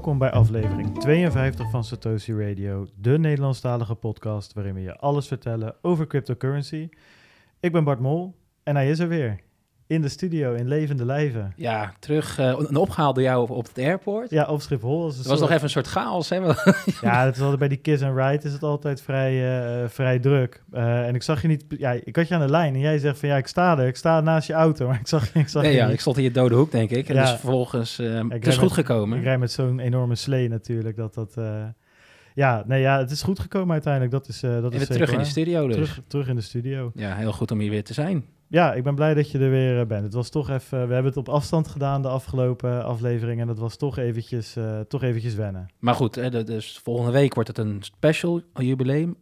Welkom bij aflevering 52 van Satoshi Radio, de Nederlandstalige podcast waarin we je alles vertellen over cryptocurrency. Ik ben Bart Mol en hij is er weer. In de studio, in levende lijven. Ja, terug uh, opgehaald door jou op, op het airport. Ja, op Schiphol. Het was nog even een soort chaos, hè? ja, het is bij die Kiss and Ride is het altijd vrij, uh, vrij druk. Uh, en ik zag je niet... Ja, ik had je aan de lijn en jij zegt van ja, ik sta er. Ik sta naast je auto, maar ik zag, ik zag nee, je ja, niet. ik stond in je dode hoek, denk ik. En ja. dus vervolgens... Het is goed met, gekomen. Ik rij met zo'n enorme slee natuurlijk, dat dat... Ja, nee, ja, het is goed gekomen uiteindelijk. Dat is, dat en is terug in de studio dus. Terug, terug, in de studio. Ja, heel goed om hier weer te zijn. Ja, ik ben blij dat je er weer bent. Het was toch even, we hebben het op afstand gedaan de afgelopen aflevering en dat was toch eventjes, uh, toch eventjes wennen. Maar goed, hè, dus volgende week wordt het een special jubileum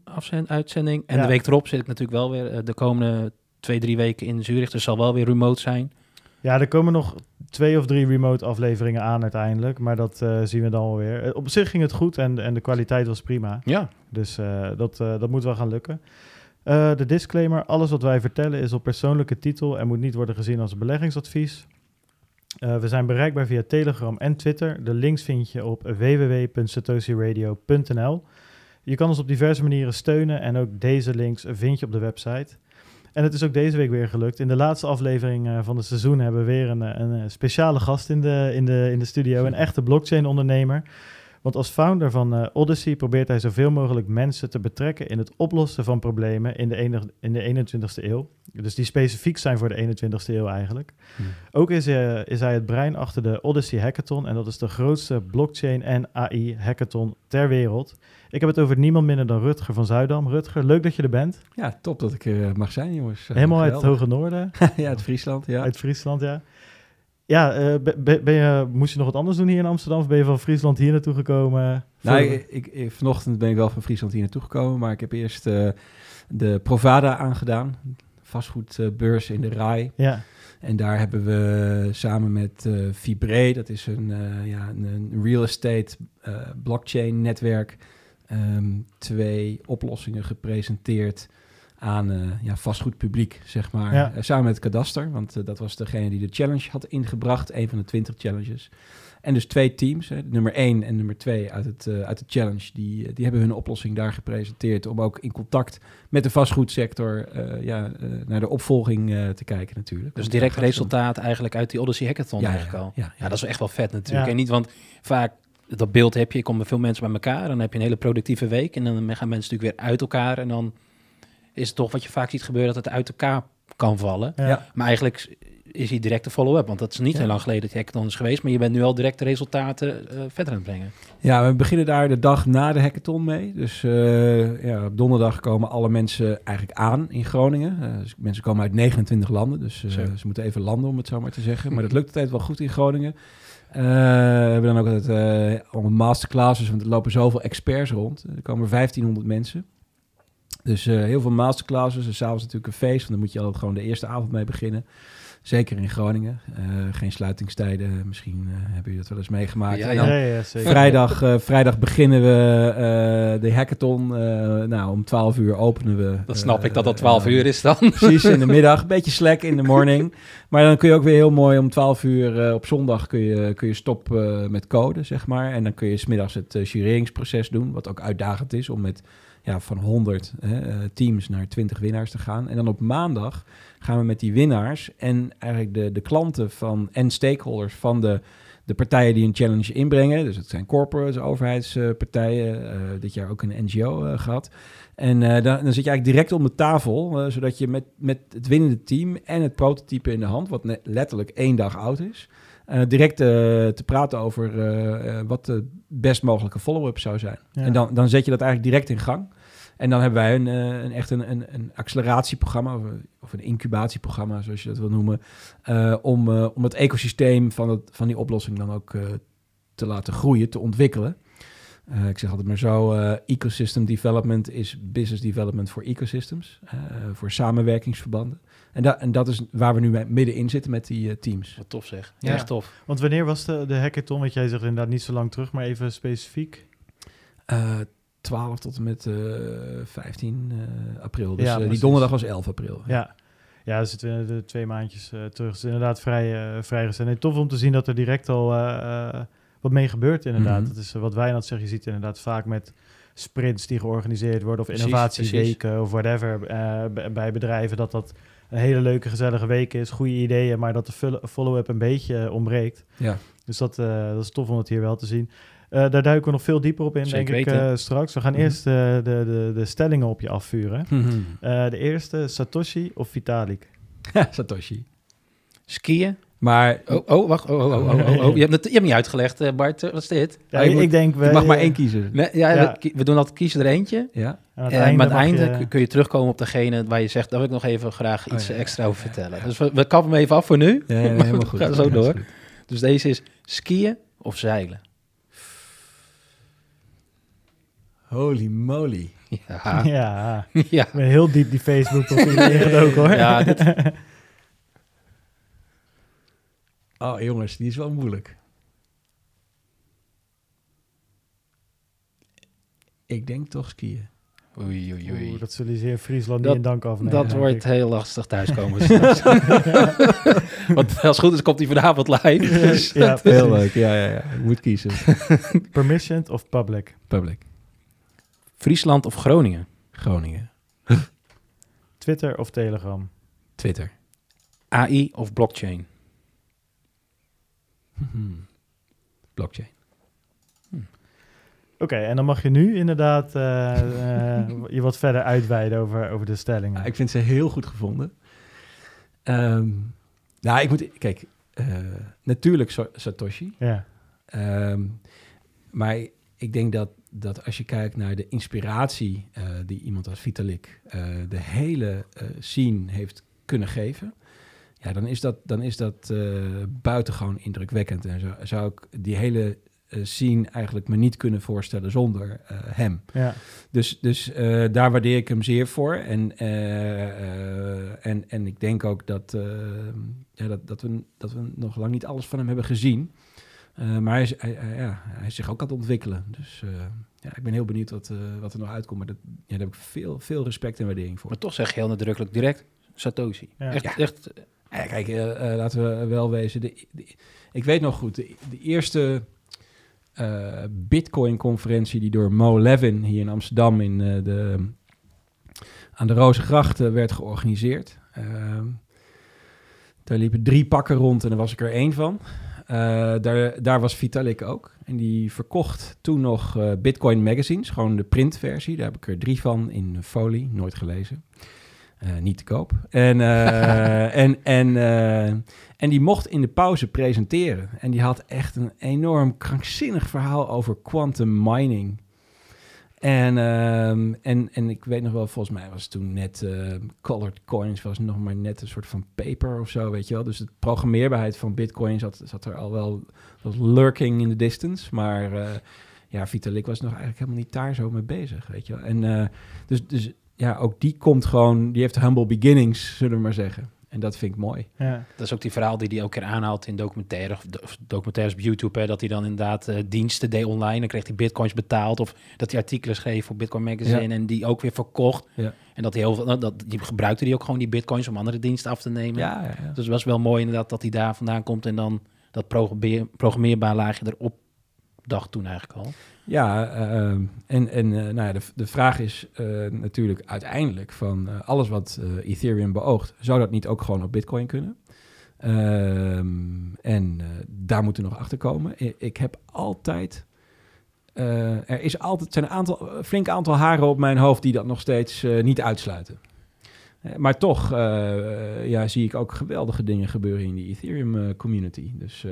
uitzending. En ja. de week erop zit ik natuurlijk wel weer de komende twee, drie weken in Zurich. Dus zal wel weer remote zijn. Ja, er komen nog twee of drie remote afleveringen aan uiteindelijk. Maar dat uh, zien we dan wel weer. Op zich ging het goed en, en de kwaliteit was prima. Ja. Dus dat, dat moet wel gaan lukken. De disclaimer, alles wat wij vertellen is op persoonlijke titel en moet niet worden gezien als beleggingsadvies. we zijn bereikbaar via Telegram en Twitter. De links vind je op www.satoshiradio.nl. Je kan ons op diverse manieren steunen en ook deze links vind je op de website. En het is ook deze week weer gelukt. In de laatste aflevering uh, van het seizoen hebben we weer een, een speciale gast in de, in, de, in de studio. Een echte blockchain-ondernemer. Want als founder van uh, Odyssey probeert hij zoveel mogelijk mensen te betrekken in het oplossen van problemen in de, enig, in de 21ste eeuw. Dus die specifiek zijn voor de 21ste eeuw eigenlijk. Hmm. Ook is, uh, is hij het brein achter de Odyssey Hackathon. En dat is de grootste blockchain en AI hackathon ter wereld. Ik heb het over niemand minder dan Rutger van Zuidam. Rutger, leuk dat je er bent. Ja, top dat ik er mag zijn, jongens. Helemaal uit het Hoge Noorden. ja, uit Friesland, ja. Uit Friesland, ja. Ja, uh, ben, ben je, moest je nog wat anders doen hier in Amsterdam? Of ben je van Friesland hier naartoe gekomen? Nou, ik, ik, ik, vanochtend ben ik wel van Friesland hier naartoe gekomen. Maar ik heb eerst uh, de Provada aangedaan. Vastgoedbeurs in de RAI. Ja. En daar hebben we samen met uh, Vibre, dat is een, ja, een real estate blockchain netwerk... Um, twee oplossingen gepresenteerd aan uh, ja, vastgoedpubliek, zeg maar. Ja. Uh, samen met Kadaster, want uh, dat was degene die de challenge had ingebracht, een van de 20 challenges. En dus twee teams, hè, nummer 1 en nummer 2 uit, het, uit de challenge, die, die hebben hun oplossing daar gepresenteerd om ook in contact met de vastgoedsector ja, naar de opvolging te kijken natuurlijk. Dus direct resultaat eigenlijk uit die Odyssey Hackathon ja, eigenlijk ja, al. Ja, ja, dat is echt wel vet natuurlijk. En niet, want vaak dat beeld heb je, je komt met veel mensen bij elkaar, dan heb je een hele productieve week en dan gaan mensen natuurlijk weer uit elkaar en dan is het toch wat je vaak ziet gebeuren dat het uit elkaar kan vallen. Ja. Maar eigenlijk is hij direct de follow-up, want dat is niet Ja. heel lang geleden dat je hackathon is geweest, maar je bent nu al direct de resultaten eh, verder aan het brengen. Ja, we beginnen daar de dag na de hackathon mee. Dus eh, ja, op donderdag komen alle mensen eigenlijk aan in Groningen. Eh, dus mensen komen uit 29 landen, dus ze moeten even landen om het zo maar te zeggen. Maar dat lukt altijd wel goed in Groningen. We hebben dan ook altijd allemaal masterclasses, want er lopen zoveel experts rond. Er komen 1500 mensen. Dus eh, heel veel masterclasses. En s'avonds natuurlijk een feest, want dan moet je altijd gewoon de eerste avond mee beginnen. Zeker in Groningen. Eh, geen sluitingstijden. Misschien eh, hebben jullie dat wel eens meegemaakt. Ja, En ja. dan Ja, ja, zeker. Vrijdag, eh, vrijdag beginnen we eh, de hackathon. Eh, nou, om 12 uur openen we. Dat snap ik dat dat 12 eh, uur is dan. Precies, in de middag. Beetje slack in de morning. Maar dan kun je ook weer heel mooi om 12 uur eh, op zondag kun je, kun je stop eh, met code, zeg maar. En dan kun je smiddags het jureringsproces doen. Wat ook uitdagend is om met ja, van 100 hè, eh, teams naar 20 winnaars te gaan. En dan op maandag gaan we met die winnaars en eigenlijk de, de klanten van en stakeholders van de, de partijen die een challenge inbrengen. Dus het zijn corporates, overheidspartijen. eh, dit jaar ook een NGO eh, gehad. En dan, dan zit je eigenlijk direct om de tafel, zodat je met, met het winnende team en het prototype in de hand, wat net letterlijk één dag oud is, direct te praten over wat de best mogelijke follow-up zou zijn. Ja. En dan, dan zet je dat eigenlijk direct in gang. En dan hebben wij een, eh, een echt een, een, een acceleratieprogramma of, een- of een incubatieprogramma, zoals je dat wil noemen, eh, om, eh, om het ecosysteem van, het, van die oplossing dan ook eh, te laten groeien, te ontwikkelen. Eh, ik zeg altijd maar zo, eh, ecosystem development is business development voor ecosystems, eh, voor samenwerkingsverbanden. En, da en dat is waar we nu mee- middenin zitten met die teams. Wat tof zeg. Ja. Echt tof. Want wanneer was de, de hackathon? Want jij zegt inderdaad niet zo lang terug, maar even specifiek. Eh 12 tot en met eh 15 eh, april. Dus Ja, eh, die donderdag was 11 april. Ja. Ja, dus zitten we de twee maandjes eh, terug. Het is inderdaad vrij, eh, vrij recent. Nee, tof om te zien dat er direct al eh, eh, wat mee gebeurt inderdaad. Mhm. Dat is eh, wat Wijnand zegt. Je ziet inderdaad vaak met sprints die georganiseerd worden... of innovatieweken of whatever eh, bij bedrijven... dat dat een hele leuke, gezellige week is. Goede ideeën, maar dat de follow- follow-up een beetje eh, ontbreekt. Ja. Dus dat, eh, dat is tof om het hier wel te zien. Eh, daar duiken we nog veel dieper op in, Zeker denk ik, eh, straks. We gaan Mhm. eerst eh, de, de, de stellingen op je afvuren. Mhm. Eh, de eerste, Satoshi of Vitalik? Satoshi. Skiën. Maar Oh, oh wacht. Oh, oh, oh, oh, oh, oh. Je, hebt het, je hebt niet uitgelegd, eh, Bart. Wat is dit? Ja, je ik, moet- ik denk... je we- mag maar één kiezen. Nee, ja, Ja. We, we doen altijd kiezen er eentje. Ja? aan het einde maar aan het einde je- kun je terugkomen op degene waar je zegt... daar wil ik nog even graag Oh, iets extra over ja, vertellen. ja. Dus we, we kappen hem even af voor nu. Ja, ja, helemaal goed. We gaan zo dat door. Dus deze is skiën of zeilen. Holy moly. Ja, Ja, ja. ik ben heel diep die Facebook profiel ingedoken hoor. Ja, dit- Oh jongens, die is wel moeilijk. Ik denk toch skiën. Oei, oei, oei. Oeh, dat zullen ze in Friesland Dat- niet in dank afnemen. dat wordt ik. heel lastig thuiskomen. Want als het goed is, komt hij vanavond live. Dus Ja, Heel leuk, ja, ja, ja. Je moet kiezen. Permissioned of public? Public. Friesland of Groningen? Groningen. Twitter of Telegram? Twitter. AI of blockchain? Hmm. Blockchain. Oké, en dan mag je nu inderdaad eh, eh, je wat verder uitweiden over, over de stellingen. Ja, ik vind ze heel goed gevonden. Ehm, nou, ik moet... Kijk, eh, natuurlijk Sa- Satoshi. Ja, Ehm, maar ik denk dat, dat als je kijkt naar de inspiratie eh, die iemand als Vitalik eh, de hele eh, scene heeft kunnen geven, ja, dan is dat, dan is dat buitengewoon indrukwekkend. En zo, zou ik die hele scene eigenlijk me niet kunnen voorstellen zonder hem. ja. Dus, dus daar waardeer ik hem zeer voor. En, en, en ik denk ook dat, ja, dat, dat, we, dat we nog lang niet alles van hem hebben gezien. Eh, maar hij is, hij, hij- ja, hij is zich ook aan het ontwikkelen. Dus eh, ja, ik ben heel benieuwd wat, eh, wat er nog uitkomt. Maar dat, ja, daar heb ik veel, veel respect en waardering voor. Maar toch zeg je heel nadrukkelijk direct Satoshi. Ja. Echt, Ja. echt Ja, kijk, laten we wel wezen. De, de- ik weet nog goed, de, de eerste eh, Bitcoin-conferentie die door Mo Levin hier in Amsterdam in, eh, de, aan de Rozengracht eh, werd georganiseerd. Ehm, daar liepen drie pakken rond en daar was ik er één van. Eh, daar, daar was Vitalik ook. En die verkocht toen nog eh, Bitcoin magazines, gewoon de printversie. Daar heb ik er drie van in folie, nooit gelezen. Eh, niet te koop. En, en, en, en die mocht in de pauze presenteren. En die had echt een enorm krankzinnig verhaal over quantum mining. En, ehm, en, en ik weet nog wel, volgens mij was toen net eh, colored coins, was nog maar net een soort van paper of zo, weet je wel. Dus de programmeerbaarheid van bitcoin zat, zat er al wel, was lurking in the distance. Maar eh, ja, Vitalik was nog eigenlijk helemaal niet daar zo mee bezig, weet je wel. En eh, dus, dus ja, ook die komt gewoon, die heeft humble beginnings, zullen we maar zeggen. En dat vind ik mooi. ja. Dat is ook die verhaal die hij elke keer aanhaalt in documentaire, of do- of documentaires op YouTube. Hè, dat hij dan inderdaad eh, diensten deed online. Dan kreeg hij bitcoins betaald. Of dat hij artikelen schreef voor Bitcoin Magazine. Ja. En die ook weer verkocht. Ja. En dat hij heel veel, nou, dat, die gebruikte hij ook gewoon die bitcoins om andere diensten af te nemen. Ja, ja, ja. Dus het was wel mooi inderdaad dat hij daar vandaan komt. En dan dat programmeer, programmeerbaar laagje erop dacht toen eigenlijk al. Ja, eh, en, en eh, nou ja, de, de vraag is eh, natuurlijk uiteindelijk van alles wat Ethereum beoogt, zou dat niet ook gewoon op Bitcoin kunnen? Ehm, en daar moeten we nog achter komen. Ik heb altijd. er is altijd zijn een aantal, flink aantal haren op mijn hoofd die dat nog steeds niet uitsluiten. Maar toch ja, zie ik ook geweldige dingen gebeuren in die Ethereum community. Dus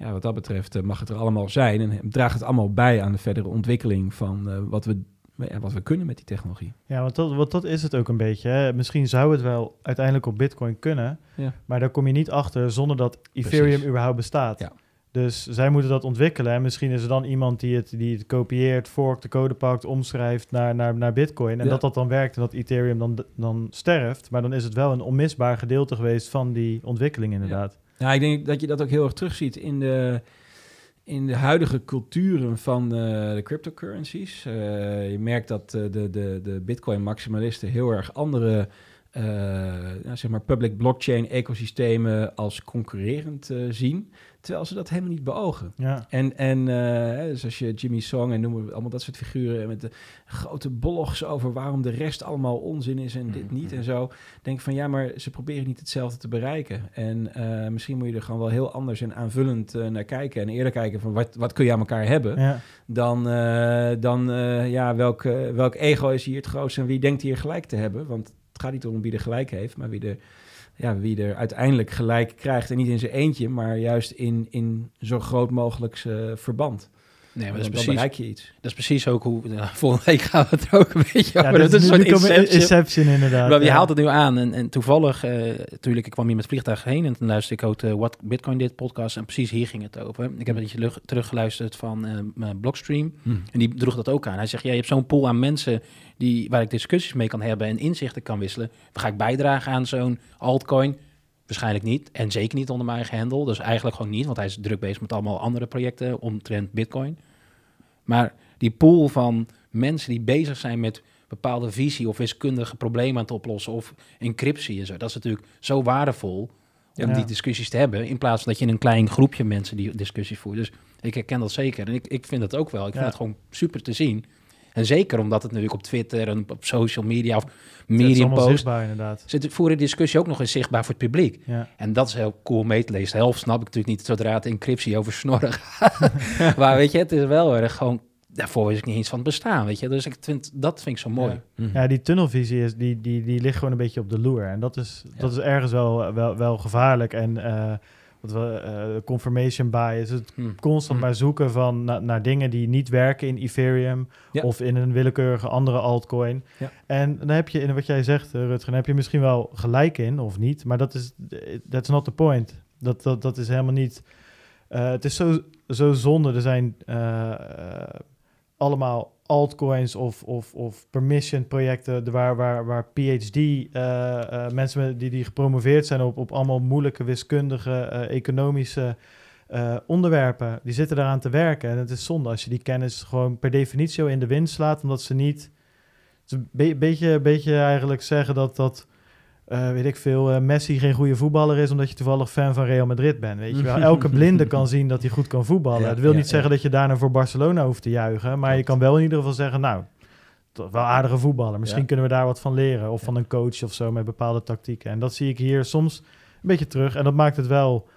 ja, wat dat betreft eh, mag het er allemaal zijn en draagt het allemaal bij aan de verdere ontwikkeling van eh, wat, we, ja, wat we kunnen met die technologie. Ja, want dat, want dat is het ook een beetje. Hè. Misschien zou het wel uiteindelijk op Bitcoin kunnen, Ja. maar daar kom je niet achter zonder dat Ethereum Precies. überhaupt bestaat. Ja. Dus zij moeten dat ontwikkelen en misschien is er dan iemand die het, die het kopieert, forkt, de code pakt, omschrijft naar, naar, naar Bitcoin. En Ja. dat dat dan werkt en dat Ethereum dan, dan sterft. Maar dan is het wel een onmisbaar gedeelte geweest van die ontwikkeling inderdaad. Nou, ik denk dat je dat ook heel erg terugziet in de, in de huidige culturen van eh, de cryptocurrencies. Eh, je merkt dat eh, de, de, de Bitcoin-maximalisten heel erg andere zeg maar public blockchain ecosystemen als concurrerend zien. Terwijl ze dat helemaal niet beogen. Ja. En, en uh, dus als je Jimmy Song en noemen we allemaal dat soort figuren met de grote blogs over waarom de rest allemaal onzin is en dit niet en zo. Denk van ja, maar ze proberen niet hetzelfde te bereiken. En uh, misschien moet je er gewoon wel heel anders en aanvullend uh, naar kijken. En eerder kijken van wat, wat kun je aan elkaar hebben. Ja. Dan, dan ja, welk, welk ego is hier het grootste en wie denkt hier gelijk te hebben. Want het gaat niet om wie er gelijk heeft, maar wie er ja, wie er uiteindelijk gelijk krijgt. En niet in zijn eentje, maar juist in, in zo groot mogelijk uh, verband. Nee, maar dat is precies, bereik je iets. Dat is precies ook hoe... Nou, volgende week gaan we het er ook een beetje ja, over. Dat is een soort inception. inception inderdaad. Maar je ja. haalt het nu aan. En, en toevallig, uh, natuurlijk, ik kwam hier met vliegtuig heen... en toen luisterde ik ook de What Bitcoin Dit podcast... en precies hier ging het over. Ik heb een beetje teruggeluisterd van uh, Blockstream... Hmm. en die droeg dat ook aan. Hij zegt, ja, je hebt zo'n pool aan mensen... Die, waar ik discussies mee kan hebben en inzichten kan wisselen. Ga ik bijdragen aan zo'n altcoin... Waarschijnlijk niet. En zeker niet onder mijn eigen handle. Dus eigenlijk gewoon niet, want hij is druk bezig met allemaal andere projecten omtrent Bitcoin. Maar die pool van mensen die bezig zijn met bepaalde visie of wiskundige problemen aan het oplossen of encryptie en zo, dat is natuurlijk zo waardevol om Ja. die discussies te hebben, in plaats van dat je in een klein groepje mensen die discussies voert. Dus ik herken dat zeker. En ik, ik vind dat ook wel. Ik vind het gewoon super te zien. En zeker omdat het natuurlijk op Twitter en op social media of is Medium post zichtbaar inderdaad. zit voeren de discussie ook nog eens zichtbaar voor het publiek. Ja. En dat is heel cool mee te lezen. De helft snap ik natuurlijk niet zodra het encryptie over snorren maar weet je, het is wel erg gewoon... Daarvoor wist ik niet eens van het bestaan, weet je. Dus ik vind, dat vind ik zo mooi. Ja. Mhm. Ja, die tunnelvisie is, die, die, die ligt gewoon een beetje op de loer. En dat is, dat is ergens wel, wel, wel gevaarlijk. En eh, wat we, eh, confirmation bias, het Hm. constant Hm. maar zoeken van na- naar dingen die niet werken in Ethereum Ja. of in een willekeurige andere altcoin. Ja. En dan heb je in wat jij zegt, eh, Rutger, dan heb je misschien wel gelijk in of niet, maar dat is that's not the point. Dat, dat, dat is helemaal niet. eh, het is zo, zo zonde. Er zijn eh, eh, allemaal altcoins of, of, of permission projecten waar, waar, waar PhD eh, eh, mensen die, die gepromoveerd zijn op, op allemaal moeilijke wiskundige, eh, economische onderwerpen, die zitten daaraan te werken. En het is zonde als je die kennis gewoon per definitie in de wind slaat, omdat ze niet. Het een be- beetje, beetje eigenlijk zeggen dat dat. Eh, weet ik veel, eh, Messi geen goede voetballer is omdat je toevallig fan van Real Madrid bent. Weet je wel, elke blinde kan zien dat hij goed kan voetballen. Ja, dat wil ja, niet ja. zeggen dat je daarna voor Barcelona hoeft te juichen, maar je kan wel in ieder geval zeggen, nou, toch wel aardige voetballer. Misschien kunnen we daar wat van leren. Of van een coach of zo met bepaalde tactieken. En dat zie ik hier soms een beetje terug. En dat maakt het wel,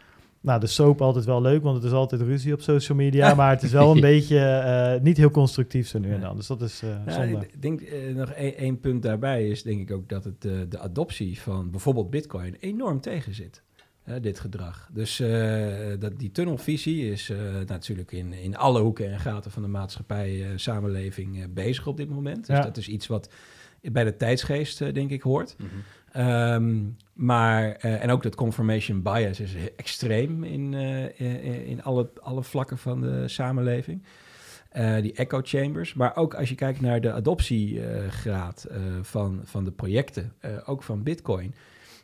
nou, de soap altijd wel leuk, want het is altijd ruzie op social media. maar het is wel een beetje eh, niet heel constructief zo nu en dan. Dus dat is eh Ja, zonde. ik denk eh, nog één punt daarbij is denk ik ook dat het, eh, de adoptie van bijvoorbeeld Bitcoin enorm tegenzit. hè, dit gedrag. Dus eh, dat, die tunnelvisie is eh, natuurlijk in, in alle hoeken en gaten van de maatschappij, eh, samenleving eh, bezig op dit moment. Dus Ja. dat is iets wat bij de tijdsgeest, denk ik, hoort. Mhm. Ehm, maar, eh, en ook dat confirmation bias is extreem in, eh, in, in alle, alle vlakken van de samenleving. Eh, die echo chambers. Maar ook als je kijkt naar de adoptiegraad eh, van, van de projecten, eh, ook van Bitcoin.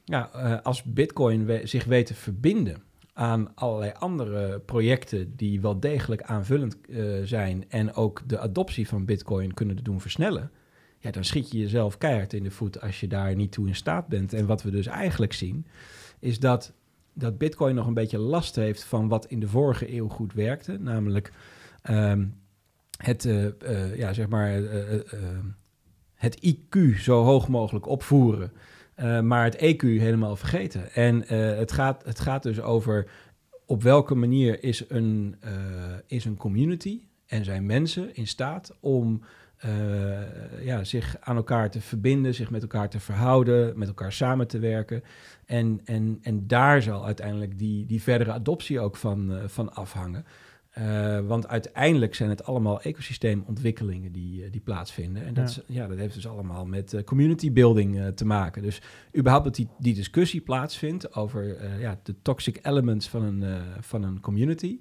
Ja, eh, als Bitcoin we- zich weet te verbinden aan allerlei andere projecten die wel degelijk aanvullend eh, zijn en ook de adoptie van Bitcoin kunnen doen versnellen. Ja, dan schiet je jezelf keihard in de voet als je daar niet toe in staat bent. En wat we dus eigenlijk zien, is dat, dat Bitcoin nog een beetje last heeft van wat in de vorige eeuw goed werkte. Namelijk ehm, het, eh, eh, ja, zeg maar, eh, het IQ zo hoog mogelijk opvoeren. maar het EQ helemaal vergeten. En het, gaat, het gaat dus over op welke manier is een, is een community en zijn mensen in staat om eh, ja, zich aan elkaar te verbinden, zich met elkaar te verhouden, met elkaar samen te werken. En, en, en daar zal uiteindelijk die, die verdere adoptie ook van, eh, van afhangen. Eh, want uiteindelijk zijn het allemaal ecosysteemontwikkelingen die, die plaatsvinden. En dat, Ja. is- ja, dat heeft dus allemaal met community building te maken. Dus überhaupt dat die, die discussie plaatsvindt over ja, de toxic elements van een, van een community.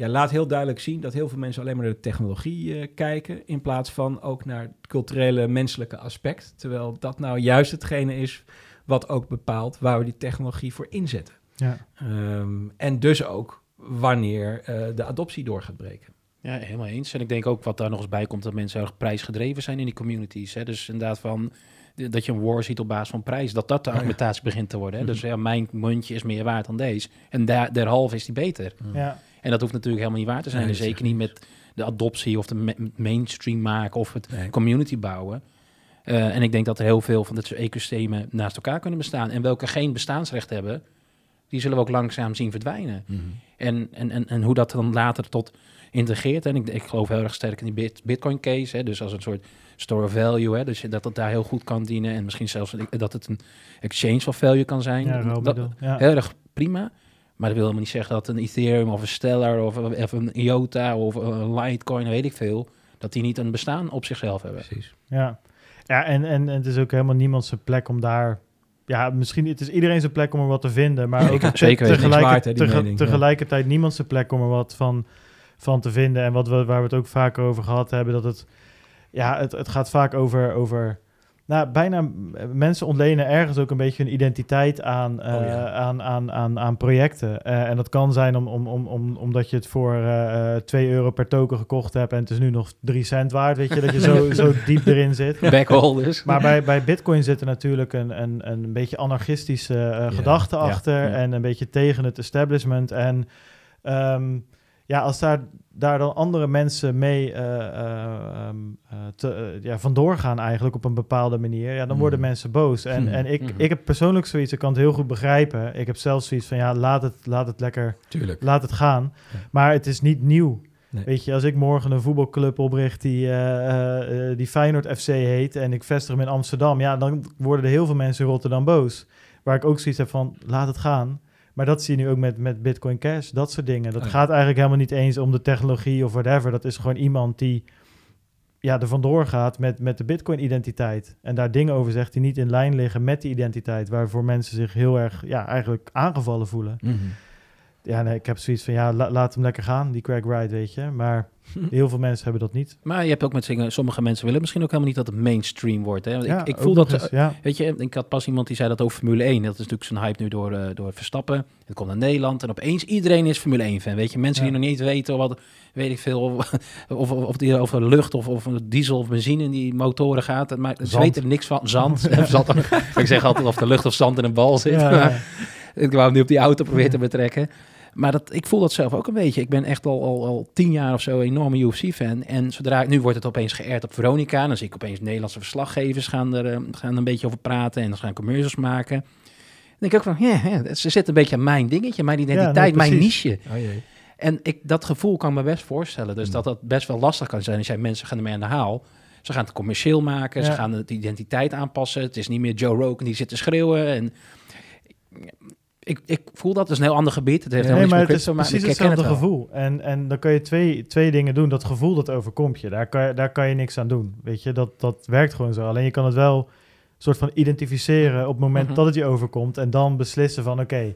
Ja, laat heel duidelijk zien dat heel veel mensen alleen maar naar de technologie eh, kijken. In plaats van ook naar het culturele, menselijke aspect. Terwijl dat nou juist hetgene is wat ook bepaalt waar we die technologie voor inzetten. Ja. Ehm, en dus ook wanneer eh, de adoptie door gaat breken. Ja, helemaal eens. En ik denk ook wat daar nog eens bij komt, dat mensen erg prijsgedreven zijn in die communities. Hè? Dus inderdaad van, dat je een war ziet op basis van prijs, dat dat de Oh, argumentatie begint te worden. Hè? Dus ja, mijn muntje is meer waard dan deze. En daar derhalve is die beter. Ja. En dat hoeft natuurlijk helemaal niet waar te zijn. Nee, en zeker niet met de adoptie of de ma- mainstream maken of het Nee. community bouwen. Eh, en ik denk dat er heel veel van dit soort ecosystemen naast elkaar kunnen bestaan. En welke geen bestaansrecht hebben, die zullen we ook langzaam zien verdwijnen. Mhm. En, en, en, en hoe dat dan later tot integreert. En ik, ik geloof heel erg sterk in die bit, Bitcoin case. Hè, dus als een soort store of value. Hè, dus dat het daar heel goed kan dienen. En misschien zelfs dat het een exchange of value kan zijn. Ja, dat, ja. Heel erg prima. Maar dat wil helemaal niet zeggen dat een Ethereum of een Stellar of, of een IOTA of een Litecoin, weet ik veel, dat die niet een bestaan op zichzelf hebben. Precies. Ja, ja en, en, en het is ook helemaal niemand zijn plek om daar... Ja, misschien het is iedereen zijn plek om er wat te vinden, maar ook zeker weten. tegelijker- Niks waard, hè, die tege- mening, ja. tegelijkertijd niemand zijn plek om er wat van, van te vinden. En wat we, waar we het ook vaker over gehad hebben, dat het... Ja, het, het gaat vaak over... over nou, bijna eh, mensen ontlenen ergens ook een beetje hun identiteit aan, eh, Oh ja. aan, aan, aan, aan projecten. Eh, en dat kan zijn om, om, om, om, omdat je het voor eh, eh, 2 euro per token gekocht hebt en het is nu nog 3 cent waard. Weet je, dat je zo, zo diep erin zit. Backholders. Maar bij, bij Bitcoin zit er natuurlijk een, een, een beetje anarchistische eh, gedachte achter en een beetje tegen het establishment. En ehm, ja, als daar, daar dan andere mensen mee te, eh, ja, vandoor gaan eigenlijk op een bepaalde manier, ja, dan worden Mhm. mensen boos. En, Mhm. en ik, Mhm. ik heb persoonlijk zoiets, ik kan het heel goed begrijpen. Ik heb zelfs zoiets van, ja, laat het, laat het lekker, Tuurlijk. laat het gaan. Ja. Maar het is niet nieuw. Nee. Weet je, als ik morgen een voetbalclub opricht die, die Feyenoord FC heet en ik vestig hem in Amsterdam, ja, dan worden er heel veel mensen in Rotterdam boos. Waar ik ook zoiets heb van, laat het gaan. Maar dat zie je nu ook met, met Bitcoin Cash, dat soort dingen. Dat Oh gaat eigenlijk helemaal niet eens om de technologie of whatever. Dat is gewoon iemand die ja, er vandoor gaat met, met de Bitcoin-identiteit. En daar dingen over zegt die niet in lijn liggen met die identiteit. Waarvoor mensen zich heel erg, ja, eigenlijk aangevallen voelen. Mhm. Ja, nee, ik heb zoiets van, ja, la- laat hem lekker gaan, die Craig Wright, weet je. Maar heel veel mensen hebben dat niet. Maar je hebt ook met zingen, sommige mensen willen misschien ook helemaal niet dat het mainstream wordt. Hè? Ja, ik, ik voel dat, eens, ja. weet je, ik had pas iemand die zei dat over Formule 1. Dat is natuurlijk zo'n hype nu door, eh, door Verstappen. Het komt naar Nederland en opeens iedereen is Formule 1 fan. Weet je, mensen Ja. die nog niet weten wat, weet ik veel, of, of, of die over lucht of, of diesel of benzine in die motoren gaat. maakt- Ze Zand. weten er niks van. Zand. zand. ik zeg altijd of de lucht of zand in een bal zit. Ik wou hem nu op die auto proberen te betrekken. Maar dat, ik voel dat zelf ook een beetje. Ik ben echt al, al, al tien jaar of zo een enorme UFC-fan. En zodra nu wordt het opeens geërd op Veronica. Dan zie ik opeens Nederlandse verslaggevers gaan er, eh, gaan er een beetje over praten. En dan gaan commercials maken. Dan denk ik ook van, ja, ze zit een beetje aan mijn dingetje, mijn identiteit, mijn niche. Oh jee. En ik, dat gevoel kan me best voorstellen. Dus Mm. dat dat best wel lastig kan zijn als jij mensen gaan ermee aan de haal. Ze gaan het commercieel maken, ze gaan de identiteit aanpassen. Het is niet meer Joe Rogan die zit te schreeuwen. En ik, ik voel dat, het is een heel ander gebied. Het heeft Nee, helemaal maar niks het is crypto, precies maar hetzelfde het gevoel. En, en dan kan je twee, twee dingen doen. Dat gevoel, dat overkomt je. Daar kan je, daar kan je niks aan doen. Weet je, dat, dat werkt gewoon zo. Alleen je kan het wel soort van identificeren op het moment Mhm. dat het je overkomt. En dan beslissen van, oké,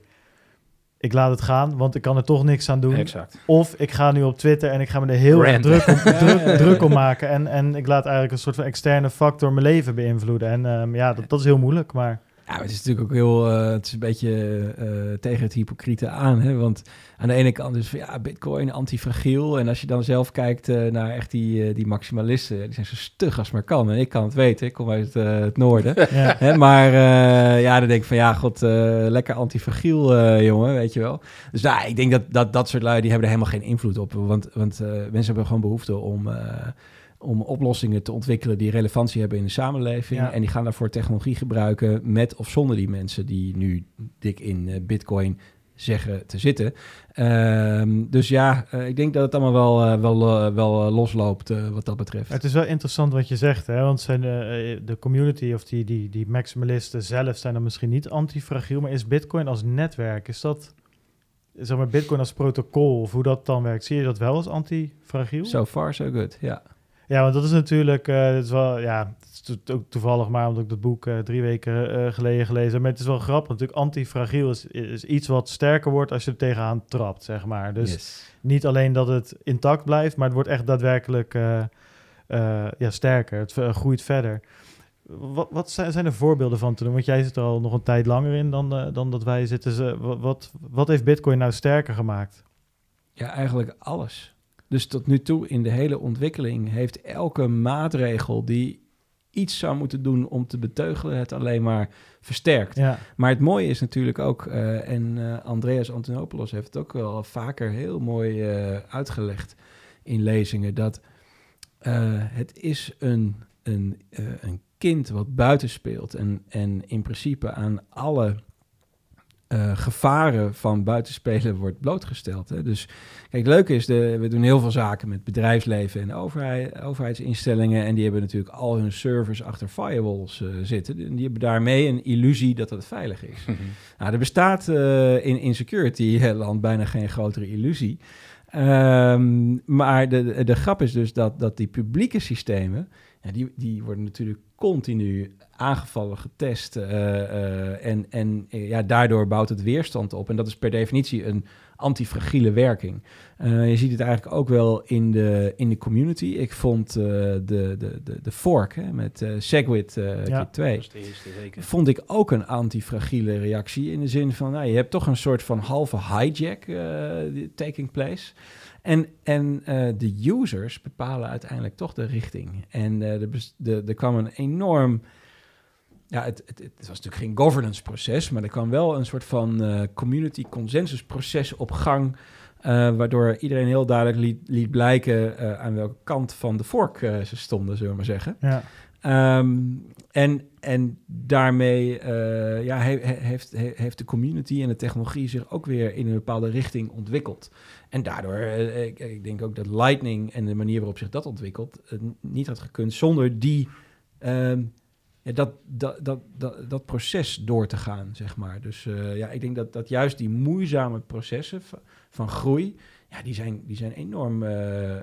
ik laat het gaan, want ik kan er toch niks aan doen. Exact. Of ik ga nu op Twitter en ik ga me er heel erg druk om, druk, ja, ja. druk om maken. En, en ik laat eigenlijk een soort van externe factor mijn leven beïnvloeden. En ehm, ja, dat, dat is heel moeilijk, maar... Ja, het is natuurlijk ook heel, eh, het is een beetje eh, tegen het hypocriete aan, hè? Want aan de ene kant is van ja, Bitcoin antifragiel, en als je dan zelf kijkt eh, naar echt die, eh, die maximalisten, die zijn zo stug als maar kan. En ik kan het weten, ik kom uit eh, het noorden. Ja. Hè, maar eh, ja, dan denk ik van ja, god, eh, lekker antifragiel, eh, jongen, weet je wel. Dus nou, ik denk dat, dat dat soort lui, die hebben er helemaal geen invloed op. Want, want eh, mensen hebben gewoon behoefte om, eh, om oplossingen te ontwikkelen die relevantie hebben in de samenleving. Ja. En die gaan daarvoor technologie gebruiken met of zonder die mensen die nu dik in eh, bitcoin zeggen te zitten. Ehm, dus ja, eh, ik denk dat het allemaal wel, eh, wel, wel losloopt wat dat betreft. Het is wel interessant wat je zegt, hè? want zijn de, de community of die, die, die maximalisten zelf zijn dan misschien niet antifragiel, maar is Bitcoin als netwerk, is dat, zeg maar, Bitcoin als protocol of hoe dat dan werkt, zie je dat wel als antifragiel? So far, so good, ja. Ja, want dat is natuurlijk, eh dat is wel, ja, het is ook toevallig maar omdat ik dat boek eh, drie weken eh, geleden gelezen heb, maar het is wel grappig, natuurlijk antifragiel is, is iets wat sterker wordt als je er tegenaan trapt, zeg maar. Dus Yes. niet alleen dat het intact blijft, maar het wordt echt daadwerkelijk ja, sterker. Het groeit verder. Wat, wat zijn, er voorbeelden van te doen? Want jij zit er al nog een tijd langer in dan, dan dat wij zitten. Ze- wa- wat, wat heeft Bitcoin nou sterker gemaakt? Ja, eigenlijk alles. Dus tot nu toe in de hele ontwikkeling heeft elke maatregel die iets zou moeten doen om te beteugelen, het alleen maar versterkt. Ja, Maar het mooie is natuurlijk ook, eh, en eh, Andreas Antonopoulos heeft het ook wel vaker heel mooi eh, uitgelegd in lezingen, dat het is een, een, een kind wat buiten speelt en, en in principe aan alle eh, gevaren van buitenspelen wordt blootgesteld. Hè. Dus kijk, het leuke is, de, we doen heel veel zaken met bedrijfsleven en overheid, overheidsinstellingen. En die hebben natuurlijk al hun servers achter firewalls eh, zitten. En die hebben daarmee een illusie dat het veilig is. Nou, er bestaat eh, in, in security eh, land bijna geen grotere illusie. Ehm, maar de, de, de grap is dus dat, dat die publieke systemen, ja, die, die worden natuurlijk continu aangevallen, getest. eh, eh, en en eh, ja, daardoor bouwt het weerstand op. En dat is per definitie een antifragiele werking. Je ziet het eigenlijk ook wel in de, in de community. Ik vond de, de, de, de fork hè, met Segwit Ja. keer 2 Dat is de eerste, zeker. vond ik ook een antifragiele reactie. In de zin van, nou, je hebt toch een soort van halve hijack taking place. En, en eh, de users bepalen uiteindelijk toch de richting. En eh, er de, er kwam een enorm... Ja, het, het, het was natuurlijk geen governance proces, maar er kwam wel een soort van eh, community consensus proces op gang. waardoor iedereen heel duidelijk liet, liet blijken aan welke kant van de vork ze stonden, zullen we maar zeggen. ja. Ehm, en, en daarmee eh, ja, he- he- heeft, he- heeft de community en de technologie zich ook weer in een bepaalde richting ontwikkeld. En daardoor, eh, ik, denk ook dat Lightning en de manier waarop zich dat ontwikkelt, eh, niet had gekund zonder die, ehm, ja, dat, dat, dat, dat, dat proces door te gaan, zeg maar. Dus ja, ik denk dat, dat juist die moeizame processen van groei, ja, die zijn, die zijn enorm eh,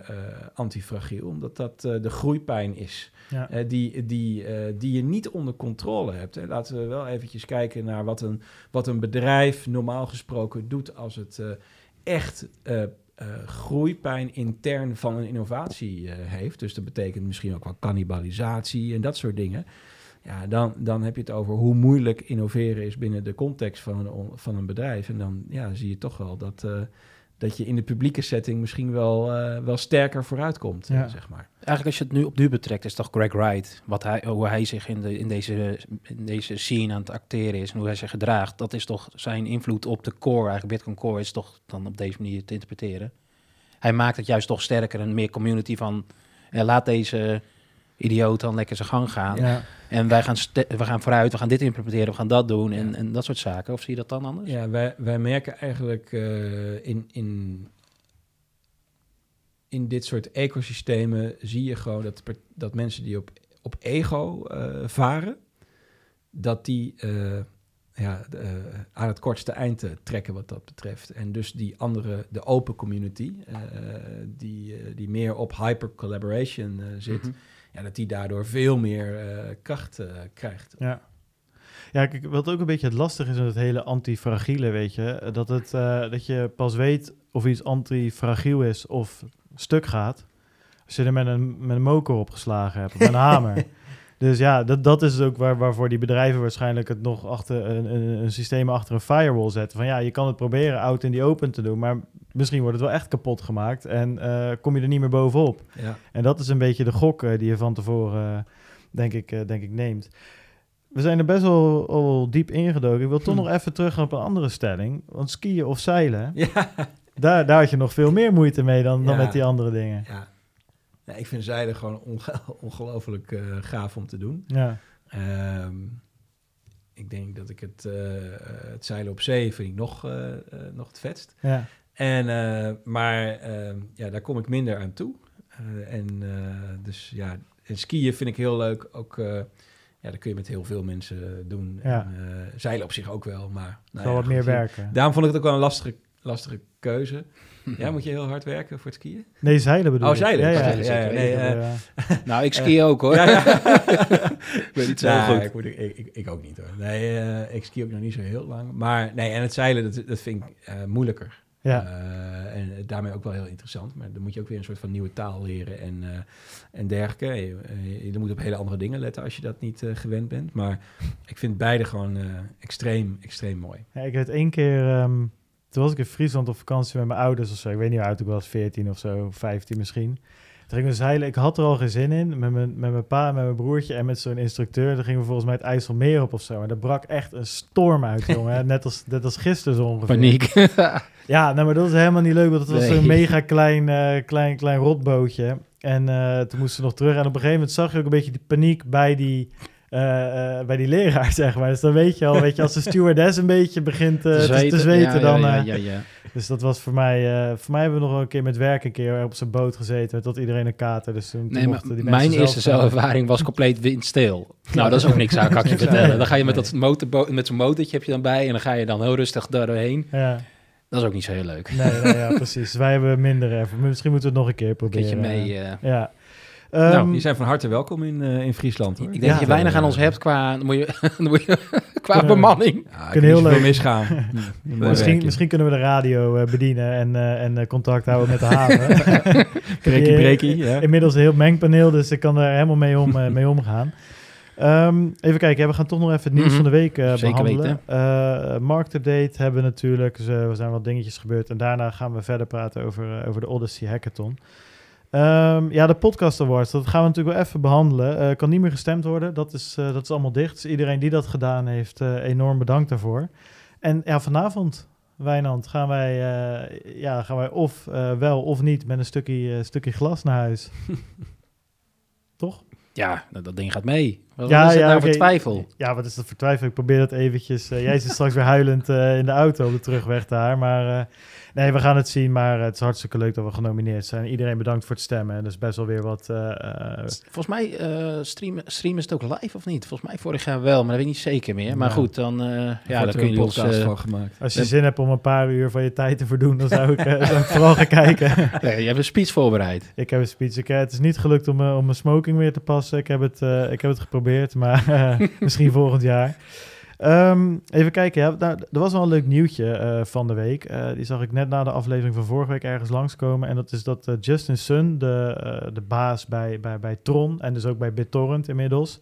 antifragiel, omdat dat eh, de groeipijn is. Ja. Die, die, die je niet onder controle hebt. Hè. Laten we wel eventjes kijken naar wat een, wat een bedrijf normaal gesproken doet als het echt groeipijn intern van een innovatie heeft. Dus dat betekent misschien ook wel cannibalisatie en dat soort dingen. Ja, dan, dan heb je het over hoe moeilijk innoveren is binnen de context van een, van een bedrijf. En dan ja, zie je toch wel dat, dat je in de publieke setting misschien wel, eh, wel sterker vooruitkomt, Ja. zeg maar. Eigenlijk als je het nu op nu betrekt, is toch Greg Wright, wat hij, hoe hij zich in, de, in, deze, in deze scene aan het acteren is en hoe hij zich gedraagt, dat is toch zijn invloed op de core, eigenlijk Bitcoin core, is toch dan op deze manier te interpreteren. Hij maakt het juist toch sterker en meer community van, eh, laat deze idioot dan lekker zijn gang gaan. Ja. En wij gaan, we gaan vooruit, we gaan dit implementeren, we gaan dat doen en, en dat soort zaken. Of zie je dat dan anders? Ja, wij, wij merken eigenlijk eh, in, in, in dit soort ecosystemen zie je gewoon dat, dat mensen die op, op ego eh, varen, dat die eh, ja, de, aan het kortste eind trekken wat dat betreft. En dus die andere, de open community, die, die meer op hyper collaboration zit, Mhm. Ja, dat die daardoor veel meer eh, kracht eh, krijgt. Ja. Ja, kijk, wat ook een beetje het lastig is in het hele antifragiele, weet je, dat, het, eh, dat je pas weet of iets antifragiel is of stuk gaat, als je er met een, met een moker op geslagen hebt, of met een hamer. Dus ja, dat, dat is ook waar, waarvoor die bedrijven waarschijnlijk het nog achter een, een, een systeem achter een firewall zetten. Van ja, je kan het proberen out in die open te doen, maar misschien wordt het wel echt kapot gemaakt en eh, kom je er niet meer bovenop. Ja. En dat is een beetje de gok eh, die je van tevoren, eh, denk, ik, denk ik, neemt. We zijn er best wel al diep ingedoken. Ik wil toch Hm. nog even terug op een andere stelling. Want skiën of zeilen, Ja. daar, daar had je nog veel meer moeite mee dan, dan met die andere dingen. Ja. Ik vind zeilen gewoon onge- ongelooflijk eh, gaaf om te doen. Ja, Ehm, ik denk dat ik het, eh, het zeilen op zee vind ik nog, nog het vetst. ja, En, maar ehm, ja, daar kom ik minder aan toe. En dus ja, en skiën vind ik heel leuk. Ook, ja, dat kun je met heel veel mensen doen. Ja. En, zeilen op zich ook wel, maar... nou zal ja, wat meer werken. Daarom vond ik het ook wel een lastige, lastige keuze. Ja, moet je heel hard werken voor het skiën? Nee, zeilen bedoel Oh, ik. zeilen. Ja, ja. Zeilen, ja, nee, heb eh, eh, Nou, ik ski ook hoor. Ja, ja. ik weet niet zo Nou, goed. Ik, moet, ik, ik, ik ook niet hoor. Nee, eh, ik ski ook nog niet zo heel lang. Maar nee, en het zeilen, dat, dat vind ik eh, moeilijker. ja. Eh, en daarmee ook wel heel interessant. Maar dan moet je ook weer een soort van nieuwe taal leren en, eh, en dergelijke. Je, eh, je moet op hele andere dingen letten als je dat niet eh, gewend bent. Maar ik vind beide gewoon eh, extreem, extreem mooi. Ja, ik weet één keer, ehm, toen was ik in Friesland op vakantie met mijn ouders of zo. Ik weet niet hoe oud ik was, 14 of zo, 15 misschien. Toen gingen we zeilen. Ik had er al geen zin in. Met mijn, met mijn pa en met mijn broertje en met zo'n instructeur. Toen gingen we volgens mij het IJsselmeer op of zo. En er brak echt een storm uit, jongen. Net als, net als gisteren zo ongeveer. Paniek. Ja, nou, maar dat is helemaal niet leuk. Want het was Nee. zo'n mega klein, eh, klein, klein rotbootje. En eh, toen moesten we nog terug. En op een gegeven moment zag je ook een beetje die paniek bij die, bij die leraar, zeg maar. Dus dan weet je al, weet je, als de stewardess een beetje begint eh, te, te zweten, Ja, dan... Ja, eh, ja. Dus dat was voor mij... eh, voor mij hebben we nog wel een keer met werk een keer op zijn boot gezeten. Tot iedereen een kater. Dus toen, Nee, maar mochten die mijn eerste zelf, eh, zelfervaring was compleet windstil. Nou, dat is ook niks, ik je vertellen. Dan ga je met, dat motorbo met zo'n motortje heb je dan bij en dan ga je dan heel rustig doorheen. Ja, Dat is ook niet zo heel leuk. nee, nee, ja, precies. Wij hebben minder ervaring. Misschien moeten we het nog een keer Een proberen. keertje mee. eh. Ja. Nou, Ehm, die zijn van harte welkom in, eh, in Friesland. Hoor. ik denk Ja. dat je weinig aan ons hebt qua, dan moet je, dan moet je, qua Kunnen bemanning. Ja, Kunnen heel leuk. misgaan. Hm, Misschien, misschien kunnen we de radio eh, bedienen en, eh, en contact houden met de haven. Breakie, breakie, ja. Inmiddels een heel mengpaneel, dus ik kan er helemaal mee, om, eh, mee omgaan. Ehm, even kijken, ja, we gaan toch nog even het nieuws Mhm. van de week eh, Zeker behandelen. Eh marktupdate hebben we natuurlijk, dus, er zijn wat dingetjes gebeurd. En daarna gaan we verder praten over, over de Odyssey Hackathon. Ehm, ja, de Podcast Awards, dat gaan we natuurlijk wel even behandelen. Eh, kan niet meer gestemd worden, dat is, eh, dat is allemaal dicht. Dus iedereen die dat gedaan heeft, eh, enorm bedankt daarvoor. En ja, vanavond, Wijnand, gaan wij, ja, gaan wij of wel of niet met een stukje, stukje glas naar huis. Toch? Ja, dat, dat ding gaat mee. Wat Ja, is het ja, nou oké. voor twijfel? Ja, wat is dat voor twijfel? Ik probeer dat eventjes. eh, jij zit straks weer huilend eh, in de auto op de terugweg daar. Maar eh, nee, we gaan het zien. Maar het is hartstikke leuk dat we genomineerd zijn. Iedereen bedankt voor het stemmen. Dat is best wel weer wat... eh, eh, Volgens mij uh, streamen, streamen is het ook live of niet? Volgens mij vorig jaar wel, maar dat weet ik niet zeker meer. Maar Ja. goed, dan, uh, ja, dan er kun een je ons... podcast eh, van gemaakt. als je zin hebt om een paar uur van je tijd te verdoen, dan zou ik, zou ik vooral gaan kijken. nee, je hebt een speech voorbereid. ik heb een speech. Ik, het is niet gelukt om, om mijn smoking weer te passen. Ik heb het, eh, ik heb het geprobeerd, maar eh, misschien volgend jaar. Ehm, even kijken, ja, nou, er was wel een leuk nieuwtje eh, van de week. Eh, die zag ik net na de aflevering van vorige week ergens langskomen. En dat is dat Justin Sun, de, de baas bij, bij, bij Tron en dus ook bij BitTorrent inmiddels...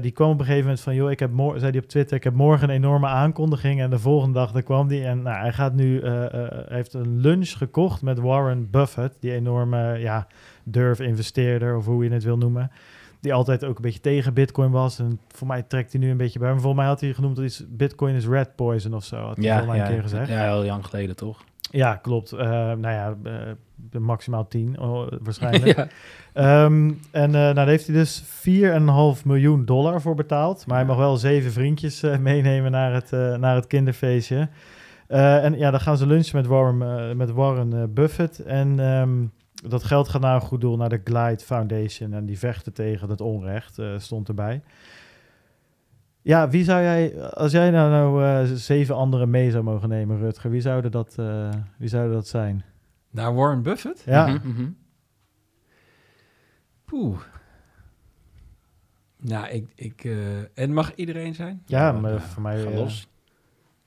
die kwam op een gegeven moment van, joh, ik heb mor- zei hij op Twitter, ik heb morgen een enorme aankondiging. En de volgende dag, daar kwam die. En nou, hij gaat nu, heeft een lunch gekocht met Warren Buffett, die enorme, ja, durf-investeerder, of hoe je het wil noemen. Die altijd ook een beetje tegen Bitcoin was. En voor mij trekt hij nu een beetje bij. Maar volgens mij had hij genoemd dat iets Bitcoin is red poison of zo. Had hij Ja, mij ja, een keer gezegd. Ja, ja, heel lang geleden toch? klopt. Eh, nou ja, eh, maximaal 10 oh, waarschijnlijk. ja. Ehm, en eh, nou, daar heeft hij dus 4,5 miljoen dollar voor betaald. Maar hij mag wel zeven vriendjes meenemen naar het, naar het kinderfeestje. En ja, dan gaan ze lunchen met Warren, met Warren Buffett. En ehm, dat geld gaat naar een goed doel, naar de Glide Foundation. En die vechten tegen het onrecht, eh, stond erbij. Ja, wie zou jij, als jij nou, nou eh, zeven anderen mee zou mogen nemen, Rutger, wie zouden dat, eh, wie zouden dat zijn? Naar Warren Buffett? Ja, Mhm, mhm. Poeh. Nou, ik... ik eh, en mag iedereen zijn? ja, maar voor mij Ga los.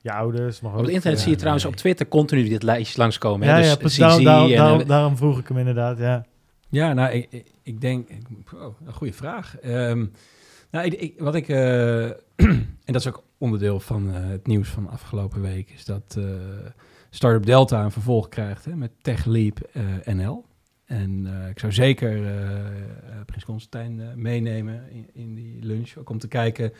Je ouders. Mag Op het internet ja. zie je trouwens nee. op Twitter continu dit lijstje langskomen. Ja, hè? ja, dus precies. Daarom, eh, vroeg ik hem inderdaad, ja. Ja, nou, ik, ik, denk... oh, een goede vraag. Ehm, nou, ik, ik- wat ik... eh, en dat is ook onderdeel van eh, het nieuws van afgelopen week... is dat eh Startup Delta een vervolg krijgt hè, met TechLeap eh, NL. En eh, ik zou zeker eh, eh, Prins Constantijn eh, meenemen in, in die lunch. Ook om te kijken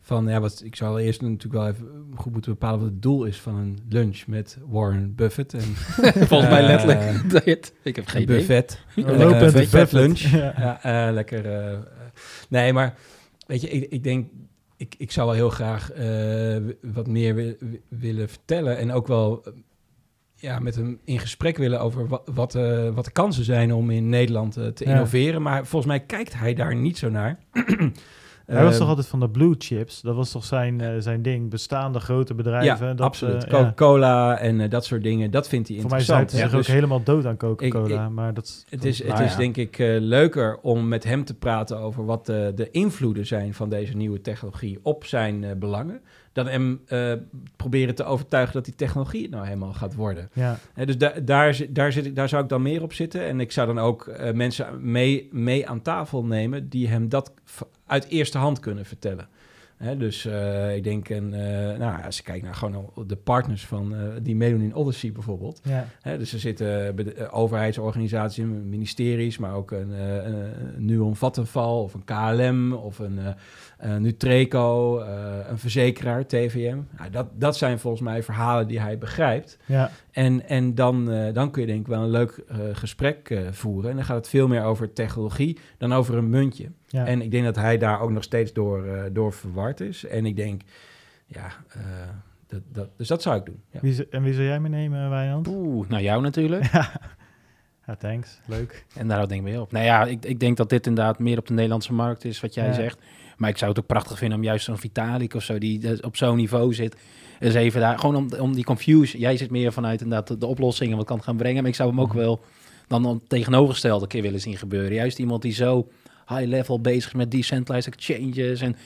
van... Ja, wat, ik zou eerst natuurlijk wel even goed moeten bepalen... wat het doel is van een lunch met Warren Buffett. En volgens mij letterlijk dit. Ik heb geen een idee. buffet. Een buffet buffet. lunch. Ja. Ja, eh, lekker. nee, maar weet je, ik, ik denk, ik, ik zou wel heel graag eh, wat meer wi- wi- willen vertellen. En ook wel ja, met hem in gesprek willen over wat, wat, eh, wat de kansen zijn om in Nederland eh, te Ja. innoveren. Maar volgens mij kijkt hij daar niet zo naar. Hij was Eh, toch altijd van de blue chips? Dat was toch zijn, zijn ding? Bestaande grote bedrijven. Ja, dat, absoluut. ja. Coca-Cola en dat soort dingen, dat vindt hij Voor mij interessant. ze hè. zich ook Dus- helemaal dood aan Coca-Cola. Maar dat Het is, het Nou is ja. denk ik leuker om met hem te praten over wat de, de invloeden zijn van deze nieuwe technologie op zijn belangen. Dan hem eh, proberen te overtuigen dat die technologie het nou helemaal gaat worden. ja. Dus da daar, zit- daar, zit ik, daar zou ik dan meer op zitten. En ik zou dan ook eh, mensen mee, mee aan tafel nemen die hem dat uit eerste hand kunnen vertellen. Hè, dus eh, ik denk, en, eh, nou, als je kijkt naar gewoon de partners van, eh, die meedoen in Odyssey bijvoorbeeld. Ja. Hè, dus er zitten bij de, overheidsorganisaties, ministeries, maar ook een, een Nuon Vattenfall of een KLM of een Nutreco, een verzekeraar, TVM. Nou, dat, dat zijn volgens mij verhalen die hij begrijpt. Ja. En, en dan, eh, dan kun je denk ik wel een leuk eh, gesprek eh, voeren. En dan gaat het veel meer over technologie dan over een muntje. Ja. En ik denk dat hij daar ook nog steeds door, eh, door verward is. En ik denk, ja, eh, dat, dat, dus dat zou ik doen. Ja. Wie, z- en wie zou jij meenemen, Wijnand? Oeh, nou jou natuurlijk. Ja, thanks. Leuk. En daar denk ik mee op. Nou ja, ik, ik denk dat dit inderdaad meer op de Nederlandse markt is, wat jij Ja. zegt. Maar ik zou het ook prachtig vinden om juist zo'n Vitalik of zo, die op zo'n niveau zit, eens even daar, gewoon om, om die confusion. Jij zit meer vanuit inderdaad de, de oplossingen, wat kan gaan brengen. Maar ik zou hem ook Mhm. wel dan een tegenovergestelde keer willen zien gebeuren. Juist iemand die zo high level bezig is met decentralized exchanges en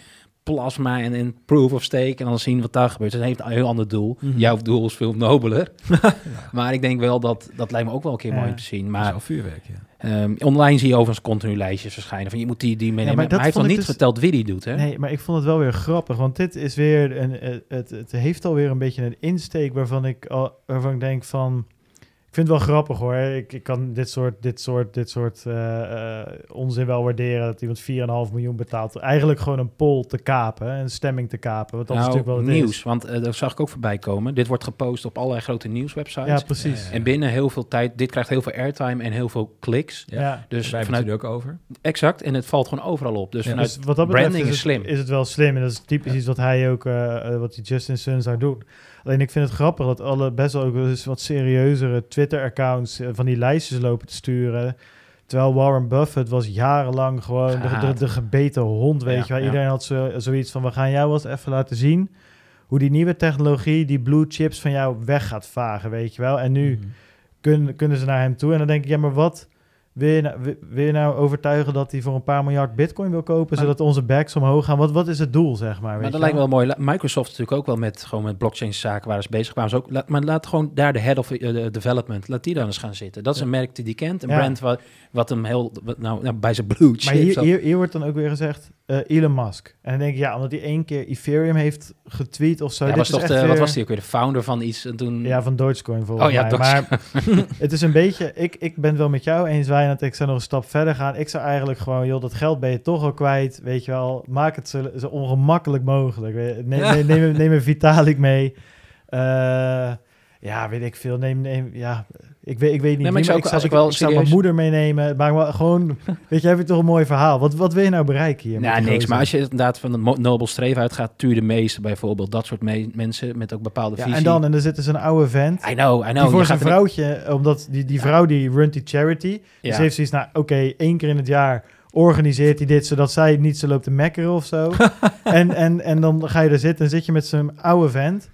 plasma en, en proof of stake. En dan zien wat daar gebeurt. Dus hij heeft een heel ander doel. Mhm. Jouw doel is veel nobeler. Maar ik denk wel dat, dat lijkt me ook wel een keer Ja. mooi om te zien. Maar vuurwerk, ja. Ehm, online zie je overigens continu lijstjes verschijnen van je moet die, die meenemen. maar maar, dat hij heeft nog niet dus- verteld wie die doet, hè? Nee, maar ik vond het wel weer grappig, want dit is weer een, het, het heeft alweer een beetje een insteek waarvan ik, al, waarvan ik denk van, ik vind het wel grappig hoor. Ik, ik kan dit soort, dit soort, dit soort eh, eh, onzin wel waarderen dat iemand 4,5 miljoen betaalt. Eigenlijk gewoon een poll te kapen, een stemming te kapen. Want dat is nou, natuurlijk wel het nieuws, is. want eh dat zag ik ook voorbij komen. Dit wordt gepost op allerlei grote nieuwswebsites. Ja, precies. Ja, En binnen heel veel tijd, dit krijgt heel veel airtime en heel veel kliks. Ja. Ja. Dus Wij hebben vanuit, het er ook over. exact, en het valt gewoon overal op. Dus Ja, vanuit, Dus wat dat betreft branding is, is het, slim. is het wel slim. En dat is typisch Ja. iets wat hij ook, wat die Justin Sun zou doen. Alleen ik vind het grappig dat alle best wel ook eens wat serieuzere Twitter-accounts eh, van die lijstjes lopen te sturen. Terwijl Warren Buffett was jarenlang gewoon de, de, gebeten hond, weet Ja, je wel. ja. Iedereen had zo, zoiets van, we gaan jou eens even laten zien hoe die nieuwe technologie die blue chips van jou weg gaat vagen, weet je wel. En nu Mhm. kunnen, kunnen ze naar hem toe. En dan denk ik, ja, maar wat wil je nou, wil- je nou overtuigen dat hij voor een paar miljard bitcoin wil kopen, Maar- zodat onze backs omhoog gaan? Wat, wat is het doel, zeg maar? maar dat je lijkt me wel mooi. Microsoft natuurlijk ook wel met, gewoon met blockchain zaken waar ze bezig waren. Ze ook, laat, maar laat gewoon daar de head of eh, development, laat die dan eens gaan zitten. Dat is een merk die die kent, een Ja. brand wat, wat hem heel, wat, nou, nou, bij zijn blue Maar hier, hier, hier wordt dan ook weer gezegd eh, Elon Musk. En dan denk ik, ja, omdat hij één keer Ethereum heeft getweet of zo. ja, was toch de, weer- wat was die ook weer? De founder van iets en toen... Ja, van Dogecoin volgens Oh ja, mij. Doge- Maar het is een beetje... Ik, ik ben wel met jou eens, Wijnand. Ik zou nog een stap verder gaan. Ik zou eigenlijk gewoon, joh, dat geld ben je toch al kwijt. Weet je wel, maak het zo, zo ongemakkelijk mogelijk. Neem, Ja. neem, neem, neem een Vitalik mee. Eh, ja, weet ik veel. Neem, neem, ja, ik weet, ik weet niet. maar ik zou ook- als ik, ik wel ik zou mijn moeder meenemen. Maar gewoon, weet je, heb je toch een mooi verhaal. Wat, wat wil je nou bereiken hier? Nou, niks. gozer? Maar als je inderdaad van een mo- nobel streven uitgaat, tuur de meeste bijvoorbeeld. Dat soort me- mensen met ook bepaalde Ja, visie. en dan, en dan zit er zo'n oude vent. I know, I know. die voor Je zijn gaat er- vrouwtje, omdat die, die vrouw die runt die charity. Dus Ja. heeft zoiets, nou oké, één keer in het jaar organiseert hij dit, zodat zij niet zo loopt te mekkeren of zo. en, en, en dan ga je er zitten en zit je met zo'n oude vent,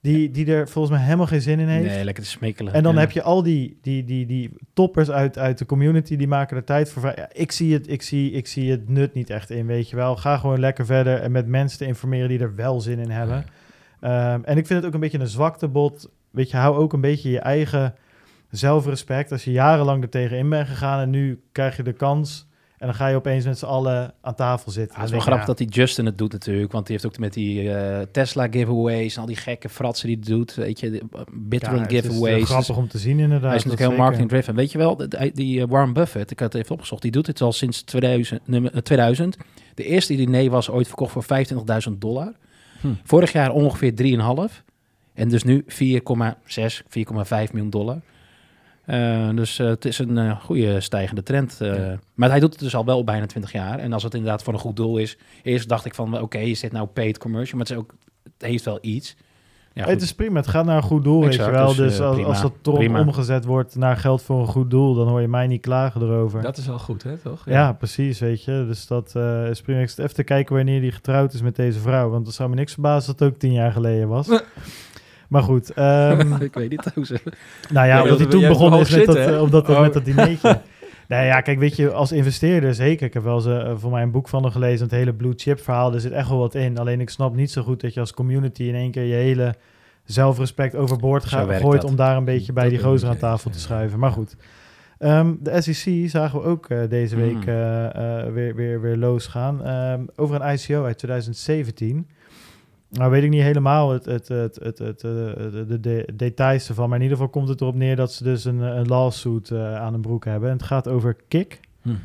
die, die er volgens mij helemaal geen zin in heeft. Nee, lekker te smikkelen. En dan Ja. heb je al die, die, die, die toppers uit, uit de community, die maken er tijd voor. Ja, ik, zie het, ik, zie, ik zie het nut niet echt in, weet je wel. Ga gewoon lekker verder en met mensen te informeren die er wel zin in hebben. Ehm, en ik vind het ook een beetje een zwaktebod. Weet je, hou ook een beetje je eigen zelfrespect. Als je jarenlang er tegenin bent gegaan en nu krijg je de kans... en dan ga je opeens met z'n allen aan tafel zitten. Het is wel grappig dat die Justin het doet natuurlijk. Want die heeft ook met die eh, Tesla giveaways en al die gekke fratsen die hij doet. Weet je, de, uh, ja, Bitcoin het is, eh, giveaways. grappig om te zien inderdaad. hij is natuurlijk heel zeker. marketing driven. Weet je wel, die eh, Warren Buffett, ik had het even opgezocht, die doet het al sinds 2000. nummer- eh, 2000. De eerste diner was ooit verkocht voor 25.000 dollar. Hm. Vorig jaar ongeveer 3,5. En dus nu 4,6, 4,5 miljoen dollar. Eh, dus eh, het is een eh, goede stijgende trend. eh. Ja. Maar hij doet het dus al wel bijna 20 jaar. En als het inderdaad voor een goed doel is. Eerst dacht ik van, oké, is dit nou paid commercial? Maar het, is ook, het heeft wel iets. Ja, het is prima, het gaat naar een goed doel, weet je wel. dus, Dus, als, prima, als dat toch omgezet wordt naar geld voor een goed doel... dan hoor je mij niet klagen erover. Dat is wel goed, hè, toch? Ja, precies, weet je. Dus dat eh, is prima. Ik zit even te kijken wanneer die getrouwd is met deze vrouw. Want het zou me niks verbazen als het ook tien jaar geleden was. maar goed. ehm, ik weet niet hoe ze... nou ja, omdat dat- hij toen begonnen is met dat, zitten, hè? eh, op dat, Oh. met dat dinertje. nou ja, kijk, weet je, als investeerder zeker. Ik heb wel eens eh, voor mij een boek van hem gelezen. Het hele blue chip verhaal. Er zit echt wel wat in. Alleen ik snap niet zo goed dat je als community in één keer je hele zelfrespect overboord gaat, gooit dat. om daar een beetje bij Dat die gozer aan tafel te schuiven. Maar goed. Ehm, de SEC zagen we ook eh, deze week Mm. eh, eh, weer, weer, weer weer losgaan. Ehm, over een ICO uit 2017. Nou weet ik niet helemaal het, het, het, het, het, eh, de, de, de details ervan. Maar in ieder geval komt het erop neer dat ze dus een, een lawsuit eh, aan hun broek hebben. En het gaat over Kik. Mhm.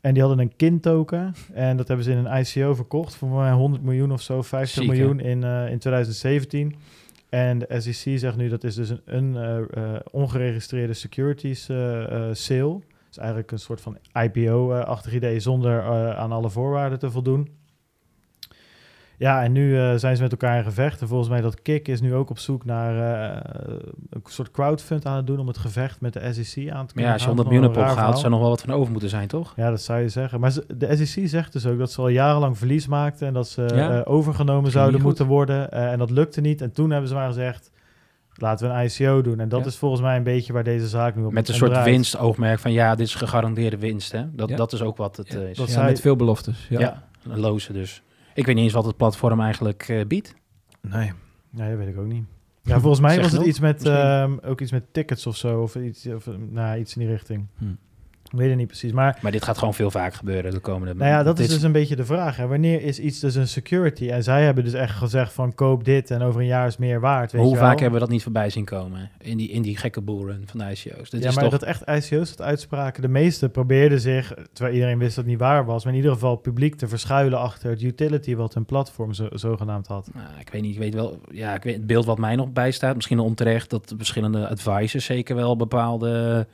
En die hadden een kind-token. En dat hebben ze in een ICO verkocht voor mij 100 miljoen of zo, 50 Ziek, hè? miljoen in, eh, in 2017. En de SEC zegt nu dat is dus een, een eh, eh, ongeregistreerde securities eh, eh, sale. Dus eigenlijk een soort van IPO-achtig idee zonder eh, aan alle voorwaarden te voldoen. Ja, en nu eh, zijn ze met elkaar in gevecht. En volgens mij dat Kik is nu ook op zoek naar eh, een soort crowdfund aan het doen om het gevecht met de SEC aan te kunnen ja, als je gaan. 100 Gewoon miljoen hebt opgehaald, zou nog wel wat van over moeten zijn, toch? Ja, dat zou je zeggen. Maar ze- de SEC zegt dus ook dat ze al jarenlang verlies maakten en dat ze Ja? eh, overgenomen zouden moeten worden. Eh, en dat lukte niet. En toen hebben ze maar gezegd, laten we een ICO doen. En dat Ja. is volgens mij een beetje waar deze zaak nu op Met een soort draait. winstoogmerk van ja, dit is gegarandeerde winst. Hè? Dat, Ja. dat is ook wat het Ja, is. dat Ja, zij- met veel beloftes. Ja. ja. een loze dus. Ik weet niet eens wat het platform eigenlijk eh, biedt. Nee. nee, dat weet ik ook niet. Ja, volgens mij Zeg was het iets met, ehm, ook iets met tickets of zo. Of iets, of, nou, iets in die richting. Hm. Ik weet het niet precies. Maar Maar dit gaat gewoon veel vaker gebeuren de komende Nou ja, dat is dus een beetje de vraag. Hè. Wanneer is iets dus een security? En zij hebben dus echt gezegd van koop dit en over een jaar is meer waard. Weet Hoe je vaak wel? hebben we dat niet voorbij zien komen? In die, in die gekke bullrun van de ICO's. Dit ja, is maar toch... dat echt ICO's dat uitspraken. De meeste probeerden zich, terwijl iedereen wist dat het niet waar was, maar in ieder geval publiek te verschuilen achter het utility wat hun platform zo, zogenaamd had. Nou, ik weet niet, ik weet wel... Ja, ik weet het beeld wat mij nog bijstaat, misschien onterecht... dat de verschillende advisors zeker wel bepaalde...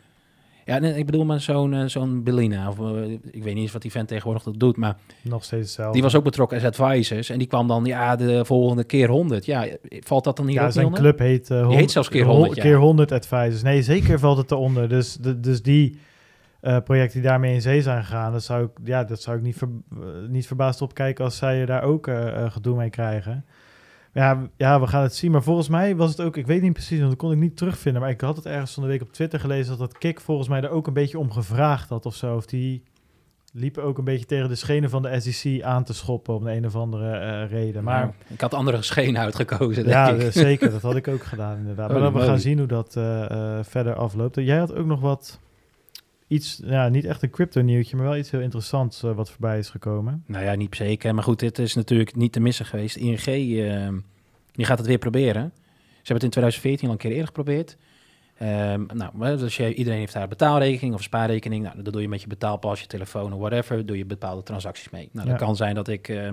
Ja, nee, ik bedoel maar zo'n eh, zo'n Bellina. Of, eh, ik weet niet eens wat die vent tegenwoordig dat doet, maar... Nog steeds hetzelfde. Die was ook betrokken als advisors. En die kwam dan, ja, de volgende keer 100. Ja, valt dat dan hier ja, zijn onder? club heet uh, heet zelfs keer 100, ja. keer 100 advisors. Nee, zeker valt het eronder. Dus, de, dus die eh, projecten die daarmee in zee zijn gegaan, dat zou ik, ja, dat zou ik niet, ver, eh, niet verbaasd op kijken als zij daar ook eh, eh, gedoe mee krijgen. Ja, ja, we gaan het zien. Maar volgens mij was het ook, ik weet niet precies, want dat kon ik niet terugvinden. Maar ik had het ergens van de week op Twitter gelezen dat dat Kik volgens mij er ook een beetje om gevraagd had of zo. Of die liepen ook een beetje tegen de schenen van de SEC aan te schoppen om de een of andere eh, reden. Maar ik had andere schenen uitgekozen, denk ja, ik. zeker. Dat had ik ook gedaan, inderdaad. Maar dan we gaan zien hoe dat eh, eh, verder afloopt. Jij had ook nog wat, iets, ja, niet echt een crypto-nieuwtje, maar wel iets heel interessants eh, wat voorbij is gekomen. Nou ja, niet zeker. Maar goed, dit is natuurlijk niet te missen geweest. ING, eh, die gaat het weer proberen. Ze hebben het in 2014 al een keer eerder geprobeerd. Ehm, nou, dus je, iedereen heeft daar betaalrekening of spaarrekening. Nou, dat doe je met je betaalpas, je telefoon of whatever. Doe je bepaalde transacties mee. Nou, dat Ja. kan zijn dat ik, eh,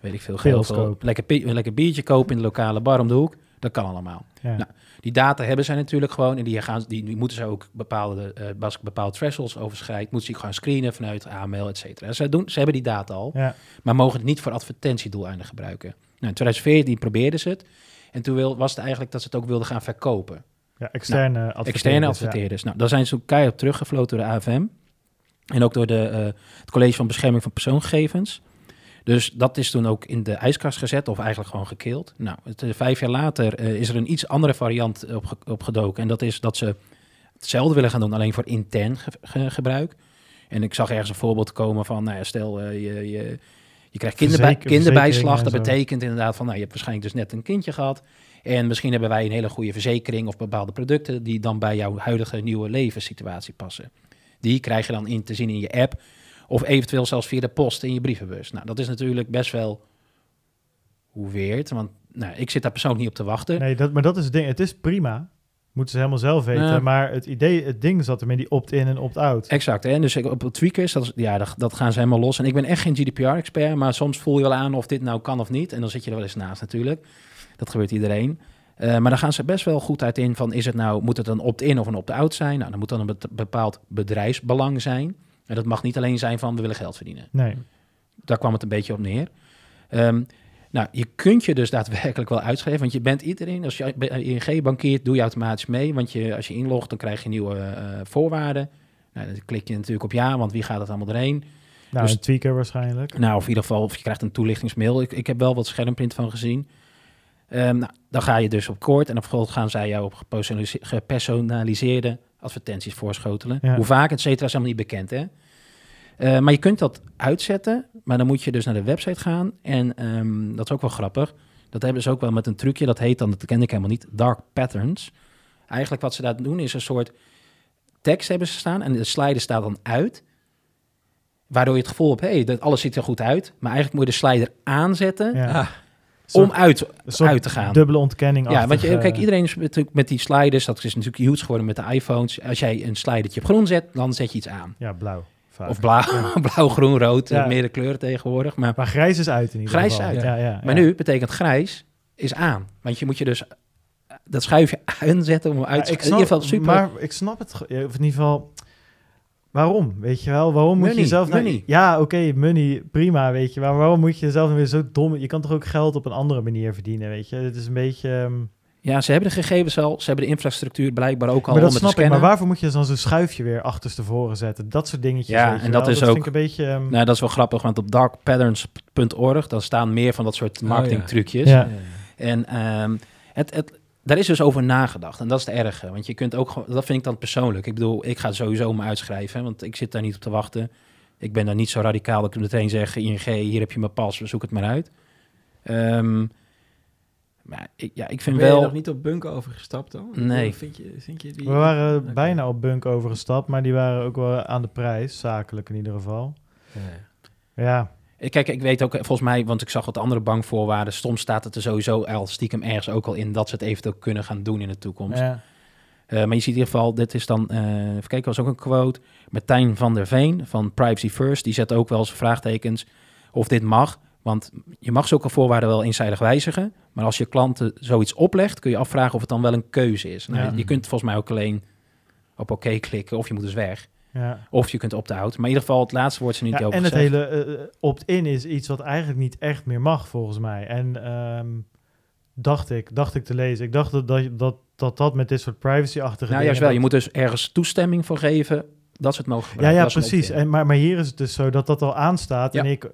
weet ik veel, geld lekker, lekker biertje koop in de lokale bar om de hoek. Dat kan allemaal. Ja. Nou, Die data hebben zij natuurlijk gewoon. En die, gaan, die, die moeten ze ook bepaalde, eh als ik bepaalde thresholds overschrijdt, moeten ze gaan screenen vanuit AML, et cetera. Ze, doen, ze hebben die data al ja. maar mogen het niet voor advertentiedoeleinden gebruiken. Nou, in 2014 probeerden ze het. En toen wil, was het eigenlijk dat ze het ook wilden gaan verkopen. ja, externe adverteerders. Externe ja. adverteerders. Nou, daar zijn ze keihard teruggefloten door de AFM. En ook door de, eh, het College van Bescherming van Persoonsgegevens. Dus dat is toen ook in de ijskast gezet, of eigenlijk gewoon gekeeld. Nou, het, eh, vijf jaar later eh, is er een iets andere variant opgedoken. En dat is dat ze hetzelfde willen gaan doen, alleen voor intern ge- ge- gebruik. En ik zag ergens een voorbeeld komen van, nou ja, stel eh, je, je, je krijgt kinderbij, kinderbijslag. Dat betekent inderdaad van, nou, je hebt waarschijnlijk dus net een kindje gehad. En misschien hebben wij een hele goede verzekering of bepaalde producten die dan bij jouw huidige nieuwe levenssituatie passen. Die krijg je dan in te zien in je app of eventueel zelfs via de post in je brievenbus. Nou, dat is natuurlijk best wel hoe weird, want nou, ik zit daar persoonlijk niet op te wachten. Nee, dat, maar dat is het ding. Het is prima. Moeten ze helemaal zelf weten. Maar het idee, het ding zat er in die opt-in en opt-out. Exact, hè? dus op het tweakers, dat, is- ja, dat, dat gaan ze helemaal los. En ik ben echt geen GDPR-expert, maar soms voel je wel aan of dit nou kan of niet. En dan zit je er wel eens naast natuurlijk. Dat gebeurt iedereen. Eh, maar dan gaan ze best wel goed uit in van, is het nou, moet het een opt-in of een opt-out zijn? Nou, dan moet dan een bepaald bedrijfsbelang zijn. En dat mag niet alleen zijn van, we willen geld verdienen. Nee. Daar kwam het een beetje op neer. Ehm, nou, je kunt je dus daadwerkelijk wel uitschrijven, want je bent iedereen. Als je ING bankiert, doe je automatisch mee. Want je, als je inlogt, dan krijg je nieuwe eh, voorwaarden. Nou, dan klik je natuurlijk op ja, want wie gaat het allemaal erheen? Nou, Dus- een tweaker waarschijnlijk. Nou, of in ieder geval, of je krijgt een toelichtingsmail. Ik, ik heb wel wat schermprint van gezien. Ehm, nou, dan ga je dus op koord en dan vervolgens gaan zij jou op gepersonalise- gepersonaliseerde advertenties voorschotelen. Ja. Hoe vaak, et cetera, is helemaal niet bekend, hè? Eh, maar je kunt dat uitzetten, maar dan moet je dus naar de website gaan. En ehm, dat is ook wel grappig. Dat hebben ze ook wel met een trucje. Dat heet dan, dat ken ik helemaal niet, dark patterns. Eigenlijk wat ze daar doen is een soort tekst hebben ze staan en de slider staat dan uit. waardoor je het gevoel hebt, hé, hey, dat alles ziet er goed uit. Maar eigenlijk moet je de slider aanzetten Ja. Ah, om uit, uit te gaan. Dubbele ontkenning. Ja, want je, kijk, iedereen is natuurlijk met die sliders, dat is natuurlijk huge geworden met de iPhones. Als jij een slidertje op groen zet, dan zet je iets aan. Ja, blauw. Vaak. Of blauw, blauw groen, rood, Ja. meerdere kleuren tegenwoordig. Maar, Maar grijs is uit in ieder Grijs geval. is uit. Ja, ja, maar ja. nu betekent grijs is aan. Want je moet je dus dat schuifje aanzetten om uit te Ja, In ieder geval super. Maar ik snap het. ja, Of in ieder geval... Waarom? Weet je wel? Waarom moet je jezelf... nou- ja, oké, money, prima, weet je. Maar waarom moet je jezelf dan weer zo dom... Je kan toch ook geld op een andere manier verdienen, weet je? Het is een beetje... ehm, Ja, ze hebben de gegevens al, ze hebben de infrastructuur blijkbaar ook al maar dat om het te snap ik. Maar waarvoor moet je dan zo'n schuifje weer achterstevoren zetten? Dat soort dingetjes, Ja, en dat wel. is ook- ik een beetje... ehm, Nou, dat is wel grappig, want op darkpatterns.org, dan staan meer van dat soort Oh, marketing ja. trucjes. Ja. En ehm, het, het, daar is dus over nagedacht. En dat is het erge. Want je kunt ook gewoon, dat vind ik dan persoonlijk. Ik bedoel, ik ga sowieso me uitschrijven, want ik zit daar niet op te wachten. Ik ben daar niet zo radicaal dat ik meteen zeg, ING, hier heb je mijn pas, zoek het maar uit. Ehm, maar ik, ja, ik vind ben je wel... nog niet op Bunk overgestapt dan? Nee. Vind je, vind je die... We waren bijna op Bunk overgestapt, maar die waren ook wel aan de prijs, zakelijk in ieder geval. Ja. Ja, Ik- Kijk, ik weet ook, volgens mij, want ik zag wat andere bankvoorwaarden. Soms staat het er sowieso al stiekem ergens ook al in dat ze het eventueel kunnen gaan doen in de toekomst. ja. Eh, maar je ziet in ieder geval, dit is dan, eh even kijken, was ook een quote. Martijn van der Veen van Privacy First, die zet ook wel eens vraagtekens of dit mag. Want je mag zulke voorwaarden wel eenzijdig wijzigen. Maar als je klanten zoiets oplegt, kun je afvragen of het dan wel een keuze is. Nou, Ja. Je kunt volgens mij ook alleen op oké klikken of je moet dus weg. ja. Of je kunt opt-out. Maar in ieder geval, het laatste woord er niet Ja, over en het hele eh, opt-in is iets wat eigenlijk niet echt meer mag, volgens mij. En ehm, dacht ik, dacht ik te lezen. Ik dacht dat dat, dat, dat, dat met dit soort privacy-achtige Nou, dingen... juist wel. Je moet dus ergens toestemming voor geven dat ze het mogen Ja, ja, precies. En, maar, maar hier is het dus zo dat dat al aanstaat Ja. en ik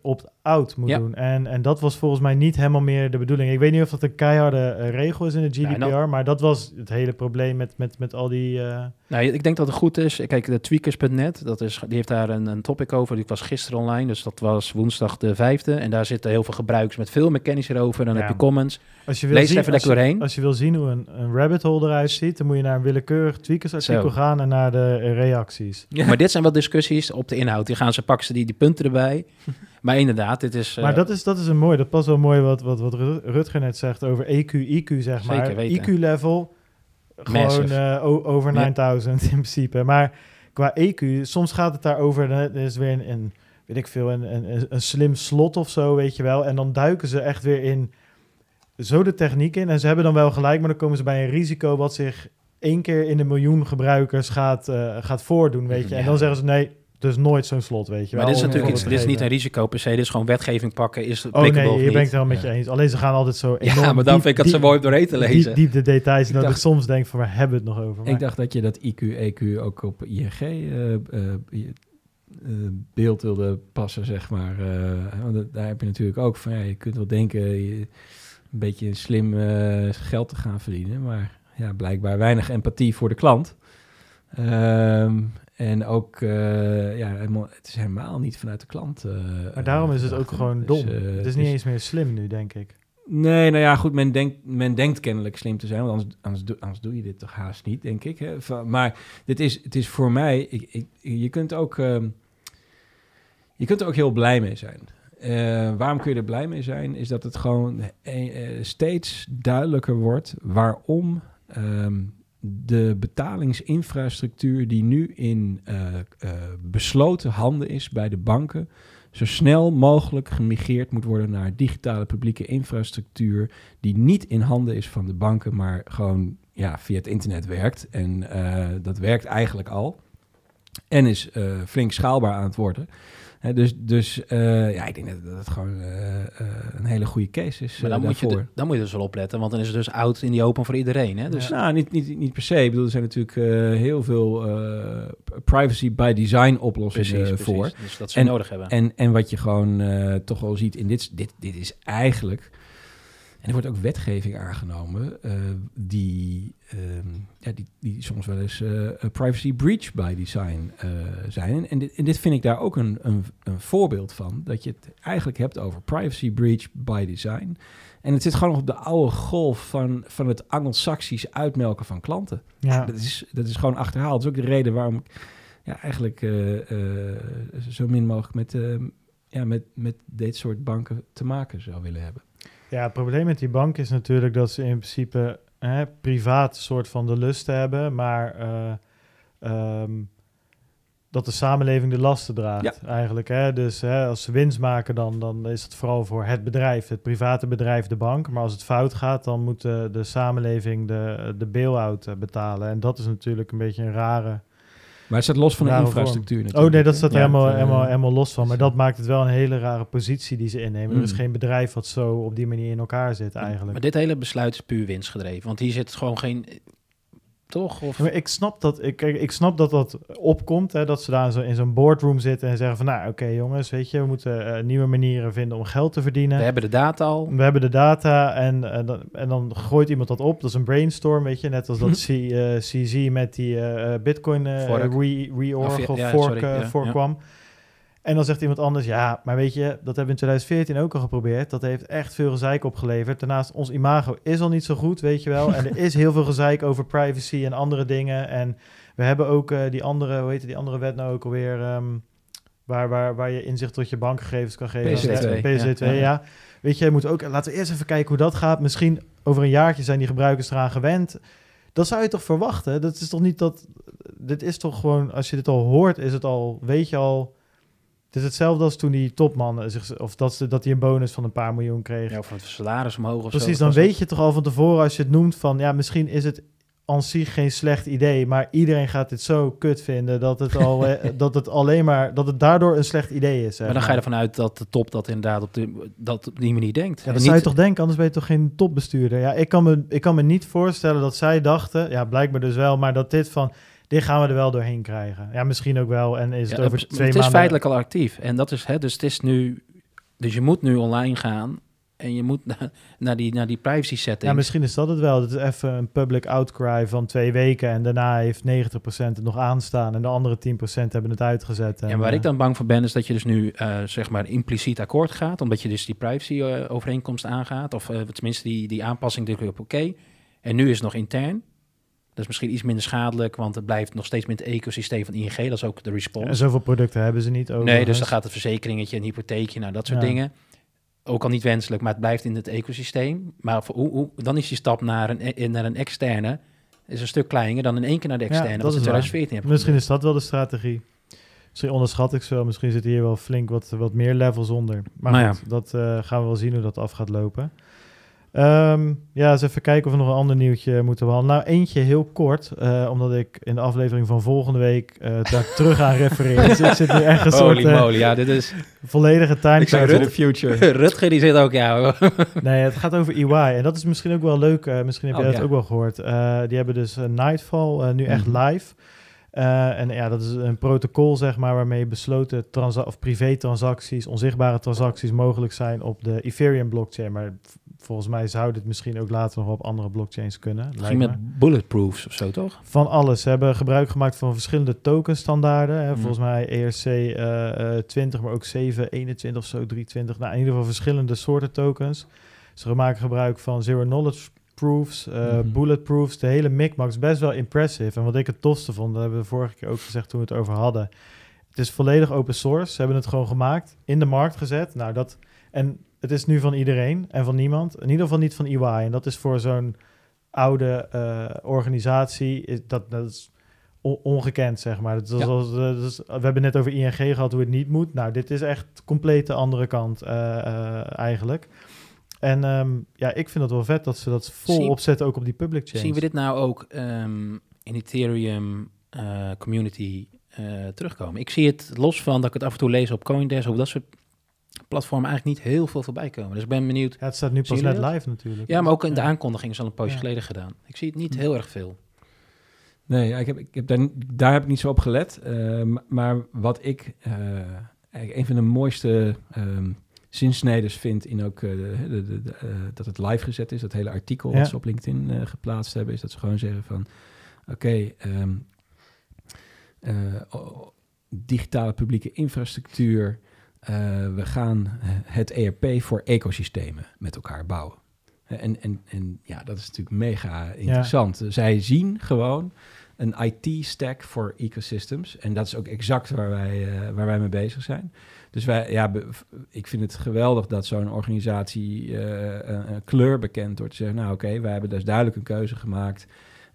opt-out moet Ja. doen. En, en dat was volgens mij niet helemaal meer de bedoeling. Ik weet niet of dat een keiharde eh, regel is in de GDPR, Ja, en dan- maar dat was het hele probleem met, met, met al die... eh, Nou, ik denk dat het goed is. Kijk, de tweakers.net, dat is, die heeft daar een, een topic over. Die was gisteren online, dus dat was woensdag de vijfde. En daar zitten heel veel gebruikers met veel meer kennis erover. Dan Ja. heb je comments. Als je wil Lees zien, even als lekker je- doorheen. Als je wil zien hoe een, een rabbit hole eruit ziet, dan moet je naar een willekeurig tweakersartikel gaan en naar de reacties. Maar dit zijn wel discussies op de inhoud. Die gaan ze, pakken ze die, die punten erbij. maar inderdaad, dit is... eh, Maar dat is, dat is een mooi, dat past wel mooi wat, wat, wat Ru- Rutger net zegt over EQ, IQ zeg maar. IQ-level, gewoon eh, over Ja. 9000 in principe. Maar qua EQ, soms gaat het daarover, dan is weer een, een weet ik veel, een, een, een slim slot of zo, weet je wel. En dan duiken ze echt weer in zo de techniek in. En ze hebben dan wel gelijk, maar dan komen ze bij een risico wat zich één keer in een miljoen gebruikers gaat, eh, gaat voordoen, weet je. En dan zeggen ze nee, dus nooit zo'n slot, weet je maar wel. dit is natuurlijk iets, dit is niet een risico per se. Dit is gewoon wetgeving pakken. Is het Oh nee, hier ben ik het wel met Ja. je eens. Alleen ze gaan altijd zo enorm Ja, maar dan diep- vind ik het zo mooi om doorheen te lezen. Diep, diep de details. Ik dat ik soms denk van, waar hebben we het nog over? Maar, Ik dacht dat je dat IQ, EQ ook op ING eh, eh, eh, beeld wilde passen, zeg maar. Eh, want dat- daar heb je natuurlijk ook van, ja, je kunt wel denken je, een beetje slim geld te gaan verdienen, maar ja, blijkbaar weinig empathie voor de klant. Ehm, en ook, eh, ja, helemaal- het is helemaal niet vanuit de klant. eh, maar daarom is het gedacht, ook gewoon Dus, dom. eh, het is niet eens meer slim nu, denk ik. Nee, nou ja, goed, men denkt, men denkt kennelijk slim te zijn, want anders, anders, doe, anders doe je dit toch haast niet, denk ik. Hè? Van- maar dit is, het is voor mij, ik, ik, je kunt ook, ehm, je kunt er ook heel blij mee zijn. Eh, waarom kun je er blij mee zijn? Is dat het gewoon eh, eh, steeds duidelijker wordt waarom ehm, de betalingsinfrastructuur die nu in eh, eh, besloten handen is bij de banken, zo snel mogelijk gemigreerd moet worden naar digitale publieke infrastructuur die niet in handen is van de banken, maar gewoon ja, via het internet werkt. En eh, dat werkt eigenlijk al. En is flink schaalbaar aan het worden. Dus dus eh, ja, ik denk dat dat het gewoon eh, eh, een hele goede case is Maar dan, moet je, de- dan moet je dus wel opletten, want dan is het dus oud in die open voor iedereen. Hè? Dus, Nou, niet, niet, niet per se. Ik bedoel, er zijn natuurlijk heel veel privacy by design oplossingen voor. Dus dat ze En- nodig hebben. En, en wat je gewoon toch wel ziet in dit, dit, dit is eigenlijk. En er wordt ook wetgeving aangenomen eh, die, ehm, ja, die, die soms wel eens een privacy breach by design eh, zijn. En dit, en dit vind ik daar ook een, een, een voorbeeld van. Dat je het eigenlijk hebt over privacy breach by design. En het zit gewoon nog op de oude golf van, van het Anglo-Saxisch uitmelken van klanten. Ja. Dat, is, dat is gewoon achterhaald. Dat is ook de reden waarom ik ja, eigenlijk zo min mogelijk met, ja, met, met dit soort banken te maken zou willen hebben. Ja, het probleem met die bank is natuurlijk dat ze in principe hè, privaat soort van de lust hebben, maar eh, ehm, dat de samenleving de lasten draagt eigenlijk. Hè? Dus hè, als ze winst maken, dan, dan is het vooral voor het bedrijf, het private bedrijf, de bank. Maar als het fout gaat, dan moet de, de samenleving de, de bail-out eh, betalen. En dat is natuurlijk een beetje een rare... Maar het staat los van de infrastructuur Oh natuurlijk, nee, dat staat er Ja, helemaal, eh, helemaal, helemaal los van. Maar dat maakt het wel een hele rare positie die ze innemen. Er is Mm. geen bedrijf wat zo op die manier in elkaar zit eigenlijk. Maar dit hele besluit is puur winstgedreven. Want hier zit gewoon geen... Toch? Of, maar ik snap dat, ik, kijk, ik snap dat dat opkomt, hè, dat ze daar zo in zo'n boardroom zitten en zeggen van, nou, oké jongens, weet je, we moeten eh, nieuwe manieren vinden om geld te verdienen. we hebben de data al. We hebben de data en, eh, dan, en dan gooit iemand dat op. Dat is een brainstorm, weet je, net als dat Mhm. C, eh, CZ met die Bitcoin re, reorg Of ja, of ja, fork sorry, ja, voorkwam. En dan zegt iemand anders, ja, maar weet je, dat hebben we in 2014 ook al geprobeerd. Dat heeft echt veel gezeik opgeleverd. Daarnaast, ons imago is al niet zo goed, weet je wel. En er is heel veel gezeik over privacy en andere dingen. En we hebben ook eh, die andere, hoe heet die andere wet nou ook alweer... ehm, waar, waar, waar je inzicht tot je bankgegevens kan geven. PSD2, PSD2, ja. ja. Weet je, je moet ook, laten we eerst even kijken hoe dat gaat. Misschien over een jaartje zijn die gebruikers eraan gewend. Dat zou je toch verwachten? Dat is toch niet dat... Dit is toch gewoon, als je dit al hoort, is het al, weet je al... Het is hetzelfde als toen die topman, eh, zich, of dat, ze, dat hij een bonus van een paar miljoen kreeg. Ja, of het salaris omhoog of Precies, zo. dan weet je toch al van tevoren als je het noemt van... Ja, misschien is het aan zich geen slecht idee, maar iedereen gaat dit zo kut vinden dat het, al, eh, dat het alleen maar... Dat het daardoor een slecht idee is. Maar dan ga je ervan uit dat de top dat inderdaad op, de, dat op die manier denkt. Ja, dat zou je toch denken, anders ben je toch geen topbestuurder. Ja, ik kan, me, ik kan me niet voorstellen dat zij dachten, ja, blijkbaar dus wel, maar dat dit van, dit gaan we er wel doorheen krijgen. Ja, misschien ook wel. En is het Ja, over het, twee het is maanden... feitelijk al actief. En dat is, hè, dus het is nu, dus je moet nu online gaan en je moet naar, naar die, naar die privacy Ja, settings. misschien is dat het wel. Het is even een public outcry van twee weken en daarna heeft 90% het nog aanstaan en de andere 10% hebben het uitgezet. En waar eh, ik dan bang voor ben, is dat je dus nu eh, zeg maar impliciet akkoord gaat, omdat je dus die privacy eh, overeenkomst aangaat, of tenminste die, die aanpassing je op oké. En nu is het nog intern. Dat is misschien iets minder schadelijk, want het blijft nog steeds met het ecosysteem van ING. Dat is ook de response. En zoveel producten hebben ze niet over. Nee, dus dan gaat het verzekeringetje, een hypotheekje, nou dat soort Ja. dingen. Ook al niet wenselijk, maar het blijft in het ecosysteem. Maar voor, hoe, hoe, dan is die stap naar een, eh, naar een externe is een stuk kleiner dan in één keer naar de Ja, externe. dat we in is waar. 2014 hebben Misschien is dat wel de strategie. Misschien onderschat ik ze wel. Misschien zitten hier wel flink wat, wat meer levels onder. Maar Nou goed, dat eh, gaan we wel zien hoe dat af gaat lopen. Ehm, ja, eens even kijken of we nog een ander nieuwtje moeten behandelen. Nou, eentje heel kort, eh, omdat ik in de aflevering van volgende week eh, daar terug aan refereer. Dus ik zit nu echt een soort Holy eh, moly, ja, dit is... volledige time Ik zou travel. the future. Rutger die zit ook, ja. Nee, het gaat over EY. En dat is misschien ook wel leuk. eh, misschien heb Oh, jij dat ja. ook wel gehoord. Eh, die hebben dus Nightfall nu echt Mhm. live. Eh, en ja, dat is een protocol, zeg maar, waarmee besloten transa- of privé-transacties, onzichtbare transacties mogelijk zijn op de Ethereum-blockchain. Maar v- volgens mij zou dit misschien ook later nog op andere blockchains kunnen. Misschien me. met bulletproofs of zo, toch? Van alles. Ze hebben gebruik gemaakt van verschillende tokenstandaarden. Hè. Mhm. Volgens mij ERC eh, eh, 20, maar ook 7, 21 of zo, 320. Nou, in ieder geval verschillende soorten tokens. Ze maken gebruik van zero knowledge proofs, eh, Mhm. bulletproofs. De hele micmac is best wel impressive. En wat ik het tofste vond, dat hebben we vorige keer ook gezegd toen we het over hadden. Het is volledig open source. Ze hebben het gewoon gemaakt, in de markt gezet. Nou, dat... En het is nu van iedereen en van niemand. In ieder geval niet van EY. En dat is voor zo'n oude eh, organisatie, is dat, dat is on- ongekend, zeg maar. Dat is Ja. als, eh, dat is- we hebben net over ING gehad hoe het niet moet. Nou, dit is echt compleet de andere kant eh, eigenlijk. En ehm, ja, ik vind het wel vet dat ze dat vol Zien- opzetten ook op die public chains. Zien we dit nou ook ehm, in Ethereum community terugkomen? Ik zie het los van dat ik het af en toe lees op Coindesk, hoe dat soort platformen eigenlijk niet heel veel voorbij komen. Dus ik ben benieuwd. Ja, het staat nu pas net dat? live natuurlijk. Ja, maar ook in de aankondiging is al een poosje Ja. geleden gedaan. Ik zie het niet Hm. heel erg veel. Nee, ik heb, ik heb daar, daar heb ik niet zo op gelet. Eh, m- maar wat ik eh, eigenlijk een van de mooiste ehm zinsneders vind in ook eh, de, de, de- de, eh, dat het live gezet is, dat hele artikel Ja. wat ze op LinkedIn eh, geplaatst hebben, is dat ze gewoon zeggen van oké, ehm, eh, digitale publieke infrastructuur, we gaan eh, het ERP voor ecosystemen met elkaar bouwen. En, en, en ja, dat is natuurlijk mega interessant. Zij zien gewoon een IT-stack voor ecosystems. En dat is ook exact waar wij, uh, waar wij mee bezig zijn. Dus wij, ja, ik vind het geweldig dat zo'n organisatie uh, een kleur bekent door te zeggen, nou oké, okay, wij hebben dus duidelijk een keuze gemaakt.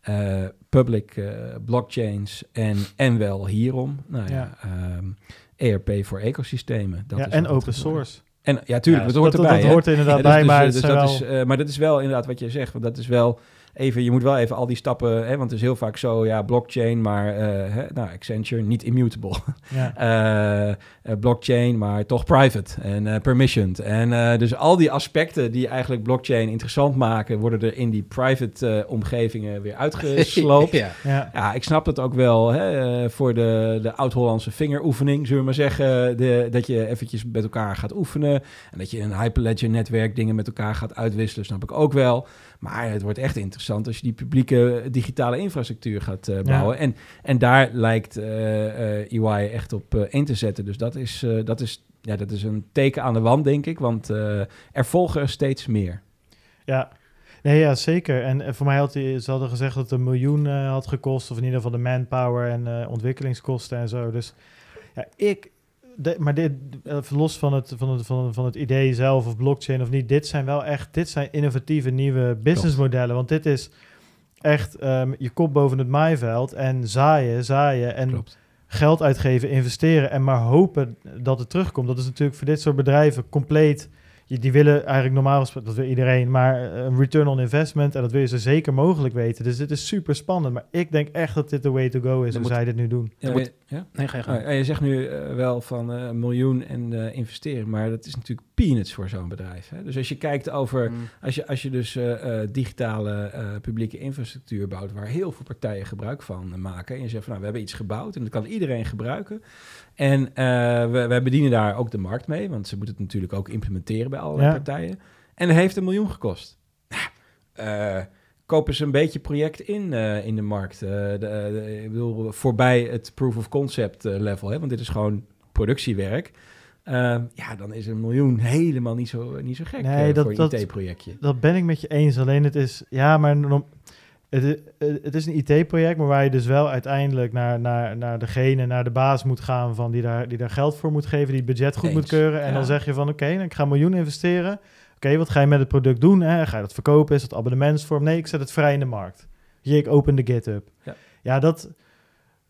Uh, public blockchains en, en wel hierom. Nou ja, ja um, ERP voor ecosystemen. Dat ja, is en open source. En ja, tuurlijk, ja, dat hoort erbij. Dat, dat hoort er inderdaad bij, dus, maar, dus, dat is, uh, maar dat is wel inderdaad wat je zegt. Want dat is wel even, je moet wel even al die stappen, hè, want het is heel vaak zo, ja, blockchain, maar uh, hè, nou, Accenture, niet immutable. Ja. uh, blockchain, maar toch private en permissioned. En dus al die aspecten die eigenlijk blockchain interessant maken, worden er in die private omgevingen weer uitgesloopt. ja. ja. Ja. ik snap het ook wel hè, voor de, de oud-Hollandse vingeroefening, zullen we maar zeggen, de, dat je eventjes met elkaar gaat oefenen en dat je in een Hyperledger netwerk dingen met elkaar gaat uitwisselen, snap ik ook wel. Maar het wordt echt interessant als je die publieke digitale infrastructuur gaat uh, bouwen. En, en daar lijkt uh, uh, EY echt op in te zetten. Dus dat is, dat, is, ja, dat is een teken aan de wand, denk ik. Want er volgen er steeds meer. Ja, Nee, ja, zeker. En voor mij had hij, ze hadden gezegd dat het een miljoen had gekost, of in ieder geval de manpower en ontwikkelingskosten en zo. Dus ja, ik, maar dit, los van het, van, het, van, van het idee zelf of blockchain of niet, dit zijn wel echt, dit zijn innovatieve nieuwe businessmodellen. Want dit is echt um, je kop boven het maaiveld en zaaien, zaaien en Klopt. geld uitgeven, investeren en maar hopen dat het terugkomt. Dat is natuurlijk voor dit soort bedrijven compleet die willen eigenlijk normaal gesproken, dat wil iedereen, maar eh, een return on investment. En dat wil je zo zeker mogelijk weten. Dus dit is super spannend. Maar ik denk echt dat dit de way to go is, hoe zij dit nu doen. Ja, moet, ja? Nee, ga je. Oh, je zegt nu uh, wel van uh, een miljoen en uh, investeren, maar dat is natuurlijk peanuts voor zo'n bedrijf. Hè? Dus als je kijkt over, mm. als, je, als je dus digitale publieke infrastructuur bouwt, waar heel veel partijen gebruik van maken. En je zegt van nou, we hebben iets gebouwd en dat kan iedereen gebruiken. En uh, we, we bedienen daar ook de markt mee, want ze moeten het natuurlijk ook implementeren bij allerlei partijen. En dat heeft een miljoen gekost. Uh, kopen ze een beetje project in uh, in de markt. De, ik bedoel, voorbij het proof of concept level, hè, want dit is gewoon productiewerk. ja, dan is een miljoen helemaal niet zo, niet zo gek nee, dat, voor een IT-projectje. Dat ben ik met je eens. Alleen het is, ja, maar het, het, is een IT-project, maar waar je dus wel uiteindelijk naar, naar, naar degene, naar de baas moet gaan van die daar, die daar geld voor moet geven, die het budget goed moet keuren. En dan zeg je van oké, okay, ik ga een miljoen investeren. Oké, wat ga je met het product doen? Hè? Ga je dat verkopen? Is het abonnementsvorm? Nee, ik zet het vrij in de markt. Hier, ik open de GitHub. Ja, ja dat...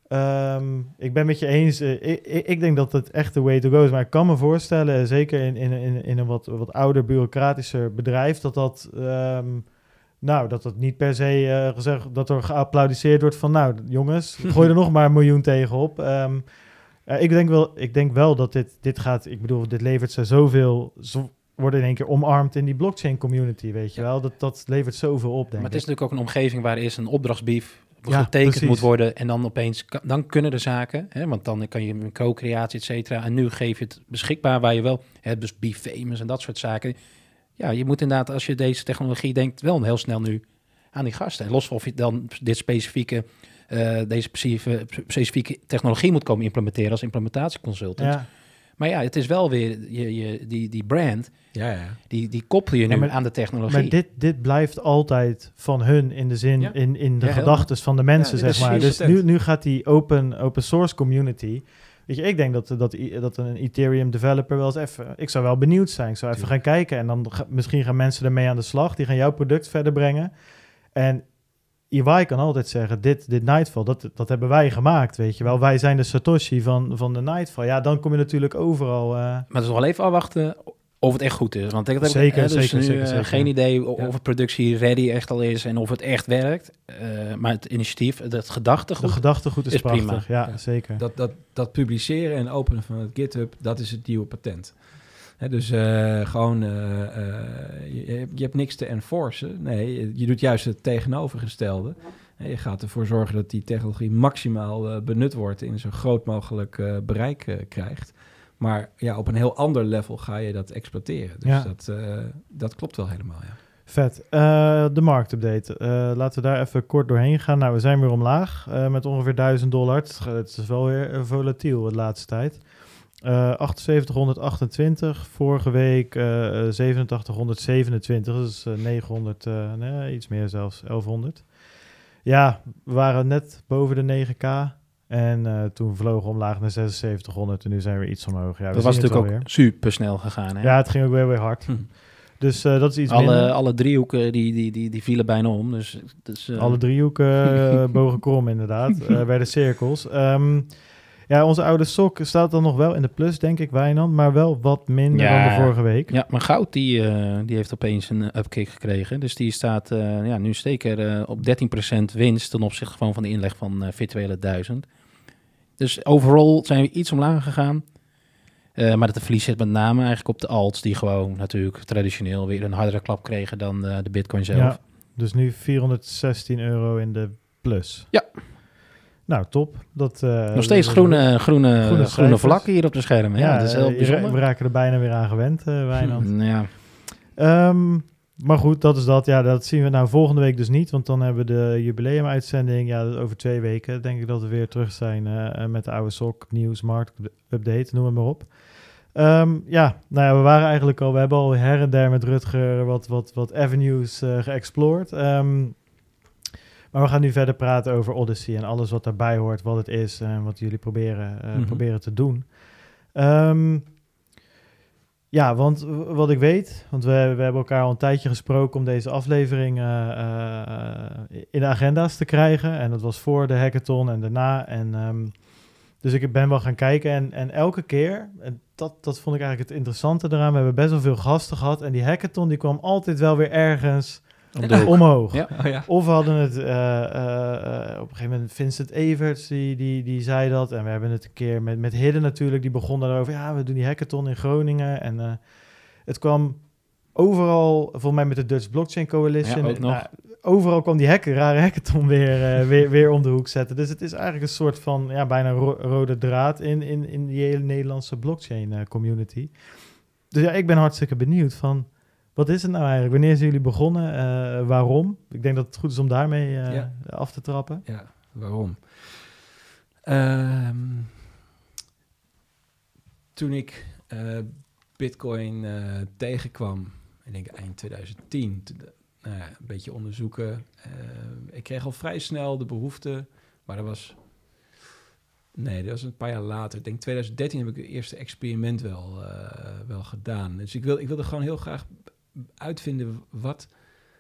Um, ik ben met je eens. Uh, ik, ik, denk dat het echt de way to go is. Maar ik kan me voorstellen, zeker in, in, in, in een wat, wat ouder bureaucratischer bedrijf, dat dat... Um, nou, dat het niet per se uh, gezegd dat er geapplaudiseerd wordt van, nou jongens, gooi er nog maar een miljoen tegenop. Um, uh, ik, denk wel, ik denk wel dat dit, dit gaat, ik bedoel, dit levert ze zoveel, zo, worden in één keer omarmd in die blockchain community, weet je wel. Dat, dat levert zoveel op, denk Maar het is natuurlijk ook een omgeving waar eerst een opdrachtsbrief ja, getekend moet worden en dan opeens, dan kunnen de zaken, hè, want dan kan je een co-creatie, et cetera, en nu geef je het beschikbaar waar je wel, hè, dus be famous en dat soort zaken, ja, je moet inderdaad, als je deze technologie denkt, wel heel snel nu aan die gasten. En los van of je dan dit specifieke, uh, deze specifieke, specifieke technologie moet komen implementeren als implementatieconsultant. Ja. Maar ja, het is wel weer je, je, die, die brand, ja, ja. Die, die koppel je nu aan de technologie. Maar dit, dit blijft altijd van hun in de zin, in, in de gedachten van de mensen, zeg maar. Dus nu, nu gaat die open, open source community Weet je, ik denk dat, dat, dat een Ethereum developer wel eens even... Ik zou wel benieuwd zijn. Ik zou even gaan kijken. En dan misschien gaan mensen ermee aan de slag. Die gaan jouw product verder brengen. En EY kan altijd zeggen, dit, dit Nightfall, dat, dat hebben wij gemaakt, weet je wel. Wij zijn de Satoshi van, van de Nightfall. Ja, dan kom je natuurlijk overal... Uh... Maar het is wel even afwachten of het echt goed is. Want ik heb zeker, dus zeker, zeker, zeker, geen idee of het productie ready echt al is en of het echt werkt. Uh, maar het initiatief, het gedachtegoed, de gedachtegoed is, is prachtig. Prima. Ja, zeker. Dat, dat, dat publiceren en openen van het GitHub, dat is het nieuwe patent. He, dus uh, gewoon, uh, je, je, hebt niks te enforcen. Nee, je doet juist het tegenovergestelde. Je gaat ervoor zorgen dat die technologie maximaal benut wordt en zo groot mogelijk bereik krijgt. Maar ja, op een heel ander level ga je dat exploiteren. Dus ja. dat, uh, dat klopt wel helemaal, ja. Vet. Uh, de marktupdate. Uh, laten we daar even kort doorheen gaan. Nou, we zijn weer omlaag met ongeveer 1000 dollar. Het is wel weer volatiel de laatste tijd. 7828, vorige week 8727, dus 900, nee, iets meer zelfs, 1100. Ja, we waren net boven de 9k. En uh, toen vlogen we omlaag naar 7600 en nu zijn we iets omhoog. Ja, dat was natuurlijk ook super snel gegaan. Hè? Ja, het ging ook weer weer hard. Hm. Dus uh, dat is iets alle, minder. Alle driehoeken die, die, die, die vielen bijna om. Dus, dus, uh... Alle driehoeken bogen krom inderdaad. werden cirkels. Um, ja, onze oude sok staat dan nog wel in de plus, denk ik, Wijnand. Maar wel wat minder ja, dan de vorige week. Ja, maar Goud die, uh, die heeft opeens een upkick gekregen. Dus die staat uh, ja, nu zeker uh, op 13% winst ten opzichte van, van de inleg van virtuele 1000. Dus overal zijn we iets omlaag gegaan. maar dat verlies zit met name eigenlijk op de alts, die gewoon natuurlijk traditioneel weer een hardere klap kregen dan de bitcoin zelf. Ja, dus nu 416 euro in de plus. Ja. Nou, top. Dat, uh, Nog steeds groene, groene, groene, groene vlakken hier op de schermen. Ja, ja dat is heel bijzonder. We raken er bijna weer aan gewend, Wijnand. ja. Um, maar goed, dat is dat. Ja, dat zien we nou volgende week dus niet. Want dan hebben we de jubileumuitzending. Ja, over twee weken denk ik dat we weer terug zijn uh, met de oude sok, nieuws, markt, update, noem het maar op. Um, ja, nou ja, we waren eigenlijk al, we hebben al her en der met Rutger wat, wat, wat avenues uh, geëxplored. Um, maar we gaan nu verder praten over Odyssey en alles wat daarbij hoort, wat het is en wat jullie proberen, uh, mm-hmm. proberen te doen. Um, ja, want wat ik weet, want we, we hebben elkaar al een tijdje gesproken om deze aflevering uh, uh, in de agenda's te krijgen. En dat was voor de hackathon en daarna. En, um, dus ik ben wel gaan kijken en, en elke keer, dat, dat vond ik eigenlijk het interessante eraan, we hebben best wel veel gasten gehad. En die hackathon die kwam altijd wel weer ergens omhoog. Ja. Oh, ja. Of we hadden het uh, uh, op een gegeven moment Vincent Everts, die, die, die zei dat. En we hebben het een keer met, met Hidden natuurlijk, die begon daarover. Ja, we doen die hackathon in Groningen. En uh, het kwam overal, volgens mij met de Dutch Blockchain Coalition. Ja, nou, overal kwam die hacker, rare hackathon weer, weer, weer om de hoek zetten. Dus het is eigenlijk een soort van ja, bijna ro rode draad in, in, in die hele Nederlandse blockchain community. Dus ja, ik ben hartstikke benieuwd van wat is het nou eigenlijk? Wanneer zijn jullie begonnen? Uh, waarom? Ik denk dat het goed is om daarmee uh, ja. af te trappen. Ja, waarom? Um, toen ik uh, Bitcoin tegenkwam, ik denk eind 2010, nou ja, een beetje onderzoeken. ik kreeg al vrij snel de behoefte, maar dat was Nee, dat was een paar jaar later. Ik denk 2013 heb ik het eerste experiment wel, wel gedaan. Dus ik, wil, ik wilde gewoon heel graag uitvinden wat,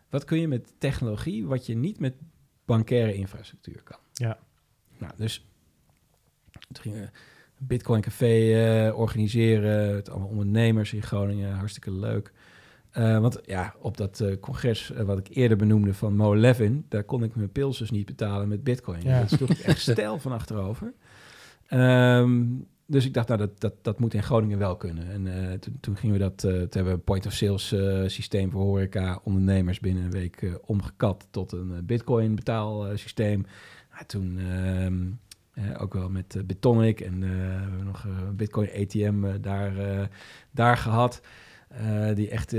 wat kun je met technologie wat je niet met bankaire infrastructuur kan. Ja. Nou, dus toen gingen we Bitcoin Café uh, organiseren. Het allemaal ondernemers in Groningen, hartstikke leuk. Uh, want ja, op dat uh, congres wat ik eerder benoemde van Mo Levin, daar kon ik mijn pilsers niet betalen met bitcoin. Ja. Dat sloeg echt stijl van achterover. Um, dus ik dacht, nou, dat, dat, dat moet in Groningen wel kunnen. En uh, toen, toen, gingen we dat, uh, toen hebben we een point-of-sales uh, systeem voor horeca-ondernemers binnen een week omgekat tot een bitcoin betaalsysteem. Nou, toen ehm, ook wel met Bitonic en we hebben nog een bitcoin ATM daar, daar gehad. die echt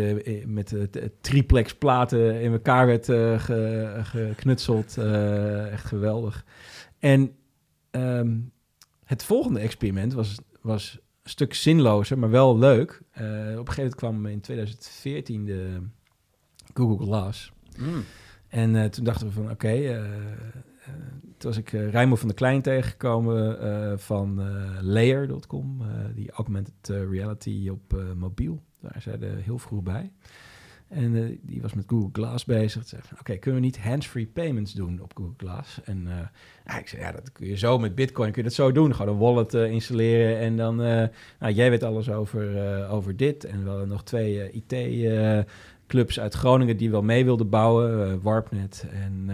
met triplex platen in elkaar werd geknutseld. echt geweldig. En um, het volgende experiment was, was een stuk zinlozer, maar wel leuk. Uh, op een gegeven moment kwam in 2014 de Google Glass. Mm. En uh, toen dachten we van, oké, okay, uh, toen was ik Rijmo van der Klein tegengekomen van Layer.com, die augmented reality op mobiel. Daar zijn ze heel vroeg bij. En uh, die was met Google Glass bezig. Zei oké, kunnen we niet hands-free payments doen op Google Glass? En uh, ik zei, ja, dat kun je zo met Bitcoin, kun je dat zo doen. Gewoon een wallet uh, installeren en dan... nou, jij weet alles over, over dit. En we hadden nog twee IT-clubs uit Groningen die wel mee wilden bouwen. Warpnet en...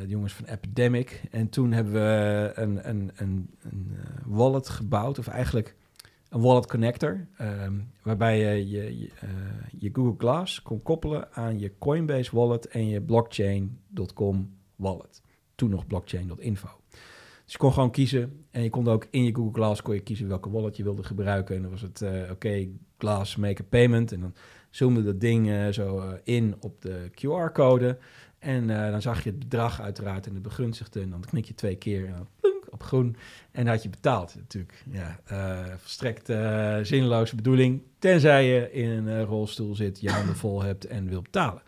De jongens van Epidemic. En toen hebben we een, een, een, een wallet gebouwd, of eigenlijk een wallet connector, ehm, waarbij je je, je, Google Glass kon koppelen aan je Coinbase wallet en je blockchain.com wallet. Toen nog blockchain.info. Dus je kon gewoon kiezen en je kon ook in je Google Glass kon je kiezen welke wallet je wilde gebruiken. En dan was het, uh, oké, Glass make a payment. En dan zoomde dat ding uh, zo in op de QR-code. En dan zag je het bedrag uiteraard en de begunstigde. En dan knik je twee keer en op groen. En had je betaald natuurlijk. Ja, uh, volstrekt uh, zinloze bedoeling. Tenzij je in een rolstoel zit, je handen vol hebt en wil betalen.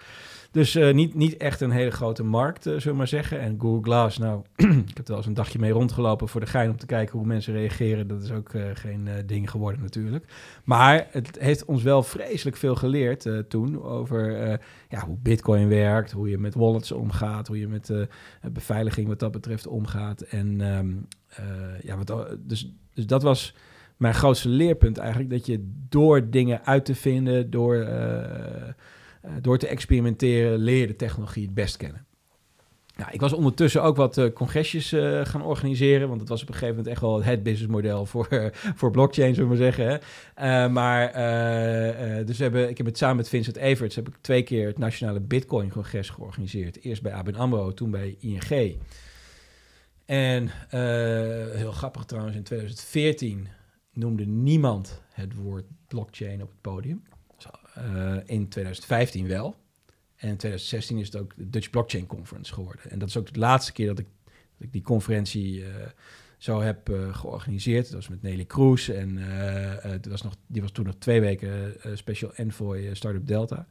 Dus uh, niet, niet echt een hele grote markt, uh, zullen we maar zeggen. En Google Glass, nou, ik heb er wel eens een dagje mee rondgelopen voor de gein om te kijken hoe mensen reageren. Dat is ook uh, geen ding geworden natuurlijk. Maar het heeft ons wel vreselijk veel geleerd toen over ja, hoe Bitcoin werkt, hoe je met wallets omgaat, hoe je met beveiliging wat dat betreft omgaat. En um, ja, wat, dus, dus dat was mijn grootste leerpunt eigenlijk. Dat je door dingen uit te vinden, door, door te experimenteren, leer de technologie het best kennen. Nou, ik was ondertussen ook wat uh, congresjes uh, gaan organiseren, want het was op een gegeven moment echt wel het businessmodel voor, voor blockchain, zullen we maar zeggen. Hè. maar, dus hebben, ik heb het samen met Vincent Everts, heb ik twee keer het Nationale Bitcoin-congres georganiseerd. Eerst bij ABN AMRO, toen bij ING. En heel grappig trouwens, in 2014 noemde niemand het woord blockchain op het podium. Uh, in 2015 wel. En in 2016 is het ook de Dutch Blockchain Conference geworden. En dat is ook de laatste keer dat ik, dat ik die conferentie uh, zo heb uh, georganiseerd. Dat was met Nelly Kroes. En het was nog, die was toen nog twee weken Special Envoy Startup Delta.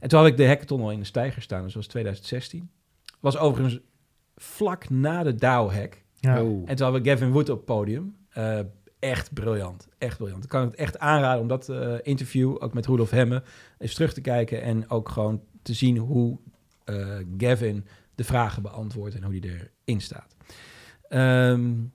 En toen had ik de hackathon al in de stijger staan. Dus dat was 2016. Was overigens vlak na de DAO-hack. Ja. Oh. En toen hadden we Gavin Wood op het podium echt briljant. Echt briljant. Ik kan het echt aanraden om dat uh, interview, ook met Rudolf Hemme, eens terug te kijken. En ook gewoon te zien hoe uh, Gavin de vragen beantwoordt en hoe die erin staat. Um,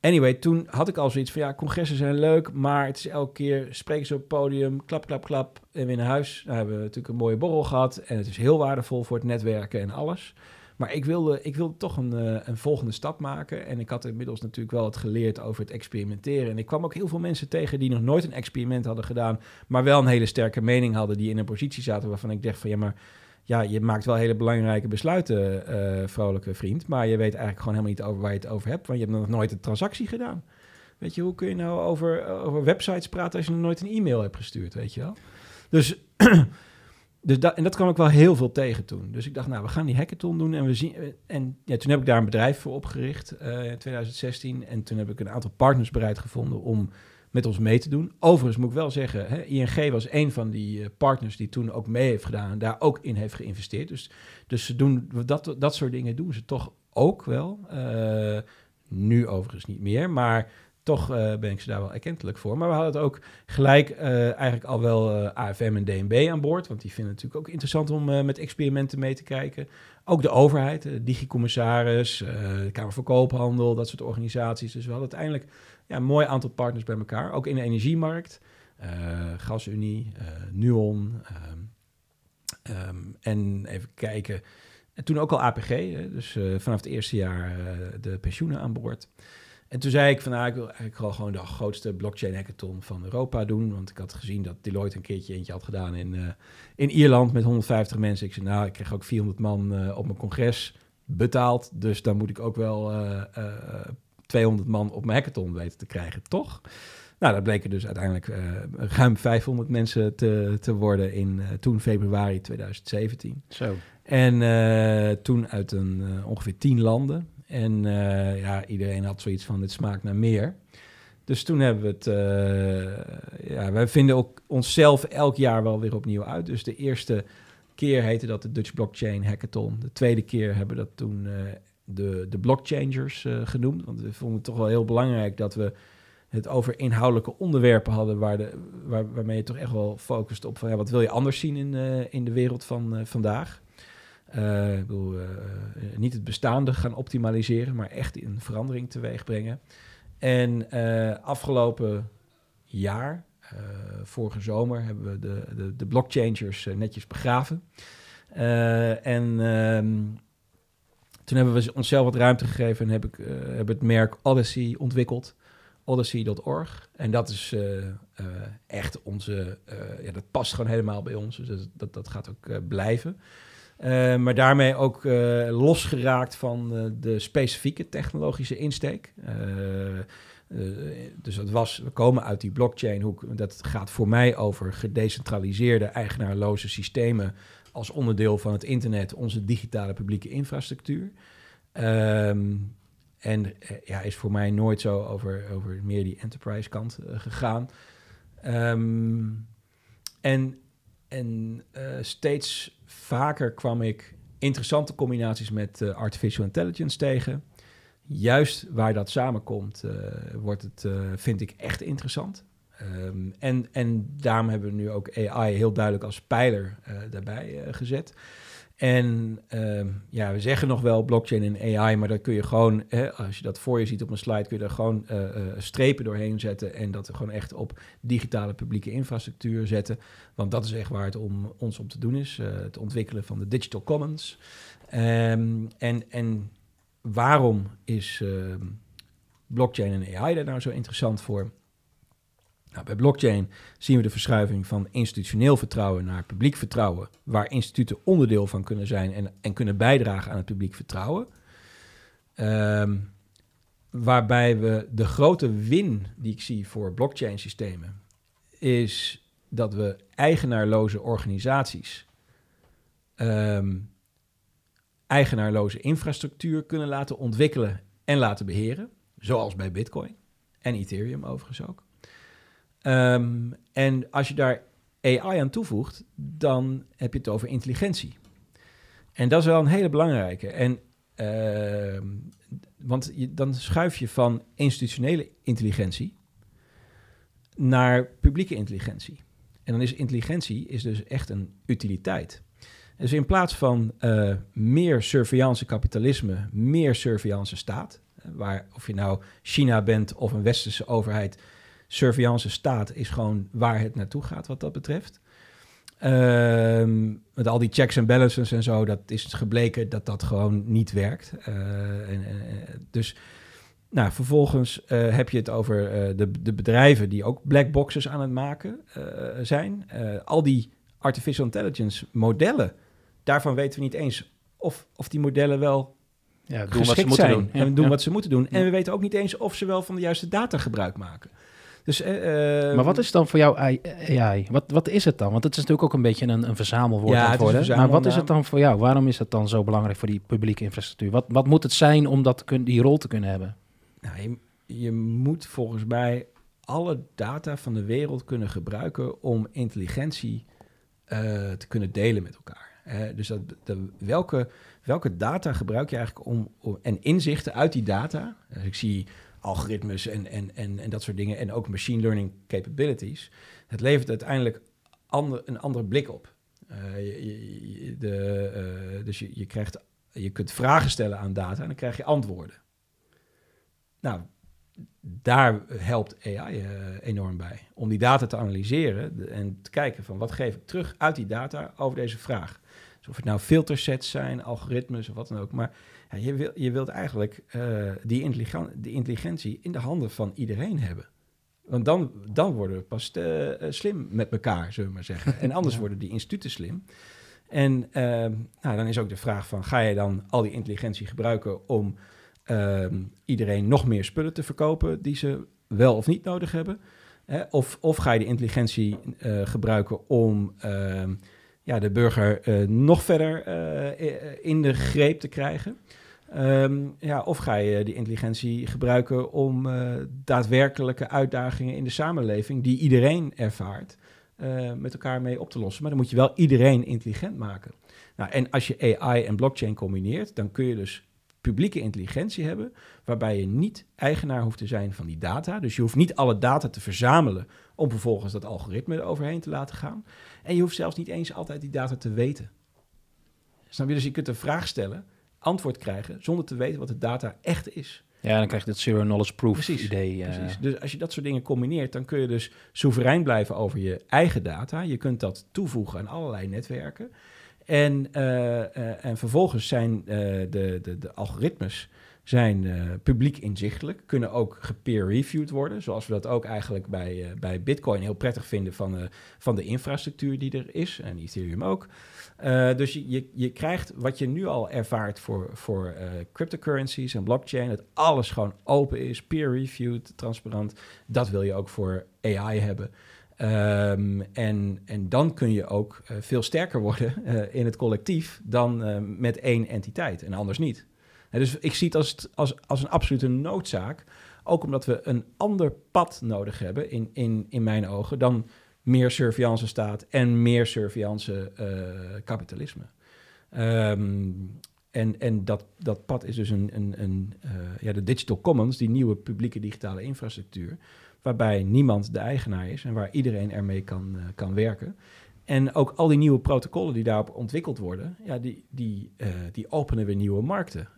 anyway, toen had ik al zoiets van, ja, congressen zijn leuk, maar het is elke keer spreken ze op het podium, klap, klap, klap, en weer naar huis. Nou hebben we natuurlijk een mooie borrel gehad en het is heel waardevol voor het netwerken en alles. Maar ik wilde, ik wilde toch een, uh, een volgende stap maken. En ik had inmiddels natuurlijk wel het geleerd over het experimenteren. En ik kwam ook heel veel mensen tegen die nog nooit een experiment hadden gedaan. Maar wel een hele sterke mening hadden. Die in een positie zaten waarvan ik dacht van ja, maar ja, je maakt wel hele belangrijke besluiten, uh, vrolijke vriend. Maar je weet eigenlijk gewoon helemaal niet over waar je het over hebt. Want je hebt nog nooit een transactie gedaan. Weet je, hoe kun je nou over, over websites praten als je nog nooit een e-mail hebt gestuurd, weet je wel? Dus dus dat, en dat kwam ik wel heel veel tegen toen. Dus ik dacht, nou, we gaan die hackathon doen. En, we zien, en ja, toen heb ik daar een bedrijf voor opgericht uh, in 2016. En toen heb ik een aantal partners bereid gevonden om met ons mee te doen. Overigens moet ik wel zeggen, hè, ING was een van die uh, partners die toen ook mee heeft gedaan en daar ook in heeft geïnvesteerd. Dus, dus ze doen dat, dat soort dingen doen ze toch ook wel. Uh, nu overigens niet meer, maar toch uh, ben ik ze daar wel erkentelijk voor. Maar we hadden ook gelijk uh, eigenlijk al wel uh, AFM en DNB aan boord. Want die vinden het natuurlijk ook interessant om met experimenten mee te kijken. Ook de overheid, de digicommissaris, de Kamer van Koophandel, dat soort organisaties. Dus we hadden uiteindelijk ja, een mooi aantal partners bij elkaar. Ook in de energiemarkt, GasUnie, Nuon. Um, en even kijken. En toen ook al APG, dus vanaf het eerste jaar de pensioenen aan boord. En toen zei ik van, nou, ik wil eigenlijk gewoon de grootste blockchain hackathon van Europa doen. Want ik had gezien dat Deloitte een keertje eentje had gedaan in, uh, in Ierland met 150 mensen. Ik zei, nou, ik kreeg ook 400 man uh, op mijn congres betaald. Dus dan moet ik ook wel uh, eh, 200 man op mijn hackathon weten te krijgen, toch? Nou, dat bleken dus uiteindelijk ruim 500 mensen te, te worden in toen februari 2017. Zo. En toen uit een, ongeveer 10 landen. En uh, ja, iedereen had zoiets van, dit smaakt naar meer. Dus toen hebben we het... Uh, ja, wij vinden ook onszelf elk jaar wel weer opnieuw uit. Dus de eerste keer heette dat de Dutch Blockchain Hackathon. De tweede keer hebben we dat toen uh, de, de Blockchangers genoemd. Want we vonden het toch wel heel belangrijk dat we het over inhoudelijke onderwerpen hadden... Waar de, waar, waarmee je toch echt wel focust op van... Ja, wat wil je anders zien in, in de wereld van vandaag... Uh, ik bedoel, uh, niet het bestaande gaan optimaliseren, maar echt een verandering teweeg brengen. En afgelopen jaar, vorige zomer, hebben we de, de, de blockchangers netjes begraven. en um, toen hebben we onszelf wat ruimte gegeven en heb ik heb het merk Odyssey ontwikkeld. Odyssey.org. En dat is echt onze, ja, dat past gewoon helemaal bij ons. Dus dat, dat, dat gaat ook blijven. Uh, maar daarmee ook uh, losgeraakt van uh, de specifieke technologische insteek. dus dat was, we komen uit die blockchain hoek. Dat gaat voor mij over gedecentraliseerde, eigenaarloze systemen als onderdeel van het internet, onze digitale publieke infrastructuur. Um, en ja, is voor mij nooit zo over, over meer die enterprise kant gegaan. Um, en en steeds vaker kwam ik interessante combinaties met uh, artificial intelligence tegen. Juist waar dat samenkomt, uh, wordt het, vind ik echt interessant. Um, en, en daarom hebben we nu ook AI heel duidelijk als pijler daarbij gezet. En uh, ja, we zeggen nog wel blockchain en AI, maar dan kun je gewoon, hè, als je dat voor je ziet op een slide, kun je er gewoon uh, uh, strepen doorheen zetten en dat gewoon echt op digitale publieke infrastructuur zetten. Want dat is echt waar het om ons om te doen is, uh, het ontwikkelen van de digital commons. Um, en, en waarom is ehm, blockchain en AI daar nou zo interessant voor? Nou, bij blockchain zien we de verschuiving van institutioneel vertrouwen naar publiek vertrouwen, waar instituten onderdeel van kunnen zijn en, en kunnen bijdragen aan het publiek vertrouwen. Um, waarbij we de grote win die ik zie voor blockchain systemen is dat we eigenaarloze organisaties, um, eigenaarloze infrastructuur kunnen laten ontwikkelen en laten beheren, zoals bij Bitcoin en Ethereum overigens ook. Um, en als je daar AI aan toevoegt, dan heb je het over intelligentie. En dat is wel een hele belangrijke. En, uh, want dan schuif je van institutionele intelligentie naar publieke intelligentie. En dan is intelligentie is dus echt een utiliteit. Dus in plaats van uh, meer surveillance kapitalisme, meer surveillance staat, waar of je nou China bent of een westerse overheid, surveillance staat is gewoon waar het naartoe gaat wat dat betreft. Um, met al die checks en balances en zo, dat is gebleken dat dat gewoon niet werkt. Uh, en, en, dus nou, vervolgens uh, heb je het over uh, de, de, bedrijven die ook black boxes aan het maken zijn. al die artificial intelligence modellen, daarvan weten we niet eens of, of die modellen wel ja, doen wat ze moeten zijn doen. En doen wat ze moeten doen. En we weten ook niet eens of ze wel van de juiste data gebruik maken. Dus, uh, maar wat is dan voor jou AI? Wat, wat is het dan? Want het is natuurlijk ook een beetje een, een verzamelwoord ja, worden. Maar wat is het dan voor jou? Waarom is het dan zo belangrijk voor die publieke infrastructuur? Wat, wat moet het zijn om dat kun, die rol te kunnen hebben? Nou, je, je moet volgens mij alle data van de wereld kunnen gebruiken om intelligentie uh, te kunnen delen met elkaar. Uh, dus dat, de, welke, welke data gebruik je eigenlijk om, om, en inzichten uit die data? Dus ik zie algoritmes en, en, en, en dat soort dingen. En ook machine learning capabilities. Het levert uiteindelijk ander, een andere blik op. Uh, je, de, uh, dus je, je, krijgt, je kunt vragen stellen aan data en dan krijg je antwoorden. Nou, daar helpt AI uh, enorm bij. Om die data te analyseren en te kijken van wat geef ik terug uit die data over deze vraag. Dus of het nou filtersets zijn, algoritmes of wat dan ook. Maar ja, je, wil, je wilt eigenlijk uh, die, intelligen, die intelligentie in de handen van iedereen hebben. Want dan, dan worden we pas uh, slim met elkaar, zullen we maar zeggen. En anders ja. worden die instituten slim. En uh, nou, dan is ook de vraag van, ga je dan al die intelligentie gebruiken om ehm, iedereen nog meer spullen te verkopen die ze wel of niet nodig hebben? Hè? Of, of ga je de intelligentie gebruiken om ehm, ja, de burger uh, nog verder uh, in de greep te krijgen. Um, ja, of ga je die intelligentie gebruiken om uh, daadwerkelijke uitdagingen in de samenleving, die iedereen ervaart, met elkaar mee op te lossen. Maar dan moet je wel iedereen intelligent maken. Nou, en als je AI en blockchain combineert, dan kun je dus publieke intelligentie hebben, waarbij je niet eigenaar hoeft te zijn van die data. Dus je hoeft niet alle data te verzamelen om vervolgens dat algoritme eroverheen te laten gaan. En je hoeft zelfs niet eens altijd die data te weten. Snap je? Dus je kunt een vraag stellen, antwoord krijgen, zonder te weten wat de data echt is. Ja, dan krijg je het zero knowledge proof precies, idee. Uh... Precies. Dus als je dat soort dingen combineert, dan kun je dus soeverein blijven over je eigen data. Je kunt dat toevoegen aan allerlei netwerken. En, uh, uh, en vervolgens zijn de, de, de algoritmes zijn uh, publiek inzichtelijk, kunnen ook gepeer-reviewed worden, zoals we dat ook eigenlijk bij, uh, bij Bitcoin heel prettig vinden van, uh, van de infrastructuur die er is, en Ethereum ook. Dus je, je, krijgt wat je nu al ervaart voor, voor cryptocurrencies en blockchain, dat alles gewoon open is, peer-reviewed, transparant. Dat wil je ook voor AI hebben. Um, en, en dan kun je ook veel sterker worden in het collectief dan met één entiteit en anders niet. Dus ik zie het als, als, als een absolute noodzaak. Ook omdat we een ander pad nodig hebben, in, in, in mijn ogen, dan meer surveillance staat en meer surveillance kapitalisme. Ehm, en en dat, dat pad is dus een, een, een ja, de digital commons, die nieuwe publieke digitale infrastructuur, waarbij niemand de eigenaar is en waar iedereen ermee kan, kan werken. En ook al die nieuwe protocollen die daarop ontwikkeld worden, ja, die, die, die openen weer nieuwe markten.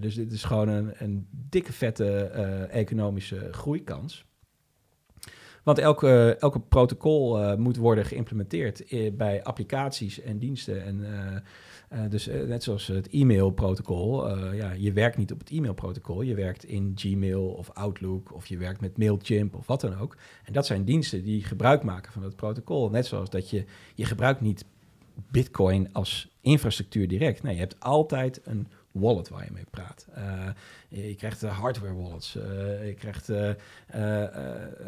Dus dit is gewoon een, een dikke, vette economische groeikans. Want elke, elke protocol moet worden geïmplementeerd bij applicaties en diensten en uh, dus net zoals het e-mailprotocol, uh, ja, je werkt niet op het e-mailprotocol, je werkt in Gmail of Outlook of je werkt met Mailchimp of wat dan ook. En dat zijn diensten die gebruik maken van het protocol. Net zoals dat je, je gebruikt niet Bitcoin als infrastructuur direct. Nee, je hebt altijd een wallet waar je mee praat. Uh, je krijgt hardware wallets, uh, je krijgt uh,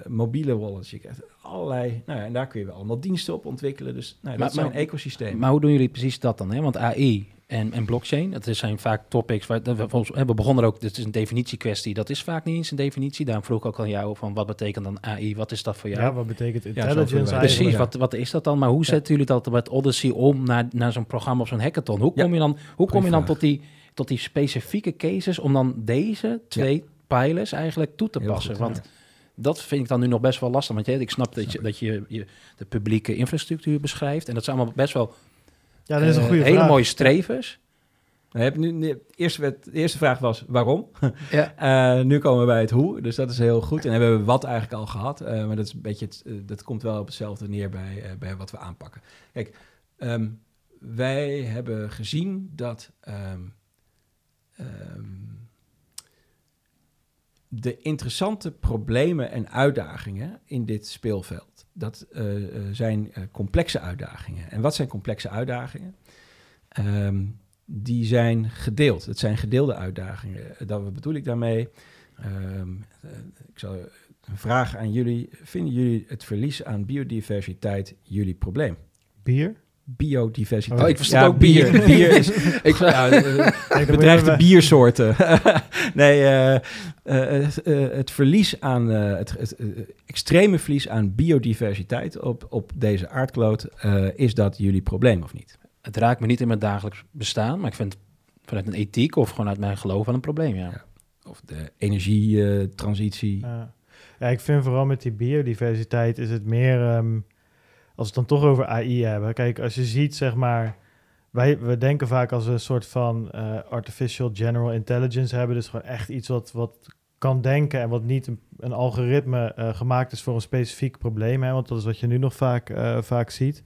mobiele wallets, je krijgt allerlei... Nou ja, en daar kun je wel allemaal diensten op ontwikkelen. Dus nou, dat maar, is een ecosysteem. Maar hoe doen jullie precies dat dan? Hè? Want AI en, en blockchain, dat zijn vaak topics... Waar, we, we begonnen ook, dit is een definitiekwestie. Dat is vaak niet eens een definitie. Daarom vroeg ik ook aan jou van wat betekent dan AI? Wat is dat voor jou? Ja, wat betekent intelligence ja, Precies, wat, wat is dat dan? Maar hoe zetten jullie dat met Odyssey om naar, naar zo'n programma of zo'n hackathon? Hoe kom je dan, hoe kom je dan tot die tot die specifieke cases om dan deze twee pijlers eigenlijk toe te passen. want dat vind ik dan nu nog best wel lastig. Want je, ik snap dat je, dat je, je de publieke infrastructuur beschrijft. En dat zijn allemaal best wel ja, dat is een uh, goede hele vraag. mooie strevers. heb nu, de, eerste, werd, de eerste vraag was waarom. Ja. uh, nu komen we bij het hoe, dus dat is heel goed. En hebben we wat eigenlijk al gehad. Uh, maar dat, is een beetje het, dat komt wel op hetzelfde neer bij, bij wat we aanpakken. Kijk, um, wij hebben gezien dat um, um, de interessante problemen en uitdagingen in dit speelveld. Dat uh, uh, zijn uh, complexe uitdagingen. En wat zijn complexe uitdagingen? Um, die zijn gedeeld. Het zijn gedeelde uitdagingen. Dat, bedoel ik daarmee? Um, ik zal een vraag aan jullie. Vinden jullie het verlies aan biodiversiteit jullie probleem? Bier? Biodiversiteit. Oh, ik verstond ja, ook bier. Bier, bier is... ik, ja, uh, bedreigde biersoorten. nee, uh, uh, het verlies aan... het, het extreme verlies aan biodiversiteit op, op deze aardkloot... is dat jullie probleem of niet? Het raakt me niet in mijn dagelijks bestaan... maar ik vind vanuit een ethiek of gewoon uit mijn geloof wel een probleem, ja. ja. Of de energietransitie. Ja. ja, ik vind vooral met die biodiversiteit is het meer... Um, als we het dan toch over AI hebben. Kijk, als je ziet, zeg maar. Wij we denken vaak als we een soort van uh, artificial general intelligence hebben. Dus gewoon echt iets wat, wat kan denken en wat niet een, een algoritme uh, gemaakt is voor een specifiek probleem. Hè, want dat is wat je nu nog vaak, uh, vaak ziet.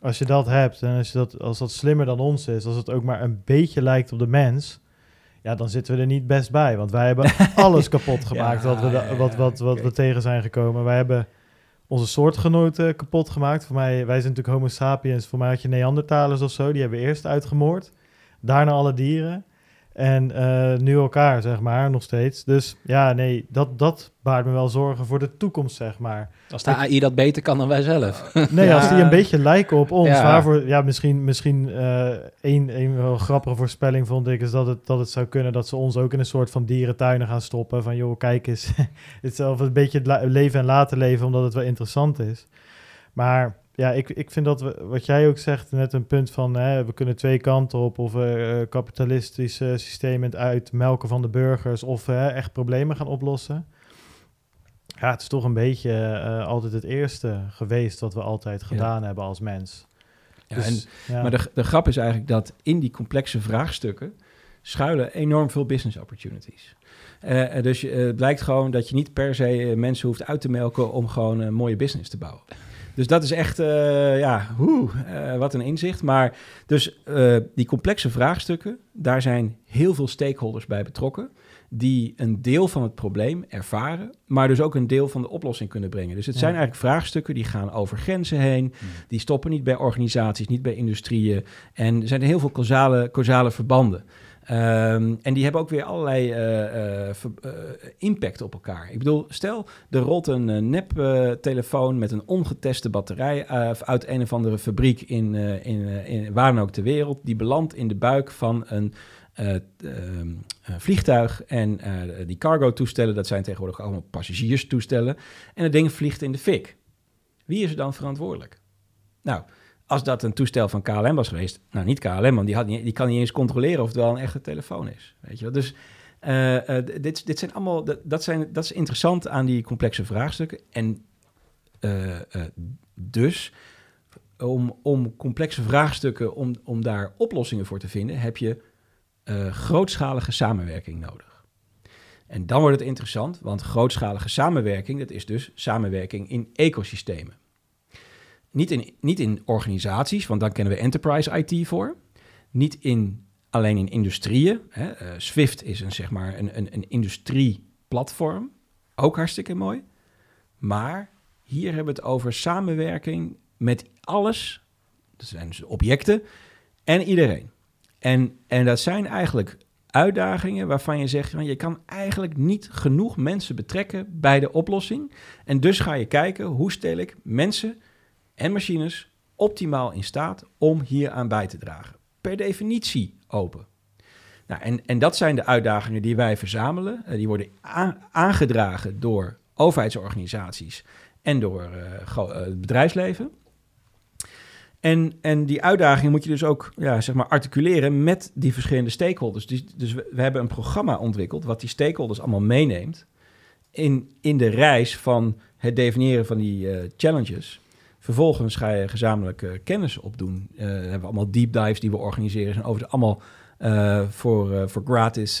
Als je dat hebt en als, je dat, als dat slimmer dan ons is, als het ook maar een beetje lijkt op de mens. Ja, dan zitten we er niet best bij. Want wij hebben alles kapot gemaakt ja, wat, we, wat, wat, wat okay. we tegen zijn gekomen. Wij hebben onze soortgenoten kapot gemaakt. Voor mij, wij zijn natuurlijk homo sapiens. Voor mij had je Neandertalers of zo. Die hebben eerst uitgemoord. Daarna alle dieren. En uh, nu elkaar, zeg maar, nog steeds. Dus ja, nee, dat, dat baart me wel zorgen voor de toekomst, zeg maar. Als de AI dat beter kan dan wij zelf. Nee, ja. als die een beetje lijken op ons. Ja. Waarvoor, ja, misschien, misschien uh, één, één wel grappige voorspelling vond ik... is dat het, dat het zou kunnen dat ze ons ook in een soort van dierentuinen gaan stoppen. Van joh, kijk eens, het is een beetje het leven en laten leven... omdat het wel interessant is. Maar ja, ik, ik vind dat we, wat jij ook zegt, net een punt van hè, we kunnen twee kanten op, of uh, kapitalistische systemen uitmelken van de burgers, of uh, echt problemen gaan oplossen. Ja, het is toch een beetje uh, altijd het eerste geweest wat we altijd gedaan ja. hebben als mens. Ja, dus, en, ja. Maar de, de grap is eigenlijk dat in die complexe vraagstukken schuilen enorm veel business opportunities. Uh, dus uh, het blijkt gewoon dat je niet per se mensen hoeft uit te melken om gewoon een mooie business te bouwen. Dus dat is echt, uh, ja, hoe, uh, wat een inzicht. Maar dus uh, die complexe vraagstukken, daar zijn heel veel stakeholders bij betrokken. Die een deel van het probleem ervaren, maar dus ook een deel van de oplossing kunnen brengen. Dus het ja. zijn eigenlijk vraagstukken die gaan over grenzen heen. Die stoppen niet bij organisaties, niet bij industrieën. En er zijn heel veel causale, causale verbanden. Um, en die hebben ook weer allerlei uh, uh, uh, impact op elkaar. Ik bedoel, stel, er rolt een nep-telefoon met een ongeteste batterij uit een of andere fabriek in, in, in waar dan ook ter wereld. Die belandt in de buik van een vliegtuig. En die cargo-toestellen, dat zijn tegenwoordig allemaal passagierstoestellen. En het ding vliegt in de fik. Wie is er dan verantwoordelijk? Nou, als dat een toestel van KLM was geweest, nou niet KLM, want die, had niet, die kan niet eens controleren of het wel een echte telefoon is. Weet je wel? Dus uh, uh, dit, dit zijn allemaal, dat, zijn, dat is interessant aan die complexe vraagstukken. En uh, dus om, om complexe vraagstukken, om, om daar oplossingen voor te vinden, heb je grootschalige samenwerking nodig. En dan wordt het interessant, want grootschalige samenwerking, dat is dus samenwerking in ecosystemen. Niet in, niet in organisaties, want dan kennen we enterprise IT voor. Niet in, alleen in industrieën. Hè. Uh, Swift is een, zeg maar, een, een, een industrieplatform. Ook hartstikke mooi. Maar hier hebben we het over samenwerking met alles. Dat zijn dus objecten en iedereen. En, en dat zijn eigenlijk uitdagingen waarvan je zegt, van, je kan eigenlijk niet genoeg mensen betrekken bij de oplossing. En dus ga je kijken, hoe stel ik mensen en machines optimaal in staat om hier aan bij te dragen. Per definitie open. Nou, en, en dat zijn de uitdagingen die wij verzamelen. Uh, die worden aangedragen door overheidsorganisaties en door uh, het bedrijfsleven. En, en die uitdagingen moet je dus ook ja, zeg maar articuleren met die verschillende stakeholders. Dus, dus we, hebben een programma ontwikkeld wat die stakeholders allemaal meeneemt in, in de reis van het definiëren van die challenges. Vervolgens ga je gezamenlijk uh, kennis opdoen. Uh, we hebben allemaal deep dives die we organiseren. Zijn over allemaal uh, voor, voor gratis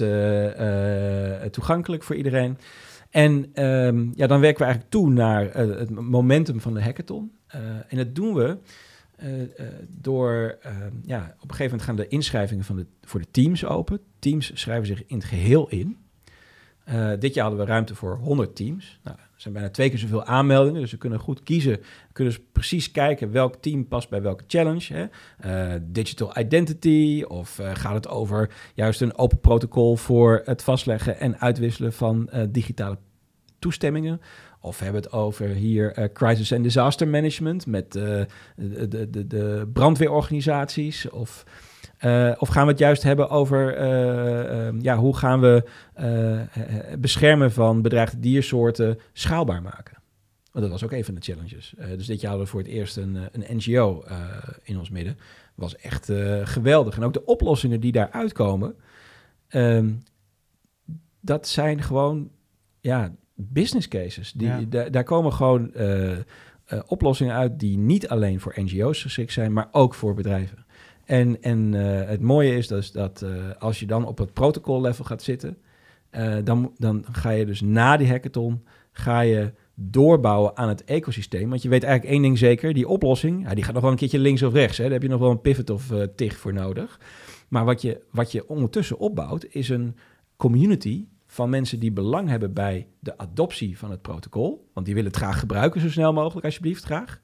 toegankelijk voor iedereen. En um, ja, dan werken we eigenlijk toe naar het momentum van de hackathon. en dat doen we door... ehm, ja, op een gegeven moment gaan de inschrijvingen van de, voor de teams open. Teams schrijven zich in het geheel in. Dit jaar hadden we ruimte voor 100 teams. Nou, er zijn bijna twee keer zoveel aanmeldingen, dus we kunnen goed kiezen. We kunnen dus precies kijken welk team past bij welke challenge. Hè? Uh, digital identity, of uh, gaat het over juist een open protocol voor het vastleggen en uitwisselen van digitale toestemmingen. Of hebben het over hier crisis and disaster management met de, de, de brandweerorganisaties. Of uh, of gaan we het juist hebben over uh, uh, ja, hoe gaan we beschermen van bedreigde diersoorten schaalbaar maken? Want dat was ook een van de challenges. dus dit jaar hadden we voor het eerst een, een NGO in ons midden. was echt geweldig. En ook de oplossingen die daaruit komen, ehm, dat zijn gewoon ja, business cases. Die, ja. Daar komen gewoon oplossingen uit die niet alleen voor NGO's geschikt zijn, maar ook voor bedrijven. En, en uh, het mooie is dus dat uh, als je dan op het protocol level gaat zitten, uh, dan, dan ga je dus na die hackathon ga je doorbouwen aan het ecosysteem. Want je weet eigenlijk één ding zeker, die oplossing, die gaat nog wel een keertje links of rechts. Hè? Daar heb je nog wel een pivot of tig voor nodig. Maar wat je, wat je ondertussen opbouwt, is een community van mensen die belang hebben bij de adoptie van het protocol. Want die willen het graag gebruiken zo snel mogelijk, alsjeblieft, graag.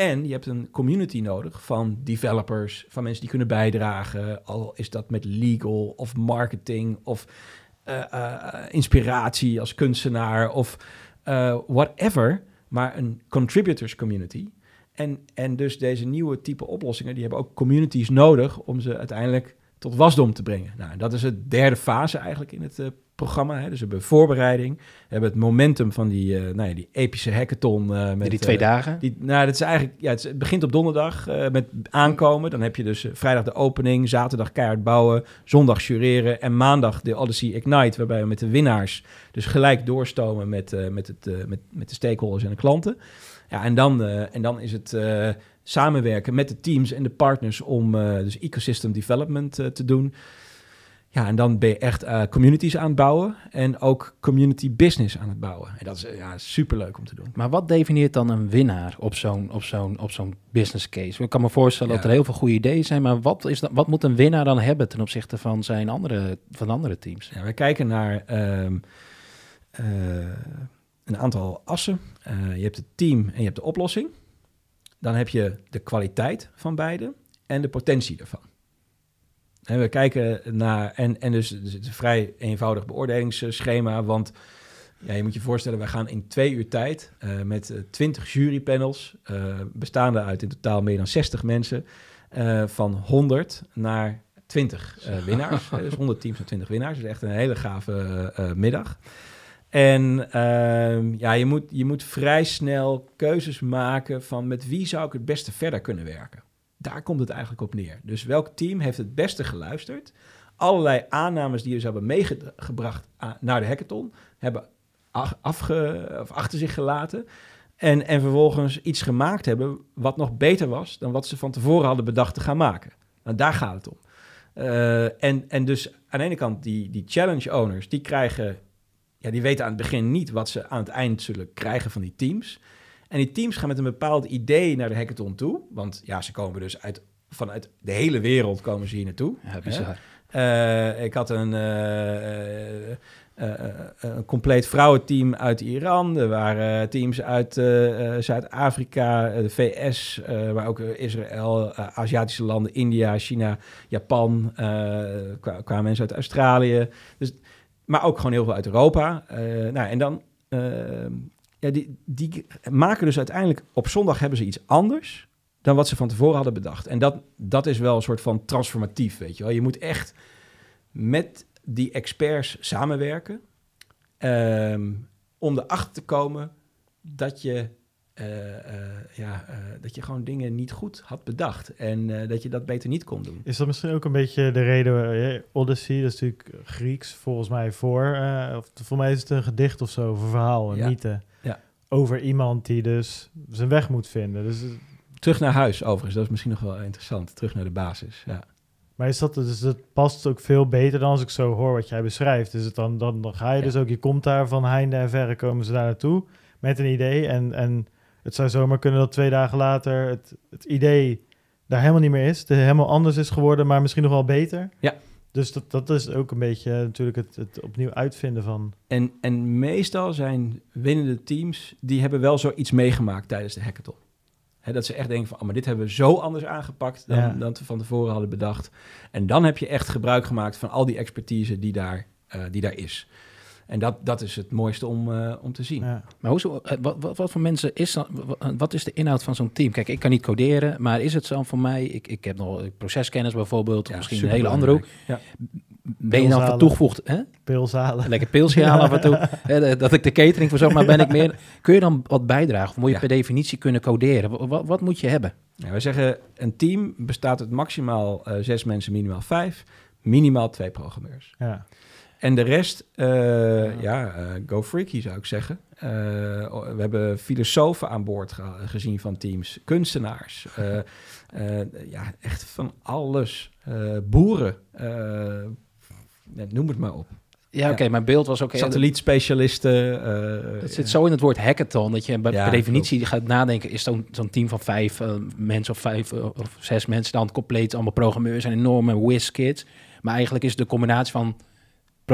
En je hebt een community nodig van developers, van mensen die kunnen bijdragen. Al is dat met legal of marketing of uh, uh, inspiratie als kunstenaar of whatever. Maar een contributors community. En, en dus deze nieuwe type oplossingen, die hebben ook communities nodig om ze uiteindelijk tot wasdom te brengen. Nou, dat is de derde fase eigenlijk in het programma. Hè. Dus we hebben voorbereiding, we hebben het momentum van die, uh, nou ja, die epische hackathon. Uh, met, die twee dagen? Die, nou, dat is eigenlijk, ja, het, begint op donderdag met aankomen. Dan heb je dus vrijdag de opening, zaterdag keihard bouwen, zondag jureren en maandag de Odyssey Ignite, waarbij we met de winnaars dus gelijk doorstomen met, met, het, met, met de stakeholders en de klanten. Ja, en dan, en dan is het samenwerken met de teams en de partners om dus ecosystem development te doen. Ja, en dan ben je echt uh, communities aan het bouwen en ook community business aan het bouwen. En dat is ja, superleuk om te doen. Maar wat definieert dan een winnaar op zo'n op zo'n op zo'n business case? Ik kan me voorstellen ja. dat er heel veel goede ideeën zijn, maar wat, is dat, wat moet een winnaar dan hebben ten opzichte van zijn andere, van andere teams? Ja, we kijken naar um, uh, een aantal assen. Je hebt het team en je hebt de oplossing. Dan heb je de kwaliteit van beide en de potentie ervan. En we kijken naar, en, en dus, dus het is een vrij eenvoudig beoordelingsschema, want ja, je moet je voorstellen, wij gaan in twee uur tijd uh, met twintig jurypanels, uh, bestaande uit in totaal meer dan 60 mensen, uh, van 100 naar 20 winnaars. dus 100 teams en 20 winnaars. Dus echt een hele gave middag. En ehm, ja, je moet, je moet vrij snel keuzes maken van met wie zou ik het beste verder kunnen werken. Daar komt het eigenlijk op neer. Dus welk team heeft het beste geluisterd? Allerlei aannames die ze hebben meegebracht naar de hackathon, hebben afge, of achter zich gelaten. En, en vervolgens iets gemaakt hebben wat nog beter was dan wat ze van tevoren hadden bedacht te gaan maken. Nou, daar gaat het om. Uh, en, en dus aan de ene kant, die, die challenge owners, die krijgen, ja, die weten aan het begin niet wat ze aan het eind zullen krijgen van die teams. En die teams gaan met een bepaald idee naar de hackathon toe. Want ja, ze komen dus uit, vanuit de hele wereld komen ze hier naartoe. Ja, bizar. Uh, ik had een, uh, een compleet vrouwenteam uit Iran. Er waren teams uit Zuid-Afrika, de VS, maar ook Israël, Aziatische landen, India, China, Japan. kwamen mensen uit Australië. Dus, maar ook gewoon heel veel uit Europa. nou, en dan ja, die, die maken dus uiteindelijk op zondag hebben ze iets anders dan wat ze van tevoren hadden bedacht. En dat, dat is wel een soort van transformatief, weet je wel. Je moet echt met die experts samenwerken um, om erachter te komen dat je, ja, uh, dat je gewoon dingen niet goed had bedacht en dat je dat beter niet kon doen. Is dat misschien ook een beetje de reden, Odyssey, dat is natuurlijk Grieks volgens mij voor, of voor mij is het een gedicht of zo, of een verhaal, een ja. mythe, ja. over iemand die dus zijn weg moet vinden. Dus Terug naar huis, overigens. Dat is misschien nog wel interessant. Terug naar de basis, ja. Maar is dat, dus dat past ook veel beter dan als ik zo hoor wat jij beschrijft. Is het dan, dan, dan ga je dus ook, je komt daar van heinde en verre, komen ze daar naartoe met een idee. En, en het zou zomaar kunnen dat twee dagen later het, het idee daar helemaal niet meer is. Het helemaal anders is geworden, maar misschien nog wel beter. Ja. Dus dat, dat is ook een beetje natuurlijk het, het opnieuw uitvinden van. En, en meestal zijn winnende teams, die hebben wel zoiets meegemaakt tijdens de hackathon dat ze echt denken van, oh, maar dit hebben we zo anders aangepakt dan, dan we van tevoren hadden bedacht. En dan heb je echt gebruik gemaakt van al die expertise die daar, uh, die daar is. En dat, dat is het mooiste om, uh, om te zien. Ja. Maar hoe, uh, wat, wat, wat, voor mensen is dat? Wat is de inhoud van zo'n team? Kijk, ik kan niet coderen, maar is het zo voor mij? Ik, ik heb nog proceskennis bijvoorbeeld, ja, misschien een hele andere hoek. Ja ben je dan van toegevoegd? Hè? Pilzalen. Lekker pilsje halen af en toe. Hè, dat ik de catering verzorg, maar ben ik meer... Kun je dan wat bijdragen? Of moet je ja. per definitie kunnen coderen? Wat, wat moet je hebben? Ja, wij zeggen, een team bestaat uit maximaal uh, zes mensen, minimaal vijf. Minimaal twee programmeurs. Ja. En de rest, uh, ja, uh, go freaky zou ik zeggen. Uh, we hebben filosofen aan boord ge gezien van teams, kunstenaars, ja, echt van alles. boeren, noem het maar op. Ja, oké, okay, mijn beeld was ook... Satellietspecialisten. Uh, het zit zo in het woord hackathon, dat je bij ja, definitie klopt. gaat nadenken... is zo'n zo'n team van vijf uh, mensen of vijf uh, of zes mensen... dan compleet allemaal programmeurs en enorme whiz-kids. Maar eigenlijk is de combinatie van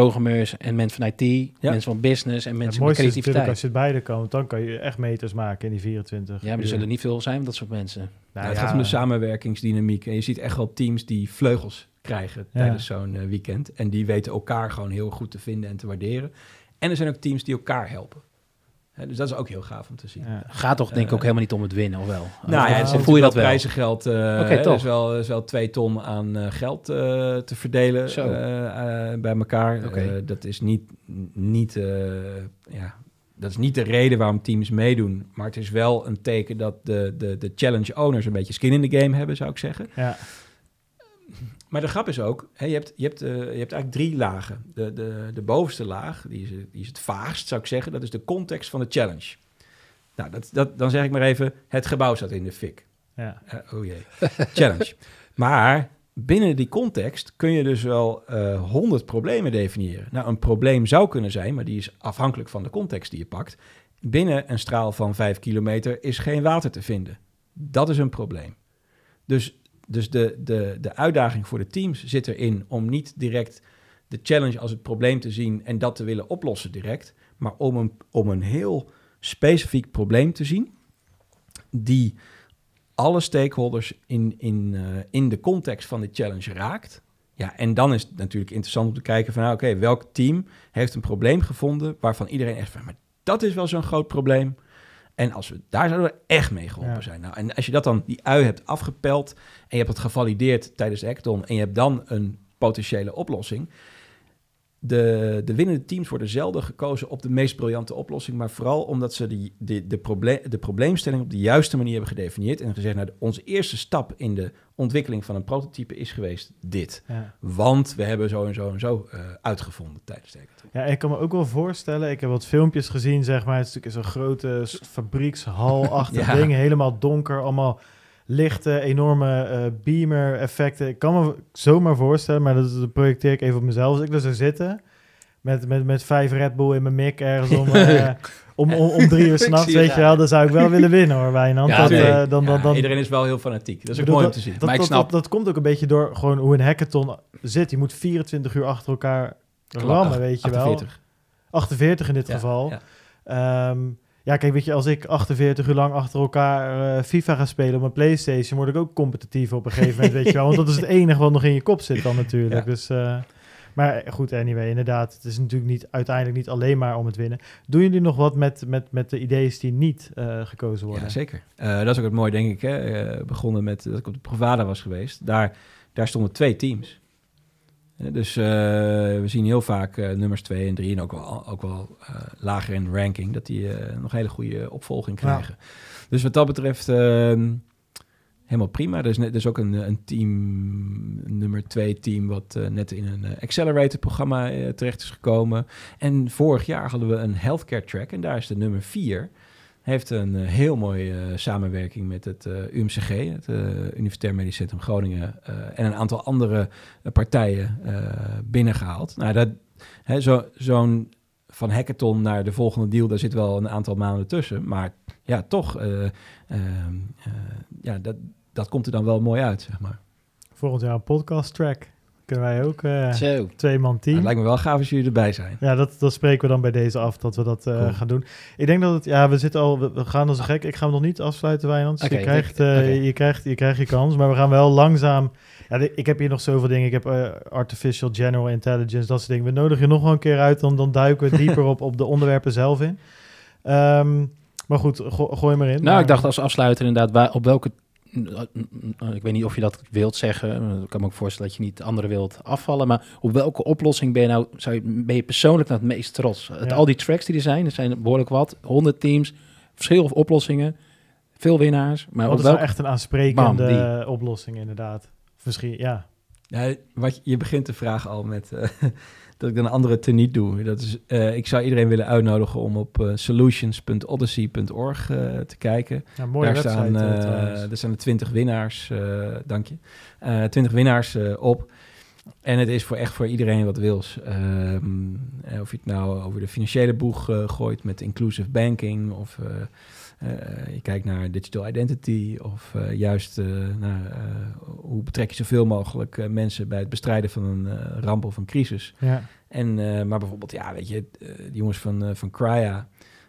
programmeurs en mensen van IT, ja. mensen van business en mensen van creativiteit. Is als je het beide kan, dan kan je echt meters maken in die 24 Ja, maar er zullen niet veel zijn dat soort mensen. Nou, het gaat om de samenwerkingsdynamiek. En je ziet echt wel teams die vleugels krijgen tijdens zo'n uh, weekend. En die weten elkaar gewoon heel goed te vinden en te waarderen. En er zijn ook teams die elkaar helpen. Dus dat is ook heel gaaf om te zien. Ja. Gaat toch denk ik ook eh, helemaal niet om het winnen, of wel? Nou ja, het voel je dat wel? prijzengeld. Uh, okay, er, is wel, is wel twee ton aan uh, geld uh, te verdelen bij elkaar. Okay. dat is niet, niet, ja, dat is niet de reden waarom teams meedoen. Maar het is wel een teken dat de, de, de challenge owners een beetje skin in de game hebben, zou ik zeggen. Ja. Maar de grap is ook, hè, je, hebt, je, hebt, uh, je hebt eigenlijk drie lagen. De, de, de bovenste laag, die is, die is het vaagst, zou ik zeggen. Dat is de context van de challenge. Nou, dat, dat, dan zeg ik maar even, het gebouw staat in de fik. Ja. Uh, oh jee, challenge. Maar binnen die context kun je dus wel uh, honderd problemen definiëren. Nou, een probleem zou kunnen zijn, maar die is afhankelijk van de context die je pakt. Binnen een straal van vijf kilometer is geen water te vinden. Dat is een probleem. Dus dus de, de, de uitdaging voor de teams zit erin om niet direct de challenge als het probleem te zien en dat te willen oplossen direct, maar om een, om een heel specifiek probleem te zien die alle stakeholders in, in, uh, in de context van de challenge raakt. Ja, en dan is het natuurlijk interessant om te kijken van, nou, oké, welk team heeft een probleem gevonden waarvan iedereen echt van, maar dat is wel zo'n groot probleem. En als we, daar zouden we echt mee geholpen zijn. Nou, en als je dat dan, die ui hebt afgepeld en je hebt het gevalideerd tijdens de hackathon en je hebt dan een potentiële oplossing. De, de winnende teams worden zelden gekozen op de meest briljante oplossing, maar vooral omdat ze die, de, de, probleem, de probleemstelling op de juiste manier hebben gedefinieerd en gezegd, nou, onze eerste stap in de ontwikkeling van een prototype is geweest dit. Ja. Want we hebben zo en zo en zo uh, uitgevonden tijdens de hackathon. Ja, ik kan me ook wel voorstellen, ik heb wat filmpjes gezien, zeg maar, het is natuurlijk zo'n grote fabriekshal-achtig Ja. ding, helemaal donker, allemaal lichte, enorme eh, beamer-effecten. Ik kan me zomaar voorstellen, maar dat, projecteer ik even op mezelf. Als ik er zou zitten, met, met, met vijf Red Bull in mijn mik ergens om, eh, om, om, om drie uur s'nachts, weet je wel, dan zou ik wel willen winnen hoor, Wijnand. Ja, dat, eh, dan, dan, Ja, dan, iedereen is wel heel fanatiek. Dat is Ik ook bedoel, mooi om te zien. Dat, Maar ik snap- dat, dat komt ook een beetje door gewoon hoe een hackathon zit. Je moet 24 uur achter elkaar rammen, weet je wel. 48. 48 in dit Ja, geval. ja. Ehm, ja, kijk, weet je, als ik 48 uur lang achter elkaar eh, FIFA ga spelen op mijn PlayStation, word ik ook competitief op een gegeven moment, weet je wel. Want dat is het enige wat nog in je kop zit dan natuurlijk. Ja. Dus, eh, maar goed, anyway, inderdaad, het is natuurlijk niet, uiteindelijk niet alleen maar om het winnen. Doen jullie nog wat met, met, met de ideeën die niet eh, gekozen worden? Ja, zeker. Dat is ook het mooie, denk ik. Hè? Begonnen met dat ik op de Provada was geweest. Daar, daar stonden twee teams. Eh, dus eh, we zien heel vaak eh, nummers 2 en 3 en ook wel, ook wel lager in ranking, dat die nog hele goede opvolging Ja. krijgen. Dus wat dat betreft ehm, helemaal prima. Er is, net, er is ook een, een team, een nummer 2 team, wat net in een accelerator programma terecht is gekomen. En vorig jaar hadden we een healthcare track en daar is de nummer 4 heeft een eh, heel mooie eh, samenwerking met het eh, UMCG, het Universitair Medisch Centrum Groningen, en een aantal andere partijen eh, binnengehaald. Nou, dat, hè, zo, zo'n van hackathon naar de volgende deal, daar zit wel een aantal maanden tussen. Maar ja, toch, eh, ehm, eh, ja, dat, dat komt er dan wel mooi uit, zeg maar. Volgend jaar podcast track. Kunnen wij ook eh Zo. twee man team. het lijkt me wel gaaf als jullie erbij zijn. Ja, dat, dat spreken we dan bij deze af, dat we dat eh, Cool. gaan doen. Ik denk dat het, ja, we zitten al, we, we gaan als een gek. Ik ga hem nog niet afsluiten, Wijnand. Dus Oké, je, krijgt, eh, je, krijgt, je krijgt je kans, maar we gaan wel langzaam... Ja, ik heb hier nog zoveel dingen. Ik heb artificial general intelligence, dat soort dingen. We nodigen je nog wel een keer uit, dan, dan duiken we dieper op, op de onderwerpen zelf in. Ehm, maar goed, go- gooi maar in. Nou, Maar- ik dacht als afsluiter inderdaad, waar, op welke... Ik weet niet of je dat wilt zeggen. Ik kan me ook voorstellen dat je niet anderen wilt afvallen. Maar op welke oplossing ben je nou zou je, ben je persoonlijk naar het meest trots? Ja. al die tracks die er zijn, er zijn behoorlijk wat. 100 teams, verschillende oplossingen, veel winnaars. Maar Wat op is nou welke... echt een aansprekende Bam, oplossing, inderdaad? Of Misschien, ja. Ja, wat, je- je begint de vraag al met eh, dat ik dan een andere teniet doe. Dat is, eh, ik zou iedereen willen uitnodigen om op eh, solutions.odyssey.org eh, te kijken. ja mooie Daar website staan, er staan de 20 winnaars, dank je. 20 winnaars op. En het is voor echt voor iedereen wat wils. Ehm, eh, of je het nou over de financiële boeg gooit met inclusive banking, of je kijkt naar digital identity, of eh, juist eh, naar eh, hoe betrek je zoveel mogelijk eh, mensen bij het bestrijden van een eh, ramp of een crisis. ja. En, eh, maar bijvoorbeeld, ja, weet je, eh, die jongens van, eh, van Crya,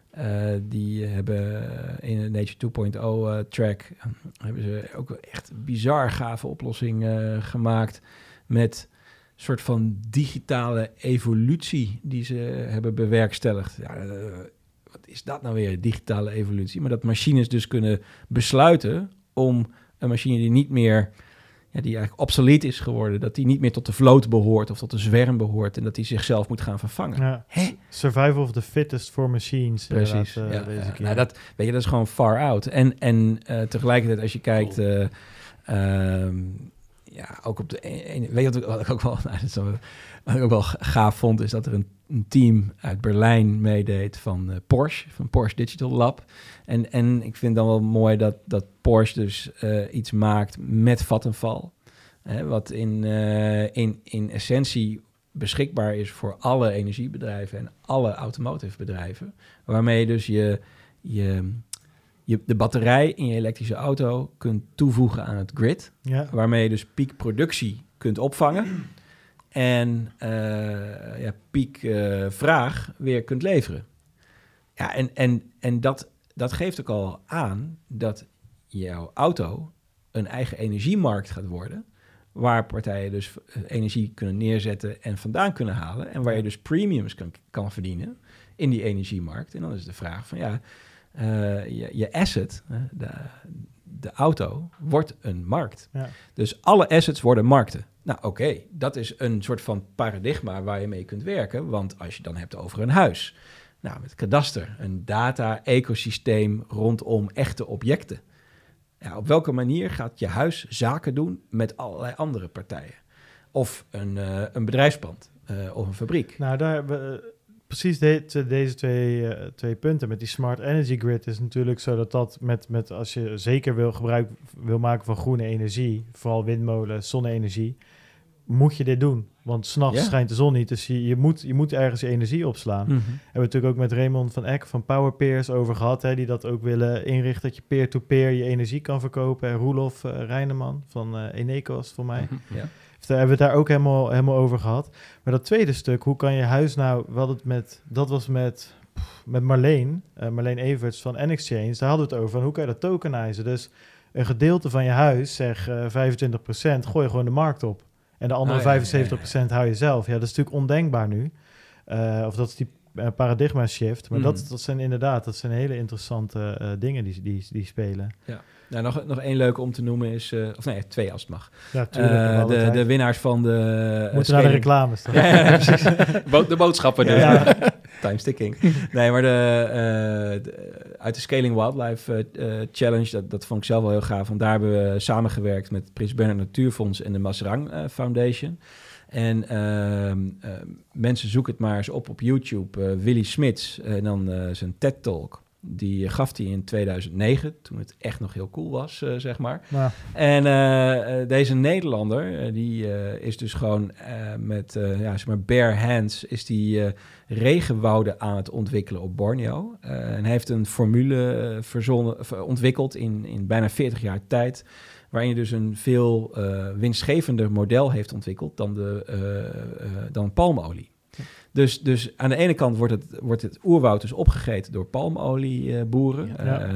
eh, die hebben in de Nature 2.0 eh, track, eh, hebben ze ook echt een bizar gave oplossing eh, gemaakt met een soort van digitale evolutie die ze hebben bewerkstelligd. Ja, eh, wat is dat nou weer, digitale evolutie? Maar dat machines dus kunnen besluiten om een machine die niet meer ja, die eigenlijk obsolet is geworden, dat die niet meer tot de vloot behoort of tot de zwerm behoort en dat die zichzelf moet gaan vervangen. Ja. Hè? Survival of the fittest for machines. Precies. ja, eh, deze ja. keer. Nou, dat, weet je, dat is gewoon far out. En, en eh, tegelijkertijd, als je kijkt, eh, ehm, ja, ook op de ene, weet je wat ik- wat ik ook wel, nou, dat is wel- wat ik ook wel gaaf vond, is dat er een, een team uit Berlijn meedeed van eh, Porsche, van Porsche Digital Lab. En, en ik vind dan wel mooi dat, dat Porsche dus eh, iets maakt met Vattenfall. Hè, wat in, eh, in, in essentie beschikbaar is voor alle energiebedrijven en alle automotive bedrijven. Waarmee je dus je, je, je, de batterij in je elektrische auto kunt toevoegen aan het grid. ja. Waarmee je dus piekproductie kunt opvangen. En ja, eh, vraag weer kunt leveren. Ja, en, en, en dat, dat geeft ook al aan dat jouw auto een eigen energiemarkt gaat worden. Waar partijen dus eh, energie kunnen neerzetten en vandaan kunnen halen. En waar je dus premiums kan, kan verdienen in die energiemarkt. En dan is de vraag van ja, eh, je, je asset, de auto wordt een markt. Ja. Dus alle assets worden markten. Nou oké, dat is een soort van paradigma waar je mee kunt werken. Want als je dan hebt over een huis. Nou, met kadaster, een data-ecosysteem rondom echte objecten. Ja, op welke manier gaat je huis zaken doen met allerlei andere partijen? Of een, eh, een bedrijfspand eh, of een fabriek. Nou, daar hebben we precies de- deze twee, eh, twee punten. Met die smart energy grid is natuurlijk zo dat dat met, met als je zeker wil gebruik wil maken van groene energie, vooral windmolen, zonne-energie, moet je dit doen. Want s'nachts Ja. schijnt de zon niet, dus je, je, moet, je moet ergens je energie opslaan. Mhm. Hebben we natuurlijk ook met Raymond van Eck van Powerpeers over gehad, hè, die dat ook willen inrichten, dat je peer-to-peer je energie kan verkopen. En Roelof uh, Reineman van uh, Eneco's voor mij. Ja. Daar hebben we het daar ook helemaal, helemaal over gehad. Maar dat tweede stuk, hoe kan je huis nou... Hadden het met, dat was met, met Marleen, uh, Marleen Everts van N-Exchange. Daar hadden we het over, van hoe kan je dat tokenizen? Dus een gedeelte van je huis, zeg uh, 25%, gooi je gewoon de markt op. En de andere Ah, ja, 75% ja, ja, ja. hou je zelf. Ja, dat is natuurlijk ondenkbaar nu. Uh, of dat is die paradigma shift. Maar Mm. dat, dat zijn inderdaad, dat zijn hele interessante dingen die, die, die spelen. Ja. Nou, nog, nog één leuke om te noemen is, uh, of nee, twee als het mag. Ja, tuurlijk. Uh, de, de winnaars van de. Moeten naar de reclames. Ja, ja, de boodschappen dus. Ja, ja. Time sticking. Nee, maar de, uh, de, uit de Scaling Wildlife uh, Challenge, dat, dat vond ik zelf wel heel gaaf. Want daar hebben we samengewerkt met het Prins Bernhard Natuurfonds en de Masrang uh, Foundation. En uh, mensen zoeken het maar eens op op YouTube. Willy Smits en dan uh, zijn TED-talk. Die gaf hij in 2009, toen het echt nog heel cool was, uh, zeg maar. Ja. En uh, deze Nederlander, die uh, is dus gewoon met ja, zeg maar bare hands, is die regenwouden aan het ontwikkelen op Borneo. en heeft een formule verzonnen, ontwikkeld in, in bijna 40 jaar tijd waarin je dus een veel winstgevender model heeft ontwikkeld dan, de, dan palmolie. Dus, dus aan de ene kant wordt het, wordt het oerwoud dus opgegeten door palmolieboeren. Ja.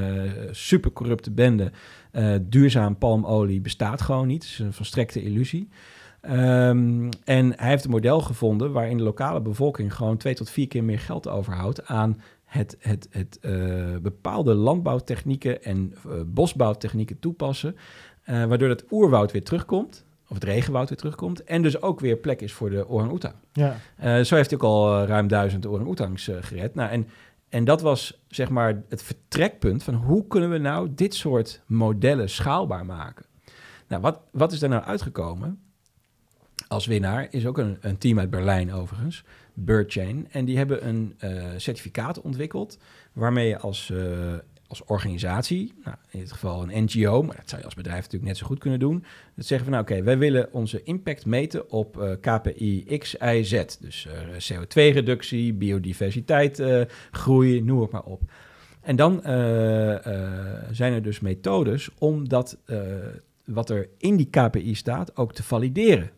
super corrupte bende. duurzaam palmolie bestaat gewoon niet. Het is een volstrekte illusie. Um, en hij heeft een model gevonden waarin de lokale bevolking gewoon twee tot vier keer meer geld overhoudt aan het, het, het uh, bepaalde landbouwtechnieken en uh, bosbouwtechnieken toepassen. Uh, waardoor het oerwoud weer terugkomt, of het regenwoud weer terugkomt. En dus ook weer plek is voor de orang-oetang. Ja. zo heeft hij ook al ruim duizend orang-oetangs gered. Nou, en, en dat was zeg maar het vertrekpunt van hoe kunnen we nou dit soort modellen schaalbaar maken. Nou, wat, wat is daar nou uitgekomen? Als winnaar is ook een, een team uit Berlijn overigens, Birdchain. En die hebben een uh, certificaat ontwikkeld waarmee je als, als organisatie, nou, in dit geval een NGO, maar dat zou je als bedrijf natuurlijk net zo goed kunnen doen. Dat zeggen van nou oké, wij willen onze impact meten op uh, KPI X, Y, Z. Dus CO2-reductie, biodiversiteit, groei, noem het maar op. En dan zijn er dus methodes om dat wat er in die KPI staat ook te valideren.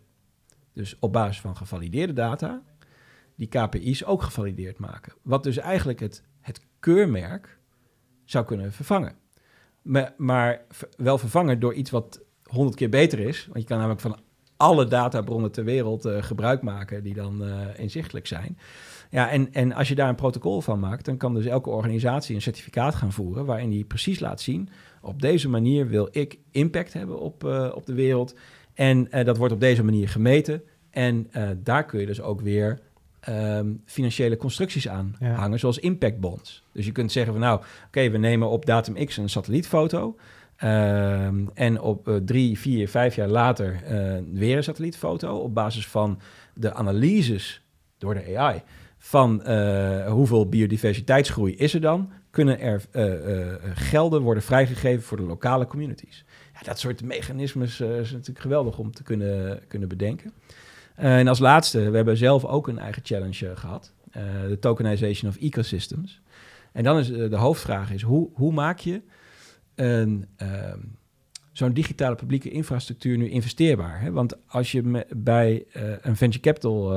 Dus op basis van gevalideerde data, die KPI's ook gevalideerd maken. Wat dus eigenlijk het, het keurmerk zou kunnen vervangen. Maar, maar wel vervangen door iets wat honderd keer beter is. Want je kan namelijk van alle databronnen ter wereld uh, gebruik maken die dan uh, inzichtelijk zijn. Ja, en, en als je daar een protocol van maakt, dan kan dus elke organisatie een certificaat gaan voeren waarin die precies laat zien, op deze manier wil ik impact hebben op, uh, op de wereld. En dat wordt op deze manier gemeten. En daar kun je dus ook weer um, financiële constructies aan ja. hangen, zoals impact bonds. Dus je kunt zeggen van nou, oké, okay, we nemen op datum X een satellietfoto. Um, en op uh, drie, vier, vijf jaar later uh, weer een satellietfoto. Op basis van de analyses door de AI van uh, hoeveel biodiversiteitsgroei is er dan, kunnen er gelden worden vrijgegeven voor de lokale communities. Ja, dat soort mechanismes is natuurlijk geweldig om te kunnen, kunnen bedenken. En als laatste, we hebben zelf ook een eigen challenge uh, gehad. De tokenization of ecosystems. En dan is de hoofdvraag is, hoe, hoe maak je een, zo'n digitale publieke infrastructuur nu investeerbaar? Hè? Want als je bij een venture capital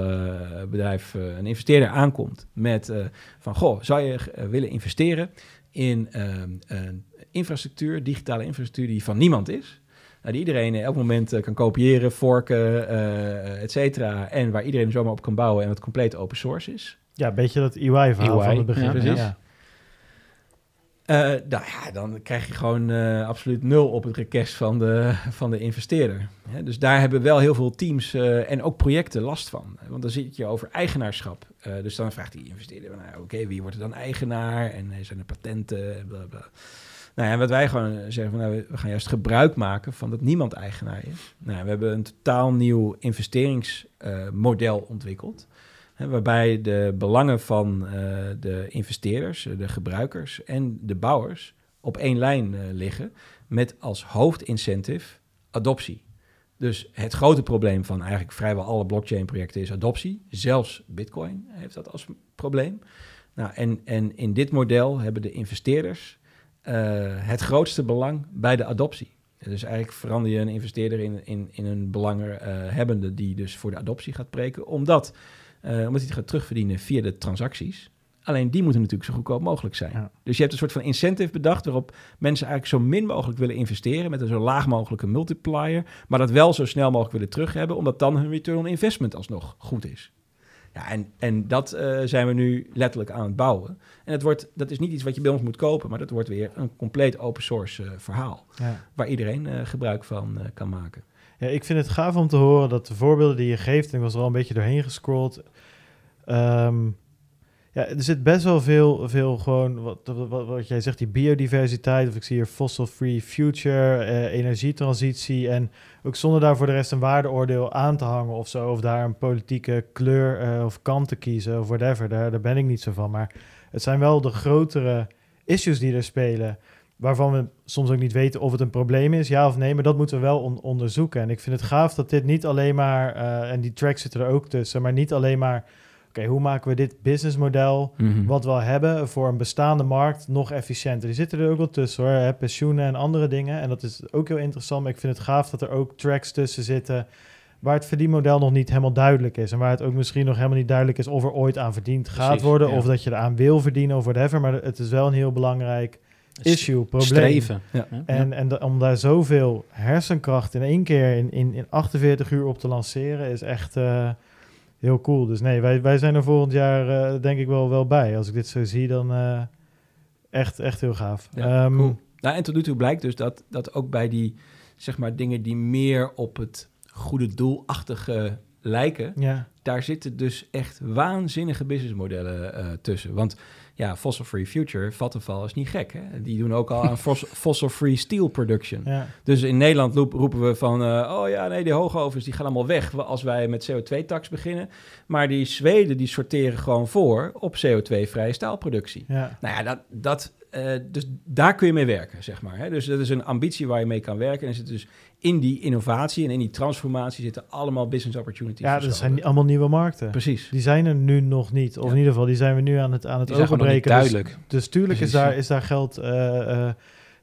bedrijf, een investeerder aankomt met van, goh, zou je willen investeren in een infrastructuur, digitale infrastructuur die van niemand is. Nou, die iedereen elk moment uh, kan kopiëren, forken, uh, et cetera. En waar iedereen zomaar op kan bouwen en wat compleet open source is. Ja, een beetje dat EY-verhaal van het begin. Ja, precies. Ja. Uh, nou ja, dan krijg je gewoon uh, absoluut nul op het request van de, van de investeerder. dus daar hebben wel heel veel teams uh, en ook projecten last van. Want dan zit je over eigenaarschap. dus dan vraagt die investeerder, nou, oké, wie wordt er dan eigenaar? En zijn er patenten? Bla, bla. Nou wat wij gewoon zeggen, van, nou, we gaan juist gebruik maken van dat niemand eigenaar is. Nou, we hebben een totaal nieuw investeringsmodel ontwikkeld waarbij de belangen van uh, de investeerders, de gebruikers en de bouwers op één lijn uh, liggen, met als hoofdincentive adoptie. Dus het grote probleem van eigenlijk vrijwel alle blockchain-projecten is adoptie. Zelfs Bitcoin heeft dat als probleem. Nou, en, en in dit model hebben de investeerders het grootste belang bij de adoptie. Dus eigenlijk verander je een investeerder in, in, in een belanghebbende die dus voor de adoptie gaat preken, omdat uh, omdat hij het gaat terugverdienen via de transacties. Alleen die moeten natuurlijk zo goedkoop mogelijk zijn. Dus je hebt een soort van incentive bedacht waarop mensen eigenlijk zo min mogelijk willen investeren met een zo laag mogelijke multiplier, maar dat wel zo snel mogelijk willen terug hebben, omdat dan hun return on investment alsnog goed is. Ja, en, en dat uh, zijn we nu letterlijk aan het bouwen. En het wordt, dat is niet iets wat je bij ons moet kopen, maar dat wordt weer een compleet open source uh, verhaal. Ja. Waar iedereen gebruik van kan maken. Ja, ik vind het gaaf om te horen dat de voorbeelden die je geeft, en ik was er al een beetje doorheen gescrolld. Um, ja, er zit best wel veel, veel gewoon, wat, wat, wat, jij zegt, die biodiversiteit, of ik zie hier fossil-free future, eh, energietransitie, en ook zonder daar voor de rest een waardeoordeel aan te hangen of zo, of daar een politieke kleur uh, of kant te kiezen, of whatever, daar, daar ben ik niet zo van. Maar het zijn wel de grotere issues die er spelen waarvan we soms ook niet weten of het een probleem is, ja of nee, maar dat moeten we wel onderzoeken. En ik vind het gaaf dat dit niet alleen maar, uh, en die tracks zitten er ook tussen, maar niet alleen maar, oké, hoe maken we dit businessmodel, mm wat we al hebben, voor een bestaande markt nog efficiënter. Die zitten er ook wel tussen hoor, hè, pensioenen en andere dingen. En dat is ook heel interessant, maar ik vind het gaaf dat er ook tracks tussen zitten waar het verdienmodel nog niet helemaal duidelijk is. En waar het ook misschien nog helemaal niet duidelijk is of er ooit aan verdiend gaat worden, of dat je eraan wil verdienen of whatever. Maar het is wel een heel belangrijk issue, probleem. Streven. Ja. En, en om daar zoveel hersenkracht in één keer in, in, in 48 uur op te lanceren, is echt uh, heel cool. Dus nee, wij, wij zijn er volgend jaar uh, denk ik wel, wel bij. Als ik dit zo zie, dan uh, echt, echt heel gaaf. Ja, um, cool. nou, en tot nu toe blijkt dus dat, dat ook bij die zeg maar, dingen die meer op het goede doelachtige lijken, ja. daar zitten dus echt waanzinnige businessmodellen tussen. Want ja, Fossil Free Future, Vattenfall is niet gek. Hè? Die doen ook al aan Fossil Free Steel Production. Ja. Dus in Nederland roepen we van, uh, oh ja, nee, die hoogovens die gaan allemaal weg als wij met CO2-tax beginnen. Maar die Zweden die sorteren gewoon voor op CO2-vrije staalproductie. Ja. Nou ja, dat, dat, uh, dus daar kun je mee werken, zeg maar. Hè? Dus dat is een ambitie waar je mee kan werken. En er zit dus in die innovatie en in die transformatie zitten allemaal business opportunities. Ja, dat zijn allemaal nieuwe markten. Precies. Die zijn er nu nog niet. Of in ieder geval, die zijn we nu aan het, aan het overbreken. Dus- duidelijk. Dus, tuurlijk is daar, is daar geld uh, uh,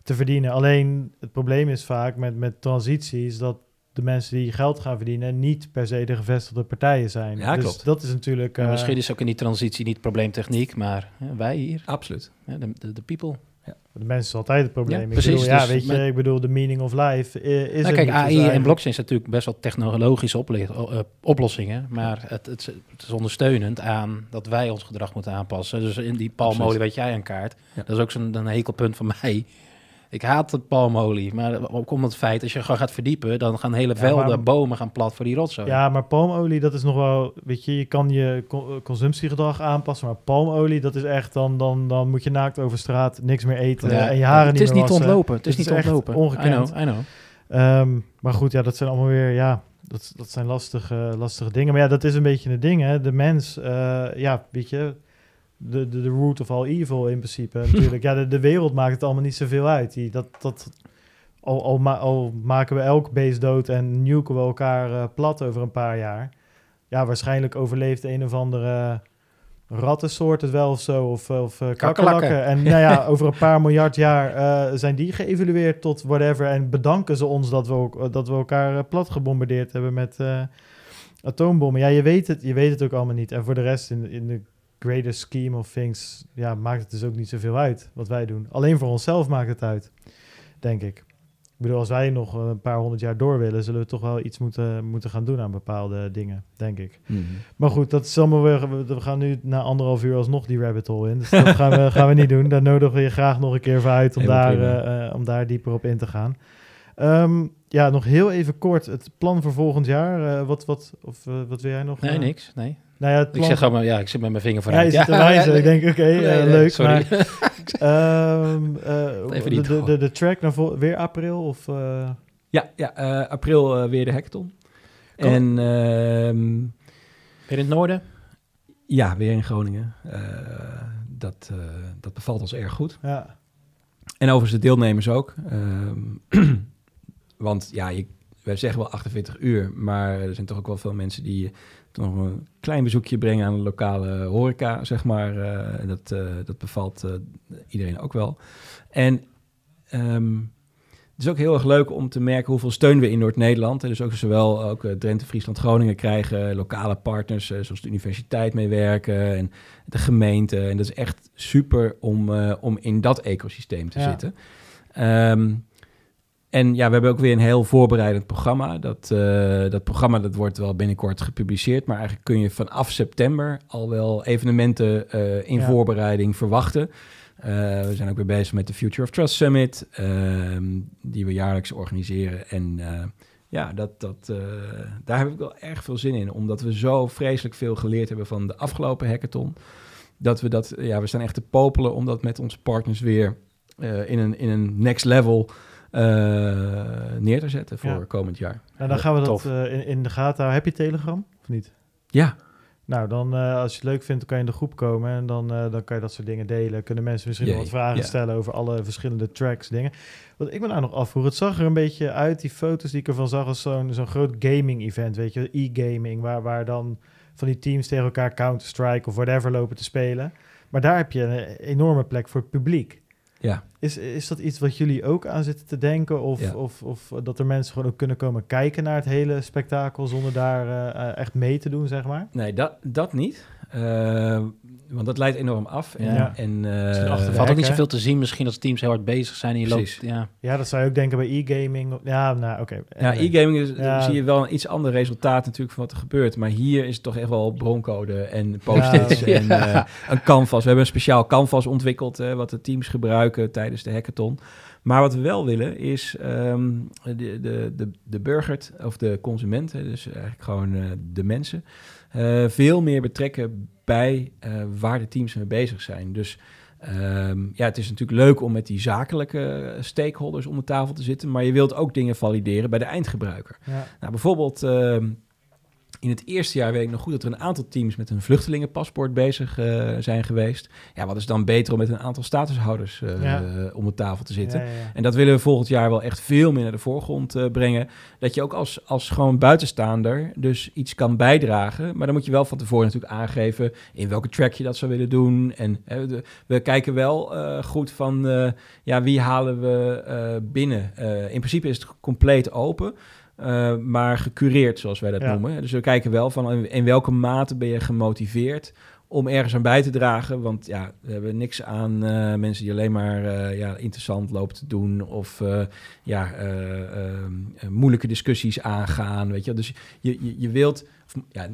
te verdienen. Alleen het probleem is vaak met, met transities dat de mensen die geld gaan verdienen niet per se de gevestigde partijen zijn. Ja, dus klopt. dat is natuurlijk... Uh, misschien is ook in die transitie niet probleemtechniek, maar wij hier. Absoluut. de, de, de people. Ja. De mensen is altijd het probleem. Ja, precies, ik bedoel, ja, dus weet je, ik bedoel, de meaning of life is nou, Kijk, AI en blockchain zijn natuurlijk best wel technologische uh, oplossingen, maar het, het, het, is ondersteunend aan dat wij ons gedrag moeten aanpassen. Dus in die palmolie weet jij aan kaart. Ja. Dat is ook zo'n hekelpunt van mij. Ik haat het palmolie, maar ook om het feit, als je gewoon gaat verdiepen, dan gaan hele velden, ja, bomen gaan plat voor die rotzooi. Ja, maar palmolie, dat is nog wel, weet je, je kan je consumptiegedrag aanpassen, maar palmolie, dat is echt, dan, dan, dan moet je naakt over straat, niks meer eten ja, en je haren het niet meer Het is niet ontlopen, het is niet ontlopen. Ongekend. I know, I know. Um, maar goed, ja, dat zijn allemaal weer, ja, dat, dat zijn lastige, lastige dingen. Maar ja, dat is een beetje een ding, hè. De mens, uh, ja, weet je, de, de, de root of all evil in principe. Natuurlijk, ja, de, de wereld maakt het allemaal niet zoveel uit. Die, dat, dat, al, al, ma al maken we elk beest dood en nuken we elkaar uh, plat over een paar jaar. Ja, waarschijnlijk overleeft een of andere rattensoort het wel of zo, of, of uh, kakkerlakken. En nou ja, over een paar miljard jaar uh, zijn die geëvalueerd tot whatever. En bedanken ze ons dat we, ook, dat we elkaar plat gebombardeerd hebben met atoombommen. Ja, je weet, het, je weet het ook allemaal niet. En voor de rest in, in de greater scheme of things, ja, maakt het dus ook niet zoveel uit wat wij doen. Alleen voor onszelf maakt het uit, denk ik. bedoel, als wij nog een paar honderd jaar door willen, zullen we toch wel iets moeten, moeten gaan doen aan bepaalde dingen, denk ik. Mhm. Maar goed, dat is allemaal weer. We, gaan nu na anderhalf uur alsnog die rabbit hole in. Dus dat gaan we, gaan we niet doen. Daar nodigen we je graag nog een keer voor uit om, daar, eh, eh, om daar dieper op in te gaan. Ehm, ja, nog heel even kort. Het plan voor volgend jaar. eh, wat, wat, of, eh, wat wil jij nog? Nee, eh? niks. Nee. Nou ja, het Ik zeg gewoon, maar, ja, ik zit met mijn vinger ja, vooruit. je zit te wijzen. nee. Ik denk, oké, eh, Nee, nee, leuk. sorry. Maar, ehm, eh, Even de, niet de, de, de track naar vol- weer april? Of, eh, Ja, ja eh, april weer de hackathon. Kom. En ehm, Weer in het noorden? ja, weer in Groningen. Eh, dat, eh, dat bevalt ons erg goed. ja. En overigens de deelnemers ook. Ehm, want ja, je, wij zeggen wel 48 uur, maar er zijn toch ook wel veel mensen die nog een klein bezoekje brengen aan de lokale horeca, zeg maar. Eh, dat, eh, dat bevalt eh, iedereen ook wel. En ehm, het is ook heel erg leuk om te merken hoeveel steun we in Noord-Nederland, en dus ook zowel ook, Drenthe, Friesland, Groningen krijgen, lokale partners zoals de universiteit meewerken en de gemeente. En dat is echt super om, om in dat ecosysteem te Ja. zitten. Ehm, en ja, we hebben ook weer een heel voorbereidend programma. Dat, eh, dat programma dat wordt wel binnenkort gepubliceerd. Maar eigenlijk kun je vanaf september al wel evenementen eh, in Ja. voorbereiding verwachten. Eh, we zijn ook weer bezig met de Future of Trust Summit, die we jaarlijks organiseren. En ja, dat, dat, daar heb ik wel erg veel zin in, omdat we zo vreselijk veel geleerd hebben van de afgelopen hackathon. Dat we dat, ja, we staan echt te popelen om dat met onze partners weer in, een, in een next level neer te zetten voor Ja. komend jaar. Nou, dan gaan we dat eh, in, in de gaten houden. Heb je Telegram of niet? Ja, Nou, dan eh, als je het leuk vindt, dan kan je in de groep komen en dan, eh, dan kan je dat soort dingen delen. Kunnen mensen misschien nog wat vragen ja. stellen over alle verschillende tracks, dingen. Want ik ben nou nog afvroeg. Het zag er een beetje uit, die foto's die ik ervan zag, als zo'n zo'n groot gaming-event, weet je, e-gaming, waar, waar dan van die teams tegen elkaar Counter-Strike of whatever lopen te spelen. Maar daar heb je een enorme plek voor het publiek. ja. Is, is dat iets wat jullie ook aan zitten te denken? Of, Ja. of, of dat er mensen gewoon ook kunnen komen kijken naar het hele spektakel zonder daar eh, eh, echt mee te doen, zeg maar? Nee, dat, dat niet. Eh, want dat leidt enorm af. En, Ja. en, eh, Er de valt ook niet zoveel te zien misschien als teams heel hard bezig zijn en je Precies. loopt... Ja. Ja, dat zou je ook denken bij e-gaming. Ja, nou, oké. Ja, Anyway. e-gaming is, Ja. zie je wel een iets ander resultaat natuurlijk van wat er gebeurt. Maar hier is het toch echt wel broncode en post-its Ja. en Ja. eh, een canvas. We hebben een speciaal canvas ontwikkeld eh, wat de teams gebruiken tijdens de hackathon. Maar wat we wel willen is ehm, de, de, de, de burger of de consument, hè, dus eigenlijk gewoon eh, de mensen, eh, veel meer betrekken bij eh, waar de teams mee bezig zijn. Dus ehm, ja, het is natuurlijk leuk om met die zakelijke stakeholders om de tafel te zitten, maar je wilt ook dingen valideren bij de eindgebruiker. Ja. Nou, bijvoorbeeld ehm, in het eerste jaar weet ik nog goed dat er een aantal teams met een vluchtelingenpaspoort bezig eh, zijn geweest. Ja, wat is dan beter om met een aantal statushouders eh, Ja. om de tafel te zitten? Ja, ja, ja. En dat willen we volgend jaar wel echt veel meer naar de voorgrond eh, brengen. Dat je ook als, als gewoon buitenstaander dus iets kan bijdragen. Maar dan moet je wel van tevoren natuurlijk aangeven in welke track je dat zou willen doen. En de- we kijken wel goed van ja, wie halen we binnen. In principe is het compleet open. Eh, maar gecureerd, zoals wij dat Ja. noemen. Dus we kijken wel van in, welke mate ben je gemotiveerd om ergens aan bij te dragen. Want ja, we hebben niks aan eh, mensen die alleen maar eh, ja, interessant lopen te doen of ja, eh, eh, eh, moeilijke discussies aangaan. Weet je? Dus je, je, je wilt, of, ja,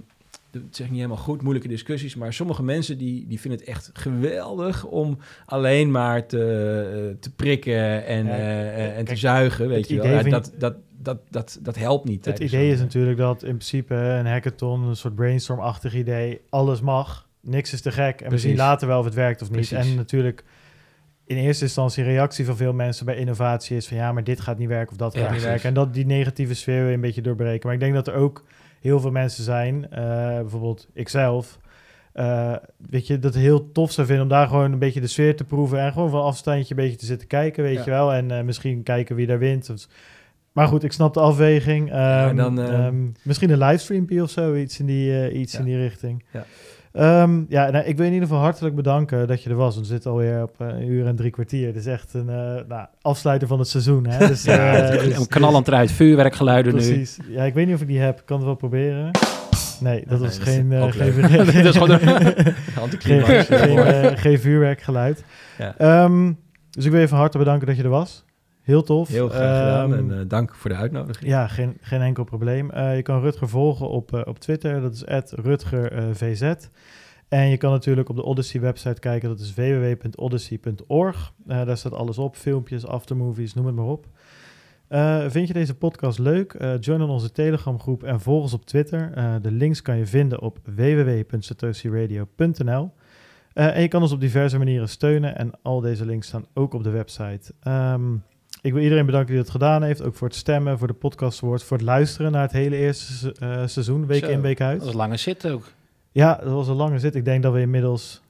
dat zeg ik niet helemaal goed, moeilijke discussies, maar sommige mensen die, die vinden het echt geweldig om alleen maar te, eh, te prikken en, Ja, eh, eh, en te zuigen. Weet je wel. Ja, dat, dat, dat, dat, dat helpt niet. Het idee is natuurlijk dat in principe een hackathon, een soort brainstorm-achtig idee, alles mag. Niks is te gek. En we zien later wel of het werkt of niet. Precies. En natuurlijk, in eerste instantie, reactie van veel mensen bij innovatie is van ja, maar dit gaat niet werken of dat Ja, gaat niet precies. werken. En dat die negatieve sfeer weer een beetje doorbreken. Maar ik denk dat er ook heel veel mensen zijn, eh, bijvoorbeeld ikzelf, eh, weet je, dat heel tof zou vinden om daar gewoon een beetje de sfeer te proeven en gewoon van afstandje een beetje te zitten kijken, weet Ja. je wel. En eh, misschien kijken wie daar wint. Of- maar goed, ik snap de afweging. Ehm, dan, eh, ehm, misschien een livestreampje of zo, iets in die, eh, iets Ja. in die richting. Ja. Ehm, ja, nou, ik wil in ieder geval hartelijk bedanken dat je er was. We zitten alweer op eh, een uur en drie kwartier. Het is echt een eh, nou, afsluiter van het seizoen. Hè? Dus, Ja, eh, dus- een knallend eruit, vuurwerkgeluiden nu. Precies. Ja, ik weet niet of ik die heb. Ik kan het wel proberen. Nee, dat was geen, geen vuurwerkgeluid. Ja. Ehm, dus ik wil je van harte bedanken dat je er was. Heel tof. Heel graag gedaan Ehm, en eh, dank voor de uitnodiging. ja, geen, geen enkel probleem. Eh, je kan Rutger volgen op, eh, op Twitter, dat is @rutgervz. En je kan natuurlijk op de Odyssey website kijken, dat is www.odyssey.org. Daar staat alles op, filmpjes, aftermovies, noem het maar op. Vind je deze podcast leuk? Eh, join dan onze Telegram groep en volg ons op Twitter. De links kan je vinden op www.satoshiradio.nl. En je kan ons op diverse manieren steunen en al deze links staan ook op de website. Ehm, ik wil iedereen bedanken die dat gedaan heeft, ook voor het stemmen, voor de podcast voor het luisteren naar het hele eerste eh, seizoen, week Zo, in, week uit. Dat was lange zit ook. Ja, dat was een lange zit. Ik denk dat we inmiddels...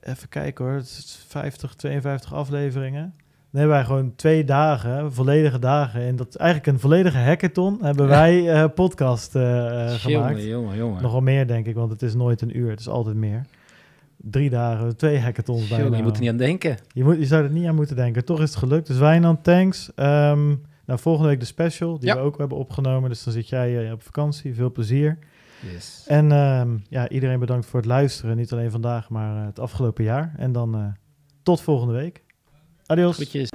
Even kijken hoor, het is 50, 52 afleveringen. Dan hebben wij gewoon twee dagen, volledige dagen. En dat is eigenlijk een volledige hackathon hebben wij eh, podcast eh, gemaakt. jongen, jongen, jongen. Nogal meer denk ik, want het is nooit een uur. Het is altijd meer. Drie dagen, twee hackathons bijna. Jongen, je moet er niet aan denken. Je, moet, je zou er niet aan moeten denken. Toch is het gelukt. Dus Wijnand, thanks. Ehm, nou, volgende week de special, die Ja. we ook hebben opgenomen. Dus dan zit jij eh, op vakantie. Veel plezier. Yes. En ehm, ja, iedereen bedankt voor het luisteren. Niet alleen vandaag, maar eh, het afgelopen jaar. En dan eh, tot volgende week. Adios. Goedjes.